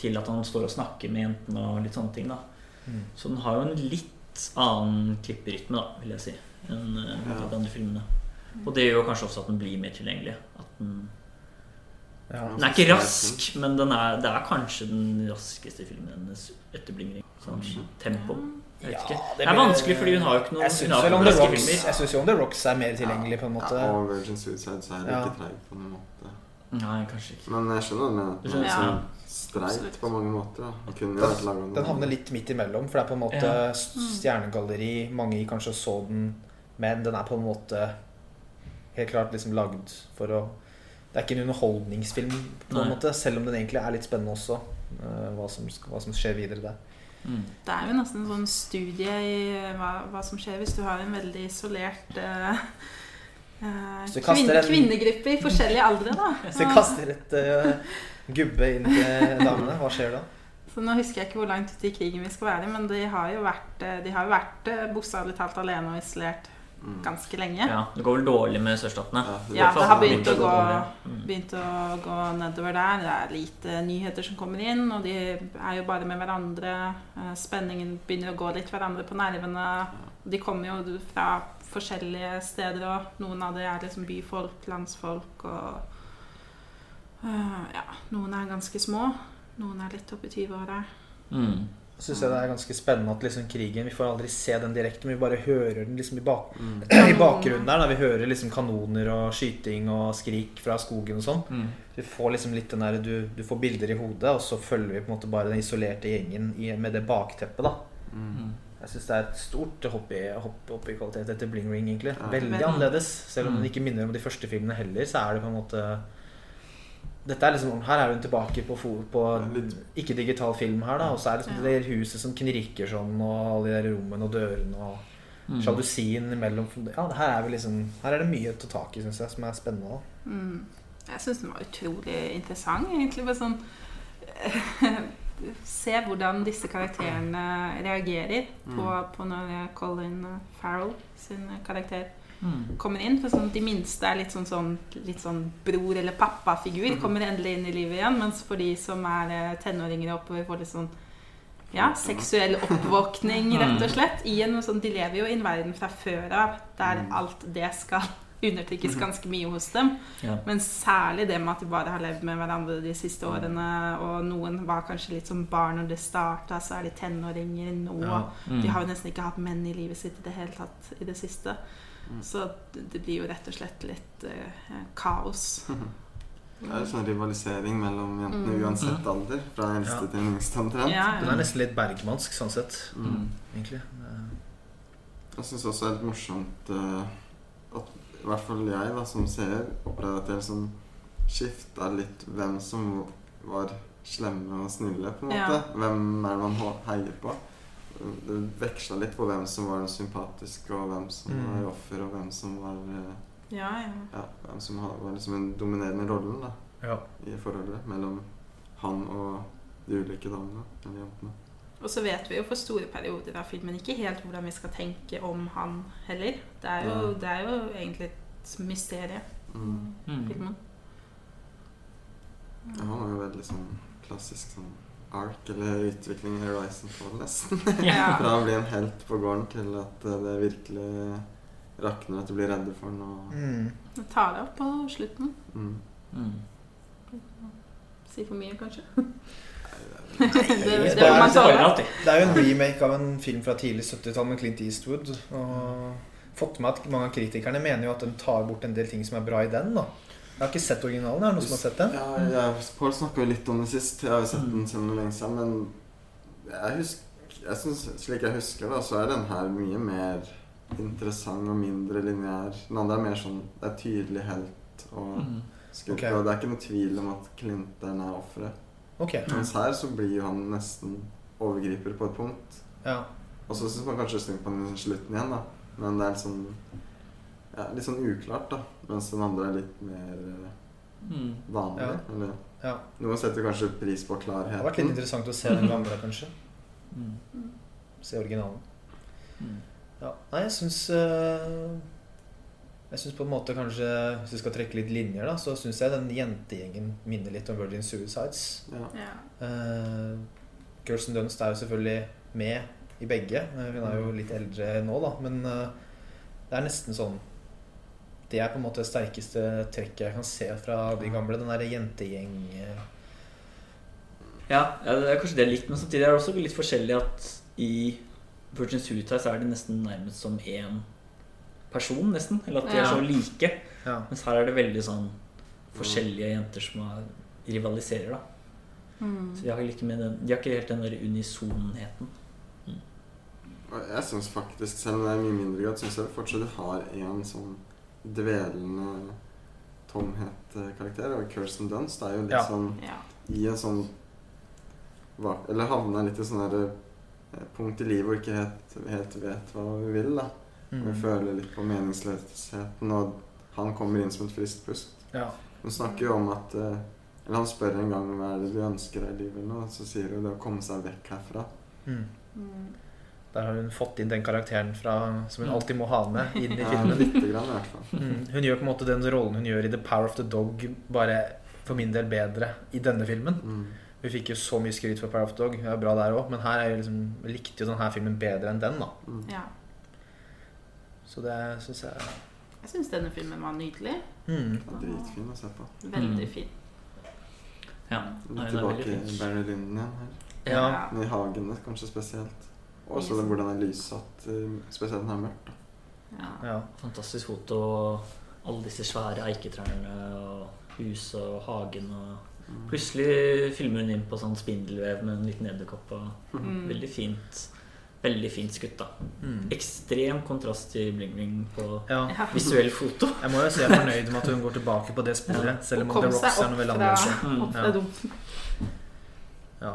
[SPEAKER 1] til at han står og snakker med jentene og litt sånne ting. da
[SPEAKER 2] Mm.
[SPEAKER 1] Så den har jo en litt annen klipperytme, da, vil jeg si, enn eh,
[SPEAKER 4] Ja.
[SPEAKER 1] de andre filmene. Og det gjør jo kanskje også at den blir mer tilgjengelig. At den,
[SPEAKER 2] Ja.
[SPEAKER 1] den er ikke rask, men den er, det er kanskje den raskeste filmen hennes etter Blingring. Sånn tempo.
[SPEAKER 2] Ja, det
[SPEAKER 1] Det er vanskelig fordi hun har jo ikke noen
[SPEAKER 2] Jeg syns jo om The Rocks er mer tilgjengelig, på en måte.
[SPEAKER 4] Ja, og Virgin Suicide så er det
[SPEAKER 2] Ja.
[SPEAKER 4] ikke treig på noen måte.
[SPEAKER 1] Nei, kanskje ikke.
[SPEAKER 4] Men jeg skjønner hva
[SPEAKER 1] Du mener.
[SPEAKER 4] sånn
[SPEAKER 3] Ja.
[SPEAKER 4] streit på mange måter. Da. Kunne
[SPEAKER 2] Den, den havner litt midt imellom, for det er på en måte
[SPEAKER 1] Ja.
[SPEAKER 2] stjernegalleri. Mange kanskje så den, men den er på en måte helt klart liksom lagd for å Det er ikke en underholdningsfilm, på en
[SPEAKER 1] Nei.
[SPEAKER 2] måte, selv om den egentlig er litt spennende også. eh, hva, som, hva som skjer videre der.
[SPEAKER 1] Mm.
[SPEAKER 3] Det er jo nesten en sånn studie i hva, hva som skjer hvis du har en veldig isolert uh, eh,
[SPEAKER 2] du kaster
[SPEAKER 3] kvinne,
[SPEAKER 2] en-
[SPEAKER 3] kvinnegruppe i forskjellige aldre. Da. <laughs>
[SPEAKER 2] Hvis du kaster et uh, gubbe inn til damene, hva skjer da?
[SPEAKER 3] Så nå husker jeg ikke hvor langt ute i krigen vi skal være, men de har jo vært, eh, de har vært eh, bokstavelig talt alene og isolert. Ganske lenge.
[SPEAKER 1] Ja, det går vel dårlig med sørstatene.
[SPEAKER 4] Ja, det
[SPEAKER 3] Ja, det har begynt å gå.
[SPEAKER 1] Mm.
[SPEAKER 3] begynt å gå nedover der. Det er lite nyheter som kommer inn, og de er jo bare med hverandre. Eh, Spenningen begynner å gå litt hverandre på nervene. De kommer jo fra forskjellige steder, og noen av dem er liksom byfolk, landsfolk og eh, Ja, noen er ganske små. Noen er litt oppi 20-åra.
[SPEAKER 1] Mm.
[SPEAKER 2] Syns jeg det er ganske spennende at liksom krigen Vi får aldri se den direkte, men vi bare hører den liksom i, bak,
[SPEAKER 4] Mm. <clears throat>
[SPEAKER 2] i bakgrunnen der. Da vi hører liksom kanoner og skyting og skrik fra skogen og sånn.
[SPEAKER 1] Mm.
[SPEAKER 2] Vi får liksom litt den der, du, du får bilder i hodet, og så følger vi på en måte bare den isolerte gjengen i, med det bakteppet. da
[SPEAKER 4] Mm.
[SPEAKER 2] Jeg syns det er et stort hopp i, hopp, hopp i kvalitet etter Bling Ring. egentlig
[SPEAKER 4] Ja.
[SPEAKER 2] Veldig annerledes. Selv om
[SPEAKER 1] Mm.
[SPEAKER 2] den ikke minner om de første filmene heller, så er det på en måte dette er liksom, Her er hun tilbake på, på ikke-digital film her, da. Og så er det liksom
[SPEAKER 3] Ja.
[SPEAKER 2] det huset som knirker sånn, og alle de der rommene og dørene og
[SPEAKER 1] Mm.
[SPEAKER 2] sjalusien imellom. Ja, her er, vi liksom, her er det mye å ta tak i, syns jeg, som er spennende. da
[SPEAKER 3] Mm. Jeg syns den var utrolig interessant, egentlig. Bare sånn <laughs> Se hvordan disse karakterene reagerer på, på når Colin Farrell sin karakter
[SPEAKER 1] Mm.
[SPEAKER 3] kommer inn. For sånn, de minste er litt sånn, sånn, litt sånn bror- eller pappafigur. Kommer endelig inn i livet igjen. Mens for de som er eh, tenåringer og oppover, får litt sånn ja, seksuell <laughs> oppvåkning, rett og slett. I en sånn, de lever jo i en verden fra før av der alt det skal <laughs> undertrykkes ganske mye hos dem.
[SPEAKER 1] Ja.
[SPEAKER 3] Men særlig det med at de bare har levd med hverandre de siste årene. Og noen var kanskje litt som barn når det starta, så er de tenåringer nå.
[SPEAKER 2] Ja.
[SPEAKER 1] Mm.
[SPEAKER 3] De har jo nesten ikke hatt menn i livet sitt i det hele tatt i det siste. Så det blir jo rett og slett litt eh, kaos. <laughs>
[SPEAKER 4] Det er en sånn rivalisering mellom jentene
[SPEAKER 3] Mm.
[SPEAKER 4] uansett alder. Fra eldste
[SPEAKER 2] Ja.
[SPEAKER 4] til yngste omtrent.
[SPEAKER 3] Ja,
[SPEAKER 2] Den er nesten litt bergmansk, sånn sett.
[SPEAKER 4] Mm.
[SPEAKER 2] Egentlig.
[SPEAKER 4] Jeg syns også det er litt morsomt eh, at i hvert fall jeg da, som seer opplevde at jeg liksom skifta litt hvem som var slemme og snille, på en måte.
[SPEAKER 3] Ja.
[SPEAKER 4] Hvem er det man heier på? Det veksla litt på hvem som var sympatisk, og hvem som
[SPEAKER 2] Mm.
[SPEAKER 4] var offer, og hvem som var eh,
[SPEAKER 3] ja, ja.
[SPEAKER 4] ja, hvem som var liksom den dominerende rollen da,
[SPEAKER 2] Ja.
[SPEAKER 4] i forholdet mellom han og de ulike damene. Eller jentene.
[SPEAKER 3] Og så vet vi jo for store perioder av filmen ikke helt hvordan vi skal tenke om han heller. Det er jo, det er jo egentlig et mysterium,
[SPEAKER 4] Mm.
[SPEAKER 1] Mm.
[SPEAKER 3] filmen.
[SPEAKER 4] Ja, han var jo veldig sånn klassisk sånn ark, eller utvikling i Horizon Fall, nesten. <laughs>
[SPEAKER 3] Ja.
[SPEAKER 4] Fra å bli en helt på gården til at eh, det virkelig rakner, at du blir redde for noe.
[SPEAKER 2] Mm.
[SPEAKER 3] Det tar det opp på slutten.
[SPEAKER 4] Mm.
[SPEAKER 1] Mm.
[SPEAKER 3] Si for mye, kanskje. <laughs>
[SPEAKER 4] Nei,
[SPEAKER 3] det,
[SPEAKER 2] det
[SPEAKER 3] det,
[SPEAKER 2] er-
[SPEAKER 3] man
[SPEAKER 1] Det
[SPEAKER 2] Det er jo en remake av en film fra tidlig 70-tall med Clint Eastwood. Og fått med at mange av kritikerne mener jo at den tar bort en del ting som er bra i den. da Jeg har ikke sett originalen. Er det noen som har sett den?
[SPEAKER 4] Ja, jeg, Pål snakka jo litt om den sist. Jeg har jo sett den selv om lenge siden. Men jeg husker, jeg synes, slik jeg husker det, så er den her mye mer interessant og mindre lineær. Den andre er mer sånn Det er tydelig helt og
[SPEAKER 1] Mm.
[SPEAKER 4] skutt.
[SPEAKER 2] Ok.
[SPEAKER 4] Og det er ikke noe tvil om at Clinton er offeret.
[SPEAKER 2] Okay.
[SPEAKER 4] Mens her så blir jo han nesten overgriper på et punkt.
[SPEAKER 2] Ja.
[SPEAKER 4] Og så syns man kanskje synd på den slutten igjen, da. Men det er litt sånn ja, Litt sånn uklart, da. Mens den andre er litt mer
[SPEAKER 1] Mm.
[SPEAKER 4] vanlig.
[SPEAKER 2] Ja.
[SPEAKER 4] Eller
[SPEAKER 2] ja.
[SPEAKER 4] noen setter kanskje pris på klarheten.
[SPEAKER 2] Det har vært litt interessant å se den gamle, kanskje.
[SPEAKER 1] Mm.
[SPEAKER 2] Se originalen.
[SPEAKER 1] Mm.
[SPEAKER 2] Ja. Nei, jeg syns øh, Jeg syns på en måte kanskje Hvis vi skal trekke litt linjer, da, så syns jeg den jentegjengen minner litt om Virgin Suicides.
[SPEAKER 4] Ja.
[SPEAKER 3] Ja.
[SPEAKER 2] Uh, and Dunst er jo selvfølgelig med i begge. Hun er jo litt eldre nå, da. Men uh, det er nesten sånn Det er på en måte det sterkeste trekket jeg kan se fra de gamle. Den derre jentegjeng
[SPEAKER 1] Ja, det er kanskje det likt, men samtidig er det også litt forskjellig at i Virgin Suicide så er de nesten nærmest som én person, nesten. Eller at de er så like.
[SPEAKER 2] Ja.
[SPEAKER 1] Mens her er det veldig sånn forskjellige jenter som er, rivaliserer, da. Så de har, ikke med den, de har ikke helt den der unisonheten.
[SPEAKER 4] Og jeg syns faktisk, selv om det er mye mindre grad, syns jeg fortsatt de har en sånn dvelende tomhet-karakter. Og Kirsten Dunst er jo litt
[SPEAKER 2] Ja.
[SPEAKER 4] sånn
[SPEAKER 3] Ja.
[SPEAKER 4] i en sånn Eller havna litt i sånn eh, punkt i livet hvor ikke helt, helt vet hva vi vil. da
[SPEAKER 2] Mm.
[SPEAKER 4] Vi føler litt på meningsløsheten, og han kommer inn som et friskt pust.
[SPEAKER 2] Ja.
[SPEAKER 4] Hun snakker jo om at eh, Eller han spør en gang hva er det du ønsker deg i livet nå, og så sier hun det å komme seg vekk herfra.
[SPEAKER 2] Mm. Der har hun fått inn den karakteren fra, som hun
[SPEAKER 1] Mm.
[SPEAKER 2] alltid må ha med inn i
[SPEAKER 4] Ja,
[SPEAKER 2] filmen.
[SPEAKER 4] lite grann i hvert fall.
[SPEAKER 2] Mm. Hun gjør på en måte den rollen hun gjør i The Power of the Dog, bare for min del bedre i denne filmen.
[SPEAKER 4] Mm.
[SPEAKER 2] Vi fikk jo så mye skryt for Power of the Dog, hun er bra der òg, men her er jo liksom, likte jo denne filmen bedre enn den. da
[SPEAKER 4] Mm.
[SPEAKER 3] ja.
[SPEAKER 2] Så det syns jeg
[SPEAKER 3] Jeg syns denne filmen var nydelig.
[SPEAKER 2] mm.
[SPEAKER 4] Dritfin å se på.
[SPEAKER 3] Veldig
[SPEAKER 1] Mm.
[SPEAKER 3] fin.
[SPEAKER 1] Ja,
[SPEAKER 4] Litt tilbake i. Barry Lyndon igjen her.
[SPEAKER 2] Ja.
[SPEAKER 4] I hagene kanskje spesielt. Og så hvordan det er lyssatt, eh, spesielt når det er mørkt. da.
[SPEAKER 3] Ja.
[SPEAKER 2] Ja.
[SPEAKER 1] Fantastisk foto. og Alle disse svære eiketrærne og huset og hagen. og
[SPEAKER 4] Mm.
[SPEAKER 1] Plutselig filmer hun inn på sånn spindelvev med en liten edderkopp.
[SPEAKER 3] Mm.
[SPEAKER 1] Veldig fint Veldig fint skutt. da
[SPEAKER 2] Mm.
[SPEAKER 1] Ekstrem kontrast til Bling Bling på
[SPEAKER 2] ja.
[SPEAKER 3] Ja.
[SPEAKER 1] visuell foto.
[SPEAKER 2] Jeg må jo si jeg er fornøyd med at hun går tilbake på det sporet, selv om The Rocks er noe veldig annerledes.
[SPEAKER 1] Mm.
[SPEAKER 2] Ja. Ja.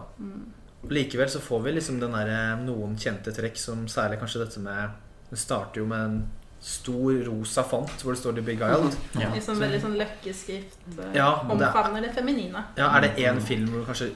[SPEAKER 2] Likevel så får vi liksom den der, noen kjente trekk, som særlig kanskje dette med Det starter jo med en stor rosa font hvor det står 'The Beguiled'. <laughs>
[SPEAKER 1] Ja.
[SPEAKER 3] I sånn veldig sånn løkkeskrift. eh,
[SPEAKER 2] Ja, omfavner det er-
[SPEAKER 3] det feminine.
[SPEAKER 2] Ja, Er det én film hvor det kanskje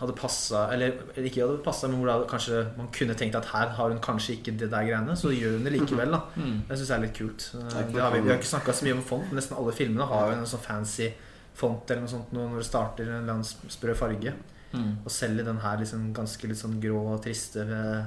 [SPEAKER 2] hadde passa Eller ikke hadde passa, men hvor det hadde, kanskje man kunne tenkt at her har hun kanskje ikke det der greiene, så gjør hun det likevel. da
[SPEAKER 1] Mm.
[SPEAKER 2] Det syns jeg er litt kult. Det har vi, vi har ikke snakka så mye om font, men nesten alle filmene har jo en sånn fancy font eller noe sånt nå når det starter en eller annen sprø farge.
[SPEAKER 1] Mm.
[SPEAKER 2] Og selv i den her liksom ganske litt sånn grå og triste ved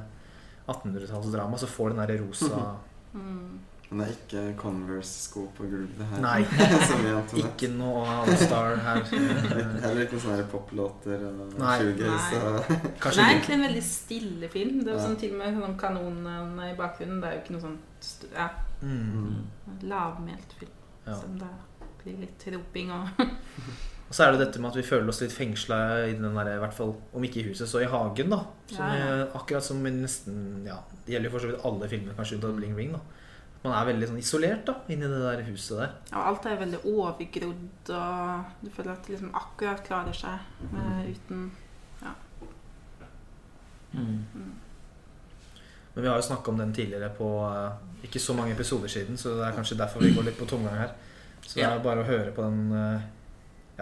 [SPEAKER 2] 1800-tallsdrama, så får den derre rosa <laughs>
[SPEAKER 3] Mm.
[SPEAKER 4] Men det er ikke Converse-sko på gulvet her.
[SPEAKER 2] Nei, <laughs>
[SPEAKER 4] som
[SPEAKER 2] ikke noe Allstar her. <laughs>
[SPEAKER 4] Heller ikke sånne poplåter og
[SPEAKER 2] Nei.
[SPEAKER 4] shoegaze.
[SPEAKER 3] Det er egentlig en veldig stille film. Det er
[SPEAKER 4] Ja.
[SPEAKER 3] sånn til og med sånn kanonene i bakgrunnen. Det er jo ikke noe sånn ja,
[SPEAKER 2] mm.
[SPEAKER 1] Mm.
[SPEAKER 3] lavmælt film.
[SPEAKER 2] Ja.
[SPEAKER 3] Som da blir litt roping og
[SPEAKER 2] Og så er det dette med at vi føler oss litt fengsla i den der, i hvert fall om ikke i huset, så i hagen. da som
[SPEAKER 3] Ja, ja.
[SPEAKER 2] er, Akkurat som i nesten Ja, det gjelder jo for så vidt alle filmer, kanskje unntatt Bling Ring. da Man er veldig sånn isolert da inni det der huset der.
[SPEAKER 3] Og alt er veldig overgrodd, og du føler at det liksom akkurat klarer seg mm. uten
[SPEAKER 1] Mm.
[SPEAKER 2] Men vi har jo snakka om den tidligere på uh, ikke så mange episoder siden, så det er kanskje derfor vi går litt på tomgang her. Så det er bare å høre på den eh,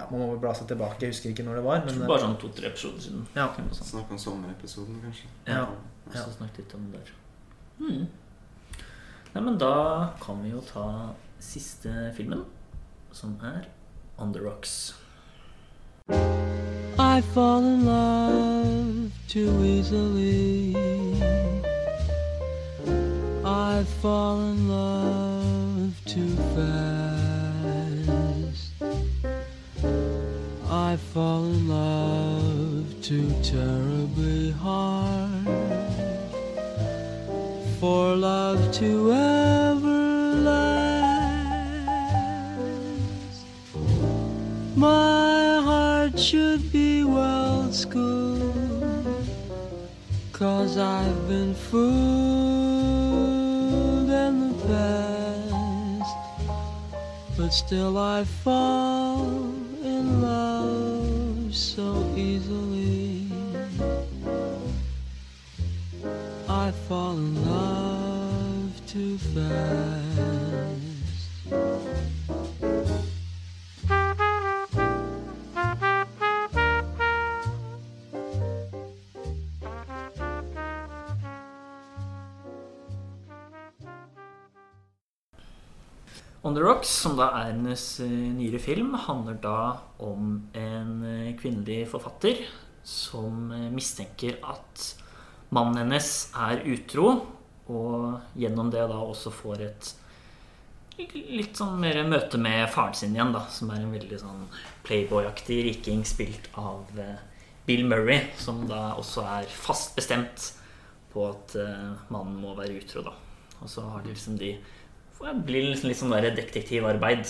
[SPEAKER 2] Ja, man må bla seg tilbake. Jeg husker ikke når det var. Men eh,
[SPEAKER 1] bare sånn to-tre episoder siden.
[SPEAKER 2] Ja.
[SPEAKER 4] Snakk om sommerepisoden, kanskje.
[SPEAKER 2] Ja.
[SPEAKER 1] ja. så snakket litt om det der. Mm. Nei, men da kan vi jo ta siste filmen, som er On The Rocks.
[SPEAKER 7] I fall in love too easily. I fall in love too fast. I fall in love too terribly hard. For love to ever last. My heart should be well schooled. Cause I've been fooled in the past. But still I fall in love so easily. I fall in love too fast.
[SPEAKER 1] On The Rocks, som da er hennes eh, nyere film, handler da om en eh, kvinnelig forfatter som eh, mistenker at mannen hennes er utro, og gjennom det da også får et litt sånn mer møte med faren sin igjen, da, som er en veldig sånn playboy-aktig riking spilt av Bill Murray, som da også er fast bestemt på at mannen må være utro, da. Og så har de liksom de det blir liksom litt sånn der detektivarbeid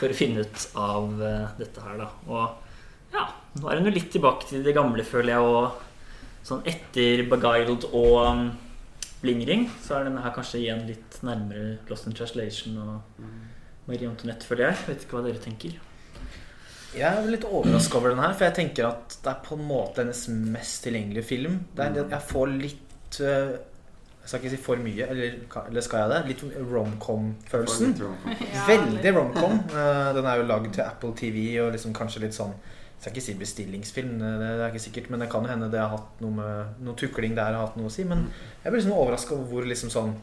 [SPEAKER 1] for å finne ut av eh, dette her, da. Og ja, nå er hun jo litt tilbake til det gamle, føler jeg, og sånn etter Beguiled og um, Blingring, så er denne her kanskje igjen litt nærmere Lost in Translation og Marie Antoinette, føler jeg. Vet ikke hva dere tenker.
[SPEAKER 2] Jeg er litt overraska over den her, for jeg tenker at det er på en måte hennes mest tilgjengelige film. Det er, jeg får litt øh, Jeg skal ikke si for mye, eller, eller skal jeg det? Litt romcom-følelsen. Veldig romcom. Eh, Den er jo lagd til Apple TV og liksom kanskje litt sånn Jeg skal ikke si bestillingsfilm, det det er ikke sikkert, men det kan jo hende det har hatt noe med Noe tukling der har hatt noe å si. Men jeg blir liksom overraska over hvor liksom sånn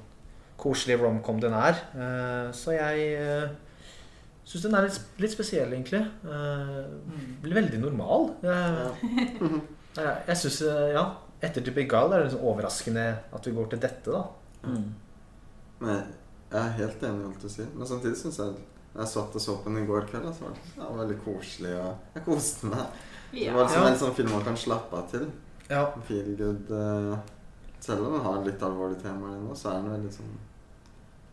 [SPEAKER 2] koselig romcom den er. Eh, Så jeg uh, syns den er litt, litt spesiell, egentlig. Eh, Blir veldig normal. <laughs> Jeg, jeg syns Ja, etter Be er det liksom overraskende at vi går til dette, da.
[SPEAKER 1] Mm.
[SPEAKER 4] Men jeg er helt enig i alt du sier. Men samtidig syns jeg jeg satt og så på den i går kveld. Så var det, det var veldig koselig, og jeg koste meg. Det var liksom
[SPEAKER 2] Ja.
[SPEAKER 4] en sånn film man kan slappe av til.
[SPEAKER 2] Ja.
[SPEAKER 4] Feel good. eh, selv om den har litt alvorlige temaer ennå, så er den veldig sånn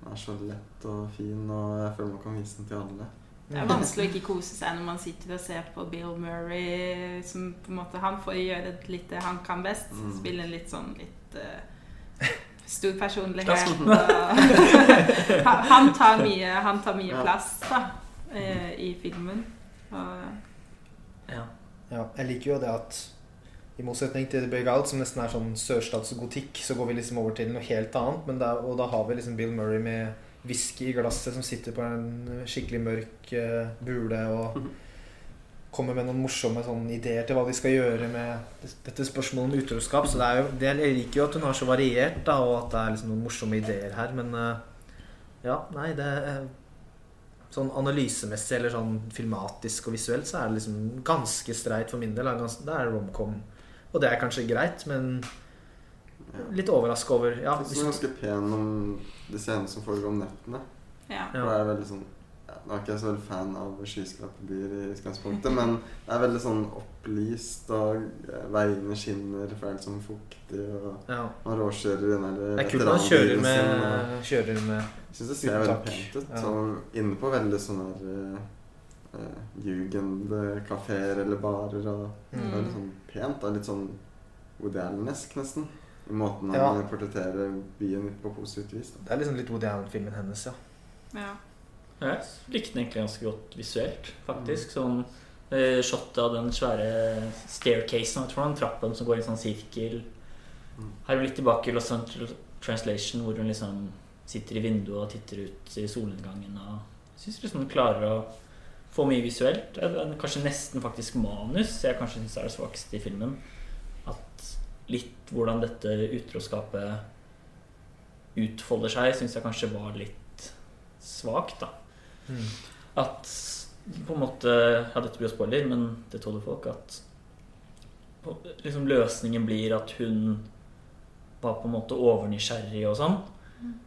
[SPEAKER 4] Den er så lett og fin, og jeg føler man kan vise den til alle.
[SPEAKER 3] Det er vanskelig å ikke kose seg når man sitter og ser på Bill Murray. Som på en måte Han får gjøre litt det han kan best.
[SPEAKER 4] Mm.
[SPEAKER 3] Spille en litt sånn litt uh, stor personlighet. Og, <laughs> han, tar mye, han tar mye plass da, uh, i filmen. Og,
[SPEAKER 1] Ja.
[SPEAKER 2] Ja, jeg liker jo det at i motsetning til The Big Out, som nesten er sånn sørstatsgotikk, så går vi liksom over til noe helt annet. Men da, og da har vi liksom Bill Murray med whisky i glasset som sitter på en skikkelig mørk eh, bule og kommer med noen morsomme sånne ideer til hva de skal gjøre med dette spørsmålet om utroskap. Så det er jo, det, jeg liker jo at hun har så variert, da, og at det er liksom noen morsomme ideer her. Men eh, ja, nei, det er Sånn analysemessig eller sånn filmatisk og visuelt så er det liksom ganske streit for min del. Det er romcom. Og det er kanskje greit, men litt overraska over ja,
[SPEAKER 4] Jeg er ganske pen om de scenene som foregår om nettene.
[SPEAKER 3] ja.
[SPEAKER 4] For det er veldig sånn Nå er ikke jeg så veldig fan av skyskraperbyer i utgangspunktet, <laughs> men det er veldig sånn opplyst, og eh, veiene skinner, for det er litt sånn fuktig, og
[SPEAKER 2] ja.
[SPEAKER 4] man råkjører i den der
[SPEAKER 2] Det er kult når han kjører
[SPEAKER 4] veteranbilen sin, og-
[SPEAKER 2] med, kjører med
[SPEAKER 4] Jeg syns det ser veldig pent ut.
[SPEAKER 2] Ja.
[SPEAKER 4] Så inne på veldig sånne der, uh, uh, jugendkafeer eller barer. Og det er
[SPEAKER 3] Mm.
[SPEAKER 4] veldig sånn pent. Da. Litt sånn Woody Allen-esk, nesten. I måten han
[SPEAKER 2] Ja.
[SPEAKER 4] eh, portretterer byen på positivt vis. Da.
[SPEAKER 2] Det er liksom litt Woody Allen-filmen hennes, ja.
[SPEAKER 3] ja.
[SPEAKER 1] Jeg likte den egentlig ganske godt visuelt, faktisk. Sånn eh, shot av den svære staircasen, jeg tror den trappen som går i en sånn sirkel.
[SPEAKER 4] Mm.
[SPEAKER 1] Her er vi litt tilbake i Los Angeles Translation, hvor hun liksom sitter i vinduet og titter ut i solnedgangen. Og jeg syns liksom hun klarer å få mye visuelt. Er Kanskje nesten faktisk manus jeg kanskje syns er det svakeste i filmen. At litt hvordan dette utroskapet utfolder seg, syns jeg kanskje var litt svakt, da
[SPEAKER 2] Mm.
[SPEAKER 1] at på en måte Ja, dette blir jo spoiler, men det tåler folk. At på- liksom løsningen blir at hun var på en måte overnysgjerrig og sånn.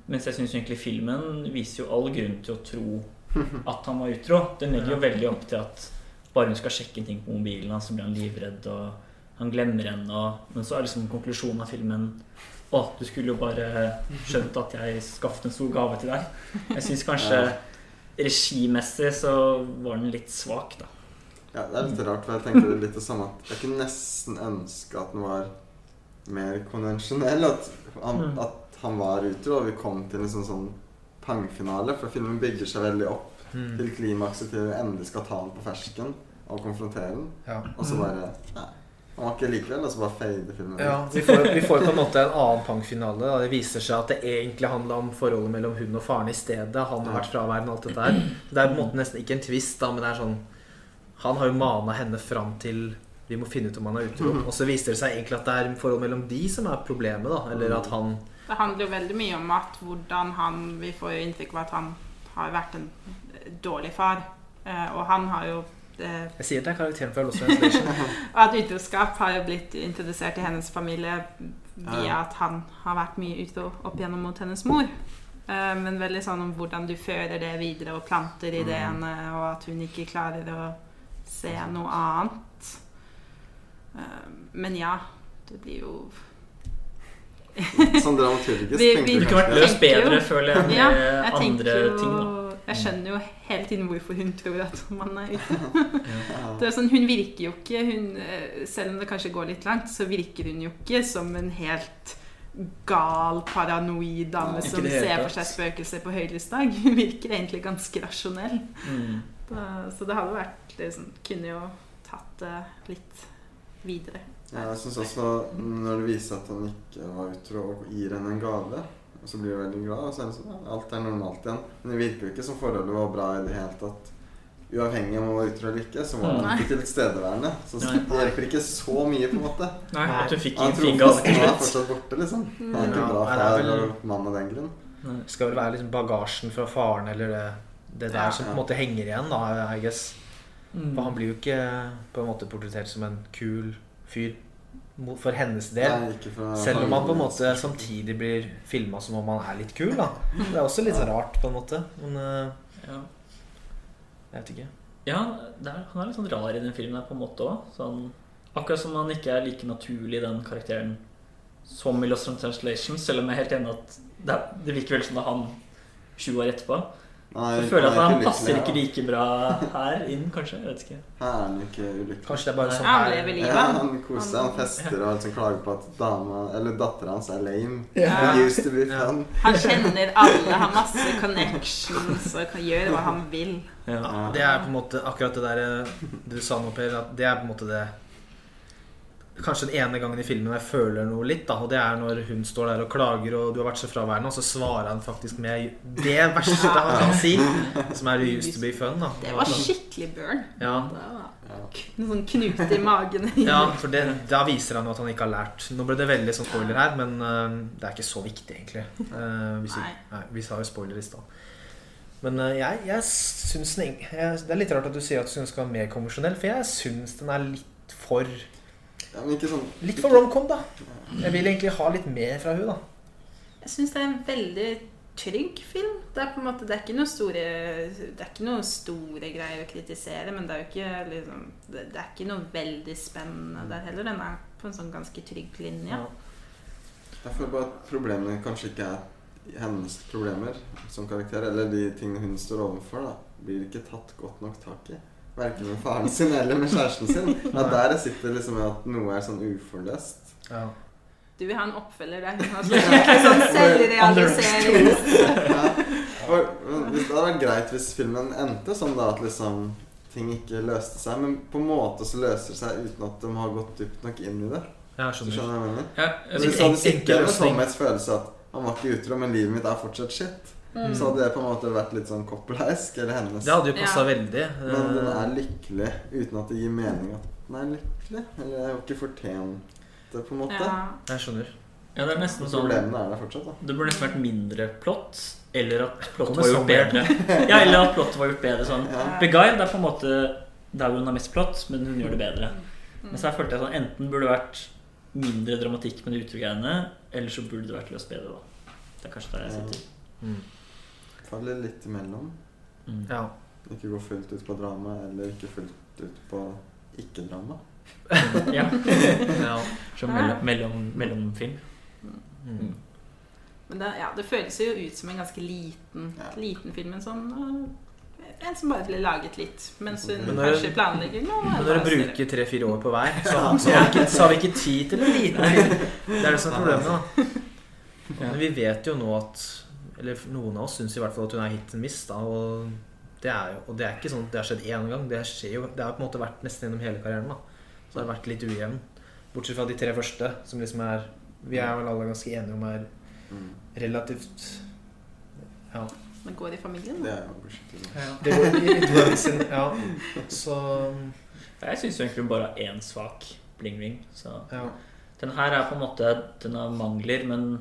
[SPEAKER 1] Mens jeg syns egentlig filmen viser jo all grunn til å tro <laughs> at han var utro. Den legger jo veldig opp til at bare hun skal sjekke en ting på mobilen hans, så blir han livredd, og han glemmer henne. Og, men så er liksom konklusjonen av filmen Å, du skulle jo bare skjønt at jeg skaffet en stor gave til deg. Jeg syns kanskje regimessig så var den litt svak, da.
[SPEAKER 4] Ja, det er litt rart, for jeg tenkte litt det samme. at Jeg kunne nesten ønske at den var mer konvensjonell. At han,
[SPEAKER 1] Mm.
[SPEAKER 4] at han var utro, og vi kom til en sånn, sånn pangfinale. For filmen bygger seg veldig opp
[SPEAKER 2] Mm.
[SPEAKER 4] til klimakset til vi endelig skal ta den på fersken og konfrontere den.
[SPEAKER 2] Ja.
[SPEAKER 4] Og så bare Nei. Han var ikke likevel, og så bare fader filmen
[SPEAKER 2] Ja, vi får, vi får på en måte en annen pangfinale. Da. Det viser seg at det egentlig handla om forholdet mellom hun og faren i stedet. Han har vært fraværende og alt dette her. Det er på en måte nesten ikke en twist, da, men det er sånn Han har jo mana henne fram til vi må finne ut om han er utro. Og så viser det seg egentlig at det er forholdet mellom de som er problemet, da. Eller at han
[SPEAKER 3] Det handler jo veldig mye om at hvordan han Vi får jo inntrykk av at han har vært en dårlig far. Eh, og han har jo eh,
[SPEAKER 2] Jeg sier det er karakteren fra Lost Translation. <laughs>
[SPEAKER 3] Og at utroskap har jo blitt introdusert i hennes familie via at han har vært mye utro opp igjennom mot hennes mor. Eh, men veldig sånn om hvordan du fører det videre og planter ideene, og at hun ikke klarer å se noe annet. Eh, men ja, det blir jo
[SPEAKER 4] Sånn dramaturgisk
[SPEAKER 3] Vi-
[SPEAKER 4] du
[SPEAKER 3] vi-
[SPEAKER 1] Det kunne vært løst bedre, føler jeg, med
[SPEAKER 3] Ja, jeg
[SPEAKER 1] andre ting. da.
[SPEAKER 3] Jeg skjønner jo hele tiden hvorfor hun tror at man er ute. <laughs> Det er sånn, hun virker jo ikke hun, Selv om det kanskje går litt langt, så virker hun jo ikke som en helt gal, paranoid dame som ser for seg spøkelser på høylysdag. Hun virker egentlig ganske rasjonell.
[SPEAKER 1] Mm.
[SPEAKER 3] Da, så det hadde vært liksom, Kunne jo tatt det litt videre.
[SPEAKER 4] Ja, jeg synes også når det viser at han ikke var utro og gir henne en gave, og så blir hun veldig glad, og så er det sånn, ja, alt er normalt igjen. Men det virker jo ikke som forholdet var bra i det hele tatt. Uavhengig om hun var utro eller ikke, så var
[SPEAKER 3] Nei.
[SPEAKER 4] ikke tilstedeværende. Så det hjelper ikke så mye, på en måte.
[SPEAKER 1] Nei, at du fikk
[SPEAKER 4] Han
[SPEAKER 1] en var
[SPEAKER 4] fortsatt borte, liksom. Han er ikke bra far eller mann av den grunn.
[SPEAKER 2] Det skal vel være liksom bagasjen fra faren eller det, det der
[SPEAKER 3] Ja.
[SPEAKER 2] som på en måte henger igjen, da, I guess.
[SPEAKER 1] Mm.
[SPEAKER 2] For han blir jo ikke på en måte portrettert som en kul fyr for hennes del.
[SPEAKER 4] Nei, for
[SPEAKER 2] Selv om han på en måte samtidig blir filma som om han er litt kul. da Det er også litt rart, på en måte. Men eh,
[SPEAKER 1] Ja.
[SPEAKER 2] jeg vet ikke.
[SPEAKER 1] Ja, det er, han er litt sånn rar i den filmen her på en måte òg. Sånn, akkurat som han ikke er like naturlig, den karakteren, som i Lost in Translation. Selv om jeg er helt enig at det, det virker vel som det er han 20 år etterpå.
[SPEAKER 4] Nei,
[SPEAKER 1] Så jeg føler at
[SPEAKER 4] er
[SPEAKER 1] han
[SPEAKER 4] ikke
[SPEAKER 1] passer
[SPEAKER 4] lykkelig,
[SPEAKER 1] ikke like bra her inn, kanskje. Jeg vet ikke.
[SPEAKER 4] Her er han ikke ulykkelig.
[SPEAKER 2] Kanskje det er bare sånn her
[SPEAKER 3] lever livet.
[SPEAKER 4] Ja, han koser seg, han
[SPEAKER 3] Han-
[SPEAKER 4] fester og liksom klager på at dama, eller dattera hans er lame.
[SPEAKER 3] Ja.
[SPEAKER 4] It used to be
[SPEAKER 2] Ja.
[SPEAKER 4] fun.
[SPEAKER 3] Han kjenner alle, har masse connections og kan gjøre hva han vil.
[SPEAKER 1] Ja.
[SPEAKER 4] Ja.
[SPEAKER 2] Det er på en måte akkurat det der eh, du sa nå, Per. At det er på en måte det Kanskje den ene gangen i filmen jeg føler noe litt, da. Og det er når hun står der og klager, og du har vært så fraværende, og så svarer han faktisk med det verste han kan si, som er 'used to be fun'. da
[SPEAKER 3] Det var skikkelig burn.
[SPEAKER 2] Ja,
[SPEAKER 3] Det var
[SPEAKER 4] Ja.
[SPEAKER 3] En sånn knute i magen. <laughs>
[SPEAKER 2] ja for det, da viser han jo at han ikke har lært. Nå ble det veldig sånn spoiler her, men uh, det er ikke så viktig, egentlig. Eh, vi,
[SPEAKER 3] Nei.
[SPEAKER 2] nei, vi sa jo spoiler i stad. Men eh, jeg, jeg syns den jeg, Det er litt rart at du sier at du syns den skal være mer konvensjonell, for jeg syns den er litt for
[SPEAKER 4] Ja, men ikke sånn
[SPEAKER 2] Litt for romcom, da. Jeg vil egentlig ha litt mer fra hun da.
[SPEAKER 3] Jeg syns det er en veldig trygg film. Det er på en måte, det er ikke noe store Det er ikke noe store greier å kritisere, men det er jo ikke liksom Det, det er ikke noe veldig spennende der heller. Den er på en sånn ganske trygg linje.
[SPEAKER 2] Ja.
[SPEAKER 4] Jeg føler bare at problemene kanskje ikke er hennes problemer som karakter, eller de tingene hun står overfor, da, blir ikke tatt godt nok tak i. Verken med faren sin eller med kjæresten sin. Det er der jeg sitter liksom med at noe er sånn uforløst.
[SPEAKER 2] Ja.
[SPEAKER 3] Du vil ha en oppfølger der <laughs> sånn sånn selvrealisering. <laughs>
[SPEAKER 4] Ja. Hvis det hadde vært greit hvis filmen endte sånn da at liksom ting ikke løste seg, men på en måte så løser det seg uten at de har gått dypt nok inn i det.
[SPEAKER 2] Ja,
[SPEAKER 4] skjønner.
[SPEAKER 2] skjønner.
[SPEAKER 4] skjønner jeg hva jeg mener?
[SPEAKER 1] Ja,
[SPEAKER 4] jeg,
[SPEAKER 1] jeg
[SPEAKER 4] Hvis
[SPEAKER 1] jeg,
[SPEAKER 4] jeg, jeg,
[SPEAKER 2] jeg,
[SPEAKER 4] jeg, jeg,
[SPEAKER 2] jeg,
[SPEAKER 4] jeg, at han var ikke utro, men livet mitt er fortsatt shit,
[SPEAKER 3] Mm.
[SPEAKER 4] så hadde det på en måte vært litt sånn copperleisk, eller hennes.
[SPEAKER 2] Det hadde jo passa
[SPEAKER 3] Ja.
[SPEAKER 2] veldig.
[SPEAKER 4] Men den
[SPEAKER 2] Eh,
[SPEAKER 4] er lykkelig uten at det gir mening at den er lykkelig. Eller jeg har ikke fortjent det, på en måte.
[SPEAKER 3] Ja.
[SPEAKER 2] Jeg skjønner.
[SPEAKER 1] ja, det er nesten sånn
[SPEAKER 4] Problemene er der fortsatt, da.
[SPEAKER 1] Det burde nesten vært mindre plott, eller at plottet var gjort bedre. <laughs> Ja, eller at plottet var gjort bedre sånn.
[SPEAKER 4] Ja.
[SPEAKER 1] Beguile det er på en måte der hun har mest plott, men hun gjør det bedre.
[SPEAKER 3] Mm.
[SPEAKER 1] Men så jeg følte jeg sånn enten burde det vært mindre dramatikk med de utro-greiene, eller så burde det vært løst bedre, da. Det er kanskje der jeg sitter.
[SPEAKER 2] Mm.
[SPEAKER 4] Faller litt imellom.
[SPEAKER 1] Mm.
[SPEAKER 2] Ja.
[SPEAKER 4] Ikke gå fullt ut på drama, eller ikke fullt ut på ikke-drama.
[SPEAKER 1] Ja. <laughs>
[SPEAKER 2] ja.
[SPEAKER 1] Som mellom, mellom, mellomfilm.
[SPEAKER 2] Mm.
[SPEAKER 3] Men det, ja, det føles jo ut som en ganske liten,
[SPEAKER 4] Ja.
[SPEAKER 3] liten film. En sånn øh, En som bare ble laget litt mens hun
[SPEAKER 2] Men når-
[SPEAKER 3] kanskje planlegger noe.
[SPEAKER 2] Men når du bruker tre-fire år på hver, så, så, har vi ikke, så har vi ikke tid til en liten film. Det er det som er problemet. da
[SPEAKER 1] Ja.
[SPEAKER 2] Men vi vet jo nå at Eller noen av oss syns i hvert fall at hun er hit and miss. Da, og, det er jo, og det er ikke sånn at det har skjedd én gang. Det, jo, det har på en måte vært nesten gjennom hele karrieren. da Så det har vært litt ujevn. Bortsett fra de tre første, som liksom er Vi er vel alle ganske enige om er
[SPEAKER 4] Mm.
[SPEAKER 2] relativt Ja.
[SPEAKER 3] Men går i familien?
[SPEAKER 4] Det er jo
[SPEAKER 2] skikkelig ja. Ja. Så
[SPEAKER 1] Jeg syns egentlig hun bare har én svak bling-ring. Så
[SPEAKER 2] ja.
[SPEAKER 1] den her er på en måte Den har mangler, men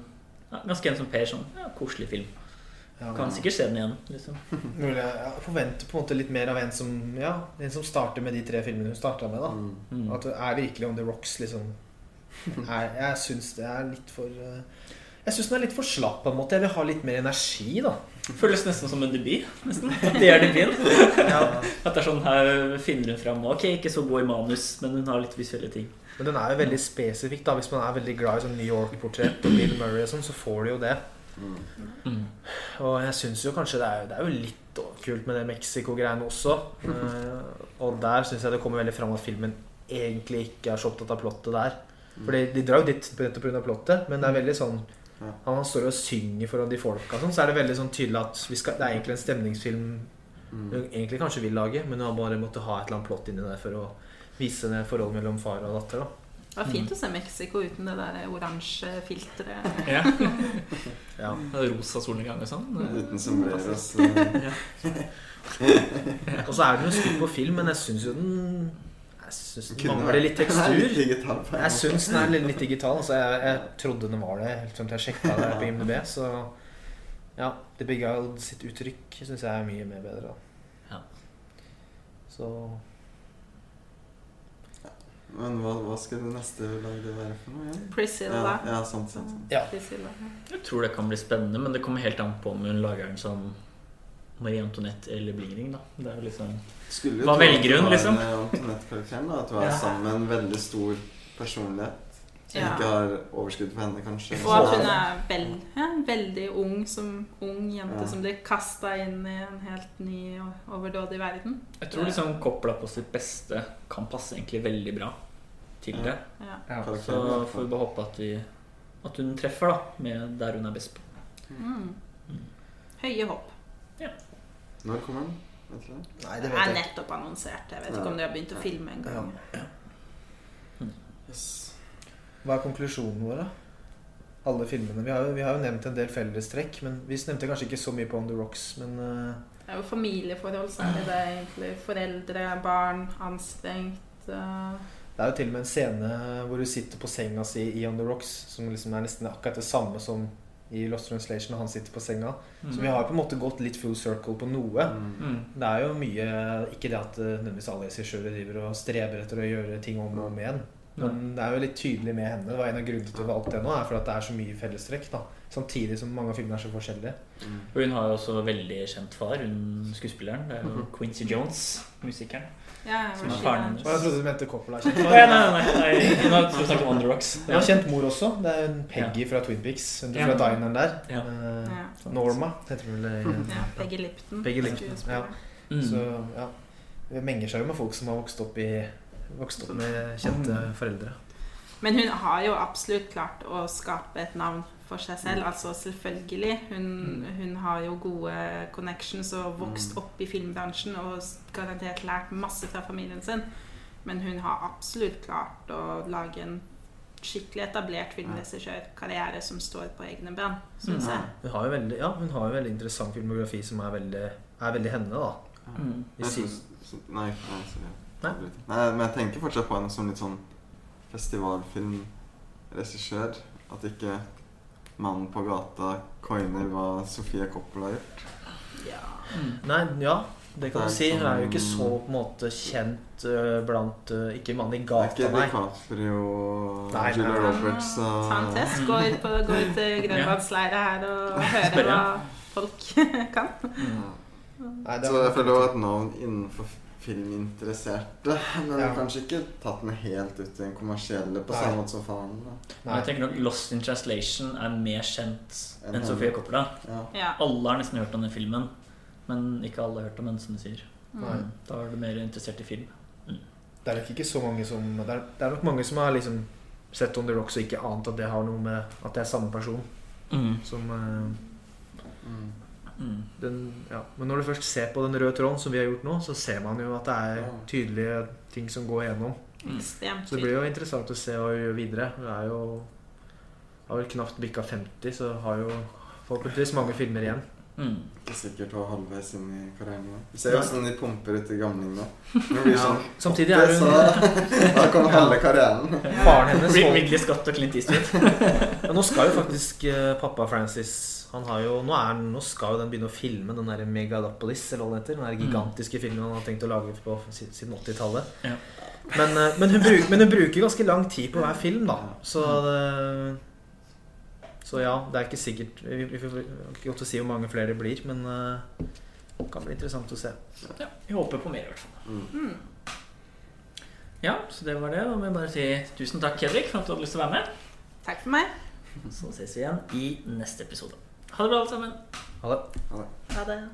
[SPEAKER 1] ja, ganske en som Per. Sånn ja, koselig film.
[SPEAKER 2] ja.
[SPEAKER 1] Kan sikkert se den igjen. liksom <laughs>
[SPEAKER 2] Mulig jeg forventer på en måte litt mer av en som Ja, en som starter med de tre filmene hun starta med. da
[SPEAKER 4] Mm.
[SPEAKER 1] Mm.
[SPEAKER 2] At det er virkelig on the rocks, liksom. Jeg, <laughs> jeg syns det er litt for eh, Jeg syns den er litt for slapp på en måte. Jeg vil ha litt mer energi, da.
[SPEAKER 1] Føles nesten som en debut. nesten. Det er debuten. <laughs> At det er sånn her finner hun fram Ok, ikke så god i manus, men hun har litt visuelle ting.
[SPEAKER 2] Men den er jo veldig spesifikk. da Hvis man er veldig glad i sånn New York-portrett og Bill Murray og sånn, så får du jo det.
[SPEAKER 1] Mm.
[SPEAKER 2] Og jeg syns jo kanskje det er, det er jo litt kult med det Mexico-greiene også. Uh, og der syns jeg det kommer veldig fram at filmen egentlig ikke er så opptatt av plottet der. For de drar jo dit nettopp pga. plottet, men det er veldig sånn
[SPEAKER 4] Ja.
[SPEAKER 2] Han han står og synger foran de folka, sånn, så er det veldig sånn tydelig at vi skal, det er egentlig en stemningsfilm
[SPEAKER 4] Mm.
[SPEAKER 2] hun egentlig kanskje vil lage, men hun har bare måttet ha et eller annet plott inni der for å vise det forholdet mellom far og datter. da
[SPEAKER 3] Det var fint å se Mexico uten det der oransje filteret.
[SPEAKER 1] Ja. <laughs> <laughs>
[SPEAKER 2] Ja.
[SPEAKER 1] Rosa solnedgang og sånn.
[SPEAKER 4] Uten sombreros. <laughs>
[SPEAKER 2] Og så er den jo skutt på film, men jeg syns jo den Jeg synes den
[SPEAKER 4] Kunne
[SPEAKER 2] mangler litt tekstur. Jeg syns den er litt, digital. Altså jeg, jeg trodde den var det helt til jeg sjekka det på IMDb. Så ja, The Big Isle sitt uttrykk syns jeg er mye mer bedre. Da.
[SPEAKER 1] Ja.
[SPEAKER 2] Så
[SPEAKER 4] Men hva, hva skal det neste laget være for noe Ja?
[SPEAKER 3] Priscilla.
[SPEAKER 4] Ja, ja sant, sant, sant.
[SPEAKER 2] ja.
[SPEAKER 3] Priscilla.
[SPEAKER 1] Jeg tror det kan bli spennende, men det kommer helt an på om hun lager den som Marie Antoinette eller Blingring. da Det er jo liksom
[SPEAKER 4] Skulle jo
[SPEAKER 1] Hva
[SPEAKER 4] tro at
[SPEAKER 1] velger hun,
[SPEAKER 4] det var
[SPEAKER 1] liksom?
[SPEAKER 4] en Antoinette-karakteren, da. At hun er
[SPEAKER 1] Ja.
[SPEAKER 4] sammen med en veldig stor personlighet. Som
[SPEAKER 3] Ja.
[SPEAKER 4] ikke har overskudd på henne, kanskje.
[SPEAKER 3] Og at hun er vel, ja, veldig ung som ung jente
[SPEAKER 4] Ja.
[SPEAKER 3] som blir kasta inn i en helt ny og overdådig verden.
[SPEAKER 1] Jeg tror liksom Coppola på sitt beste kan passe egentlig veldig bra til det.
[SPEAKER 3] Ja.
[SPEAKER 2] Ja.
[SPEAKER 1] Så får vi bare håpe at, vi, at hun treffer da med der hun er best på.
[SPEAKER 3] Mm. Høye håp.
[SPEAKER 4] Når kommer den? Vet du det?
[SPEAKER 2] Nei,
[SPEAKER 3] Det
[SPEAKER 2] vet jeg er
[SPEAKER 3] nettopp annonsert. Jeg vet ikke om de har begynt å filme en gang.
[SPEAKER 4] Yes.
[SPEAKER 2] Hva er konklusjonen vår, da? Alle filmene. Vi har, jo, vi har jo nevnt en del fellestrekk, men vi nevnte kanskje ikke så mye på On The Rocks, men uh...
[SPEAKER 3] Det er jo familieforhold, er det egentlig. Foreldre, barn, anstrengt. eh,
[SPEAKER 2] Det er jo til og med en scene hvor hun sitter på senga si i On The Rocks, som liksom er nesten akkurat det samme som i Lost Translation, og han sitter på senga. Så vi har på en måte gått litt full circle på noe.
[SPEAKER 4] Mm.
[SPEAKER 1] Mm.
[SPEAKER 2] Det er jo mye Ikke det at eh, nødvendigvis alle regissører driver og streber etter å gjøre ting om og om igjen. Men det er jo litt tydelig med henne. Det var En av grunnene til at vi valgte det nå, er for at det er så mye fellestrekk. da Samtidig som mange av filmene er så forskjellige.
[SPEAKER 4] Mm.
[SPEAKER 1] Og hun har jo også veldig kjent far, hun skuespilleren. Det er jo Quincy Jones, musikeren.
[SPEAKER 3] Ja,
[SPEAKER 1] Som er faren hennes.
[SPEAKER 2] Og jeg trodde du mente Coppola. <laughs> Kjent far.
[SPEAKER 1] nei, nei, nei, nei. Hun har snakket om Rocks.
[SPEAKER 2] Hun har kjent mor også. Det er hun Peggy fra Twin Peaks. Hun
[SPEAKER 1] Ja.
[SPEAKER 2] fra dineren der.
[SPEAKER 1] Ja.
[SPEAKER 3] Uh,
[SPEAKER 2] Norma heter hun vel.
[SPEAKER 3] Ja, Peggy Lipton.
[SPEAKER 2] Peggy Lipton,
[SPEAKER 3] ja.
[SPEAKER 1] Mm.
[SPEAKER 2] Så ja. Det menger seg jo med folk som har vokst opp, i, vokst opp med kjente foreldre.
[SPEAKER 3] Men hun har jo absolutt klart å skape et navn for seg
[SPEAKER 2] Mm.
[SPEAKER 3] selv. Altså selvfølgelig. Hun, hun har jo gode connections og vokst
[SPEAKER 2] Mm.
[SPEAKER 3] opp i filmbransjen og garantert lært masse fra familien sin. Men hun har absolutt klart å lage en skikkelig etablert filmregissørkarriere som står på egne ben, syns
[SPEAKER 1] Mm.
[SPEAKER 3] jeg.
[SPEAKER 2] Hun har jo veldig, ja, hun har jo veldig interessant filmografi som er veldig, er veldig henne, da.
[SPEAKER 1] Mm.
[SPEAKER 4] Jeg synes- Nei, nei, sorry.
[SPEAKER 2] Nei?
[SPEAKER 4] Nei, men jeg tenker fortsatt på henne som litt sånn festivalfilmregissør. At ikke mannen på gata coiner hva Sofie Koppel har gjort.
[SPEAKER 2] Nei, ja, det kan
[SPEAKER 4] Det
[SPEAKER 2] du si. Hun er jo ikke
[SPEAKER 4] sånn-
[SPEAKER 2] så på en måte kjent uh, blant uh, Ikke mann i gata, nei.
[SPEAKER 4] Det er ikke. DiCaprio,
[SPEAKER 2] nei,
[SPEAKER 4] Julia. Roberts og
[SPEAKER 3] Ta en test. Gå ut, på, gå ut til grønlandsleiret her og høre <laughs> hva folk <laughs> kan.
[SPEAKER 4] Mm.
[SPEAKER 2] nei det
[SPEAKER 4] Så jeg føler jo et navn innenfor filminteresserte. Men
[SPEAKER 2] Ja.
[SPEAKER 4] kanskje ikke tatt den helt ut i den kommersielle på
[SPEAKER 2] Nei.
[SPEAKER 4] samme måte som faren.
[SPEAKER 1] Men jeg tenker nok Lost in Translation er mer kjent
[SPEAKER 4] Enn
[SPEAKER 1] enn
[SPEAKER 4] henne.
[SPEAKER 1] Sofie Coppola.
[SPEAKER 4] Ja.
[SPEAKER 3] Ja.
[SPEAKER 1] Alle har nesten hørt om den filmen, men ikke alle har hørt om den, som du sier.
[SPEAKER 2] Nei.
[SPEAKER 1] Da er du mer interessert i film.
[SPEAKER 2] Det er nok ikke så mange som Det er, det er nok mange som har liksom sett On The Rocks og ikke ant at det har noe med At det er samme person som uh,
[SPEAKER 4] Mm.
[SPEAKER 1] Mm.
[SPEAKER 2] den, ja. Men når du først ser på den røde tråden, som vi har gjort nå, så ser man jo at det er tydelige ting som går gjennom.
[SPEAKER 3] Mm.
[SPEAKER 2] Så det blir jo interessant å se hva vi gjør videre. Det er jo har vel knapt bikka 50, så har jo forhåpentligvis mange filmer igjen.
[SPEAKER 1] Mm.
[SPEAKER 4] Ikke sikkert å være halvveis inn i karrieren nå. Vi ser jo hvordan de pumper ut i gamlingene. Ja. Sånn
[SPEAKER 2] Samtidig er hun
[SPEAKER 4] Da kommer halve karrieren. <laughs>
[SPEAKER 2] Faren hennes
[SPEAKER 1] Ridley Scott og Clint Eastwood.
[SPEAKER 2] ja, Nå skal jo faktisk eh, pappa Francis han har jo, nå, er, nå skal jo den begynne å filme den der Megalopolis, eller hva den heter. Den der gigantiske filmen han har tenkt å lage på si- siden 80-tallet.
[SPEAKER 1] Ja.
[SPEAKER 2] Men, eh, men, men hun bruker ganske lang tid på hver film, da. Så, det, Så ja, det er ikke sikkert Vi, vi får ikke godt å si hvor mange flere det blir, men eh, det kan bli interessant å se.
[SPEAKER 1] Ja, vi håper på mer, i hvert fall.
[SPEAKER 4] Mm.
[SPEAKER 1] Ja, så det var det. Da må jeg bare si tusen takk, Hedvig, for at du hadde lyst til å være med.
[SPEAKER 3] Takk for meg.
[SPEAKER 1] Så ses vi igjen i neste episode. Ha det bra, alle sammen.
[SPEAKER 2] Ha det.
[SPEAKER 4] Ha det.
[SPEAKER 3] Ha det.